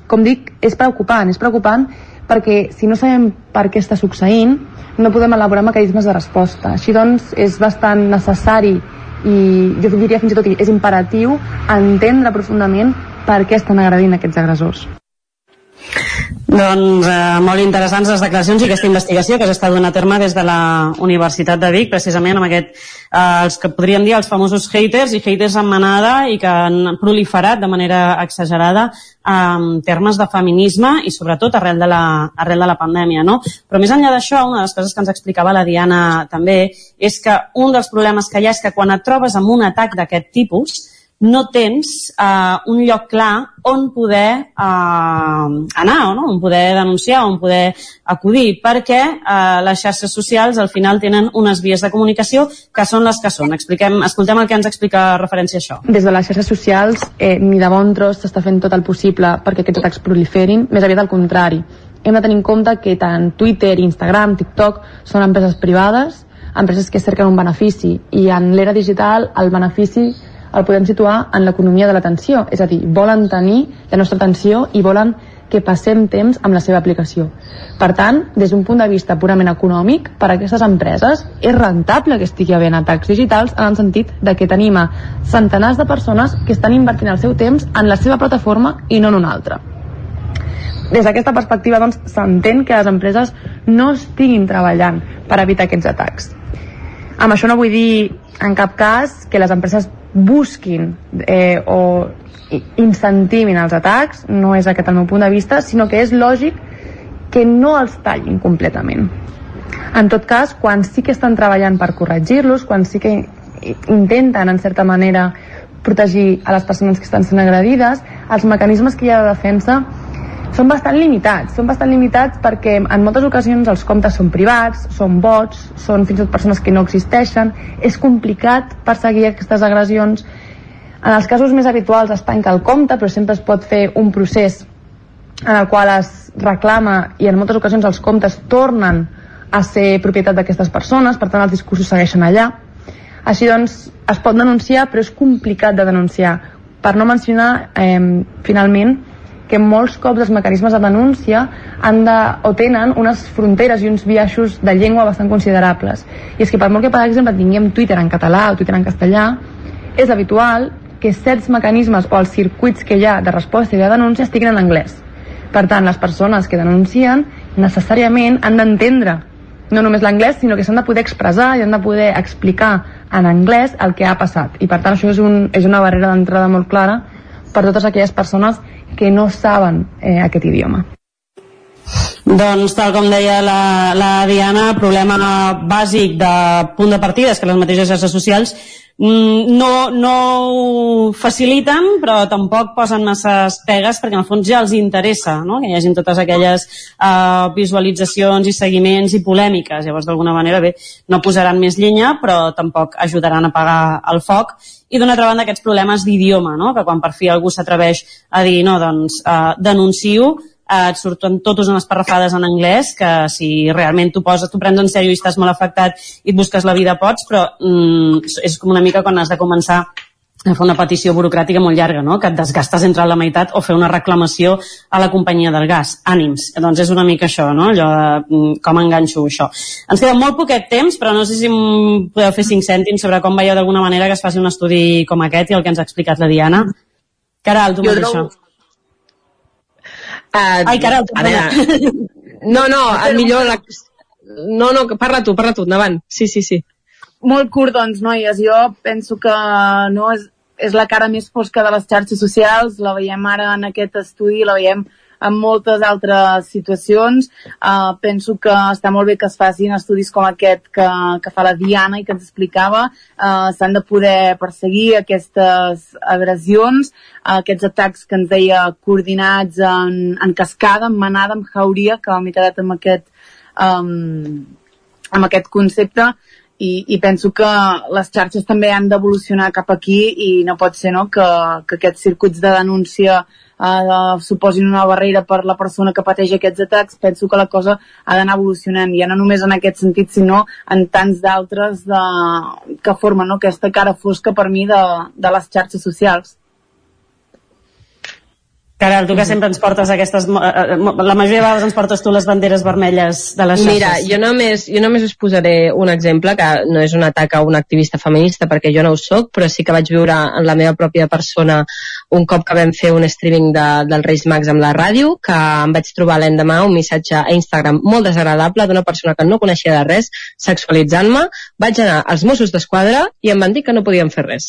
com dic, és preocupant. És preocupant perquè si no sabem per què està succeint, no podem elaborar mecanismes de resposta. Així doncs, és bastant necessari i jo diria fins i tot és imperatiu entendre profundament per què estan agredint aquests agressors.
Doncs eh, molt interessants les declaracions i aquesta investigació que s'està donant a terme des de la Universitat de Vic, precisament amb aquest, eh, els que podríem dir els famosos haters i haters en manada i que han proliferat de manera exagerada en termes de feminisme i sobretot arrel de la, arrel de la pandèmia. No? Però més enllà d'això, una de les coses que ens explicava la Diana també és que un dels problemes que hi ha és que quan et trobes amb un atac d'aquest tipus, no tens eh, un lloc clar on poder eh, anar, no? on poder denunciar, on poder acudir, perquè eh, les xarxes socials al final tenen unes vies de comunicació que són les que són. Expliquem, escoltem el que ens explica referència a això.
Des de les xarxes socials eh, ni de bon tros s'està fent tot el possible perquè aquests atacs proliferin, més aviat al contrari. Hem de tenir en compte que tant Twitter, Instagram, TikTok són empreses privades, empreses que cerquen un benefici i en l'era digital el benefici el podem situar en l'economia de l'atenció, és a dir, volen tenir la nostra atenció i volen que passem temps amb la seva aplicació. Per tant, des d'un punt de vista purament econòmic, per a aquestes empreses és rentable que estigui havent atacs digitals en el sentit de que tenim centenars de persones que estan invertint el seu temps en la seva plataforma i no en una altra. Des d'aquesta perspectiva, doncs, s'entén que les empreses no estiguin treballant per evitar aquests atacs. Amb això no vull dir en cap cas que les empreses busquin eh, o incentivin els atacs, no és aquest el meu punt de vista, sinó que és lògic que no els tallin completament. En tot cas, quan sí que estan treballant per corregir-los, quan sí que intenten, en certa manera, protegir a les persones que estan sent agredides, els mecanismes que hi ha de defensa són bastant limitats. Són bastant limitats perquè en moltes ocasions els comptes són privats, són bots, són fins i tot persones que no existeixen. És complicat perseguir aquestes agressions. En els casos més habituals es tanca el compte, però sempre es pot fer un procés en el qual es reclama i en moltes ocasions els comptes tornen a ser propietat d'aquestes persones, per tant els discursos segueixen allà. Així doncs, es pot denunciar, però és complicat de denunciar. Per no mencionar, eh, finalment, que molts cops els mecanismes de denúncia han de, o tenen unes fronteres i uns biaixos de llengua bastant considerables. I és que per molt que, per exemple, tinguem Twitter en català o Twitter en castellà, és habitual que certs mecanismes o els circuits que hi ha de resposta i de denúncia estiguin en anglès. Per tant, les persones que denuncien necessàriament han d'entendre no només l'anglès, sinó que s'han de poder expressar i han de poder explicar en anglès el que ha passat. I per tant això és, un, és una barrera d'entrada molt clara per totes aquelles persones que no saben eh, idioma.
Doncs, tal com deia la, la Diana, problema bàsic de punt de partida és que les mateixes xarxes socials mm, no, no ho faciliten, però tampoc posen masses pegues perquè en el fons ja els interessa no? que hi hagin totes aquelles uh, visualitzacions i seguiments i polèmiques. Llavors, d'alguna manera, bé, no posaran més llenya, però tampoc ajudaran a apagar el foc i d'una altra banda aquests problemes d'idioma, no? que quan per fi algú s'atreveix a dir no, doncs uh, denuncio, eh, et surten totes unes parrafades en anglès que si realment tu poses, tu prens en sèrio i estàs molt afectat i et busques la vida pots, però mm, és com una mica quan has de començar a fer una petició burocràtica molt llarga, no? que et desgastes entre la meitat o fer una reclamació a la companyia del gas. Ànims. Doncs és una mica això, no? Allò de mm, com enganxo això. Ens queda molt poquet temps, però no sé si em podeu fer cinc cèntims sobre com veieu d'alguna manera que es faci un estudi com aquest i el que ens ha explicat la Diana. Caral, tu mateixa.
trobo- Uh,
Ai, caram,
a veure, no, no, el millor... La... No, no, parla tu, parla tu, endavant. Sí, sí, sí.
Molt curt, doncs, noies. Jo penso que no és, és la cara més fosca de les xarxes socials. La veiem ara en aquest estudi, la veiem en moltes altres situacions. Uh, penso que està molt bé que es facin estudis com aquest que, que fa la Diana i que ens explicava. Uh, S'han de poder perseguir aquestes agressions, uh, aquests atacs que ens deia coordinats en, en cascada, en manada, en jauria, que m'he quedat amb aquest, um, amb aquest concepte i, i penso que les xarxes també han d'evolucionar cap aquí i no pot ser no, que, que aquests circuits de denúncia eh, suposin una barrera per la persona que pateix aquests atacs, penso que la cosa ha d'anar evolucionant, ja no només en aquest sentit, sinó en tants d'altres de, que formen no, aquesta cara fosca per mi de, de les xarxes socials.
Caral, tu que sempre ens portes aquestes... eh, eh, La majoria de vegades ens portes tu les banderes vermelles de les xarxes.
Mira, jo només, jo només us posaré un exemple, que no és un atac a una activista feminista, perquè jo no ho sóc, però sí que vaig viure en la meva pròpia persona un cop que vam fer un streaming de, del Reis Mags amb la ràdio, que em vaig trobar l'endemà un missatge a Instagram molt desagradable d'una persona que no coneixia de res, sexualitzant-me. Vaig anar als Mossos d'Esquadra i em van dir que no podien fer res.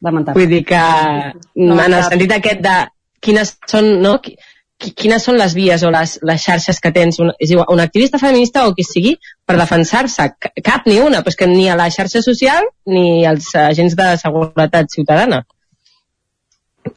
Lamentable.
Vull dir que, en el sentit aquest de quines són, no? Qui- qui- quines són les vies o les, les xarxes que tens, un, és igual, un activista feminista o qui sigui, per defensar-se. Ca- Cap ni una, però és que ni a la xarxa social ni als agents de seguretat ciutadana.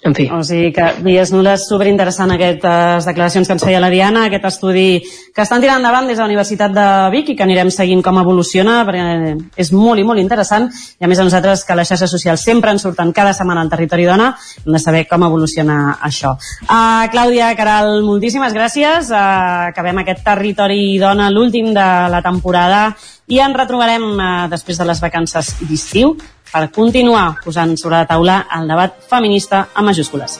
En fi.
O sigui que dies nules superinteressant aquestes declaracions que ens feia la Diana, aquest estudi que estan tirant endavant des de la Universitat de Vic i que anirem seguint com evoluciona perquè és molt i molt interessant i a més a nosaltres que les xarxes socials sempre ens surten cada setmana al territori dona hem de saber com evoluciona això. Uh, Clàudia Caral, moltíssimes gràcies. Uh, acabem aquest territori dona, l'últim de la temporada i ens retrobarem uh, després de les vacances d'estiu per continuar posant sobre la taula el debat feminista amb majúscules.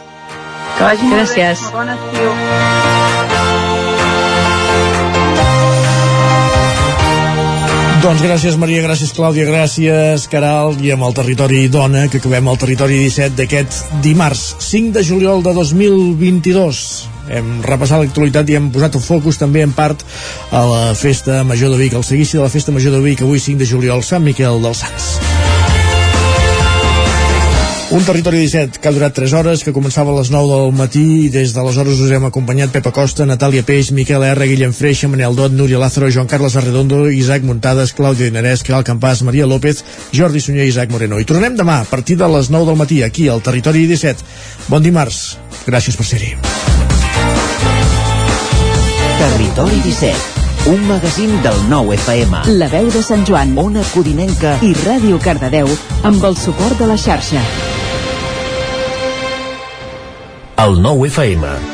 Que vagi molt
Gràcies.
bé. Bon estiu.
Doncs gràcies Maria, gràcies Clàudia, gràcies Caral i amb el territori dona que acabem el territori 17 d'aquest dimarts 5 de juliol de 2022 hem repassat l'actualitat i hem posat el focus també en part a la festa major de Vic, el seguici de la festa major de Vic avui 5 de juliol, Sant Miquel dels Sants un territori 17 que ha durat 3 hores, que començava a les 9 del matí i des d'aleshores us hem acompanyat Pepa Costa, Natàlia Peix, Miquel R, Guillem Freixa, Manel Dot, Núria Lázaro, Joan Carles Arredondo, Isaac Muntades, Clàudia Dinarès, Caral Campàs, Maria López, Jordi Sunyer i Isaac Moreno. I tornem demà a partir de les 9 del matí aquí al territori 17. Bon dimarts. Gràcies per ser-hi.
Territori 17, un magazín del nou FM.
La veu de Sant Joan, Ona Codinenca i Ràdio Cardedeu amb el suport de la xarxa.
El nou FM.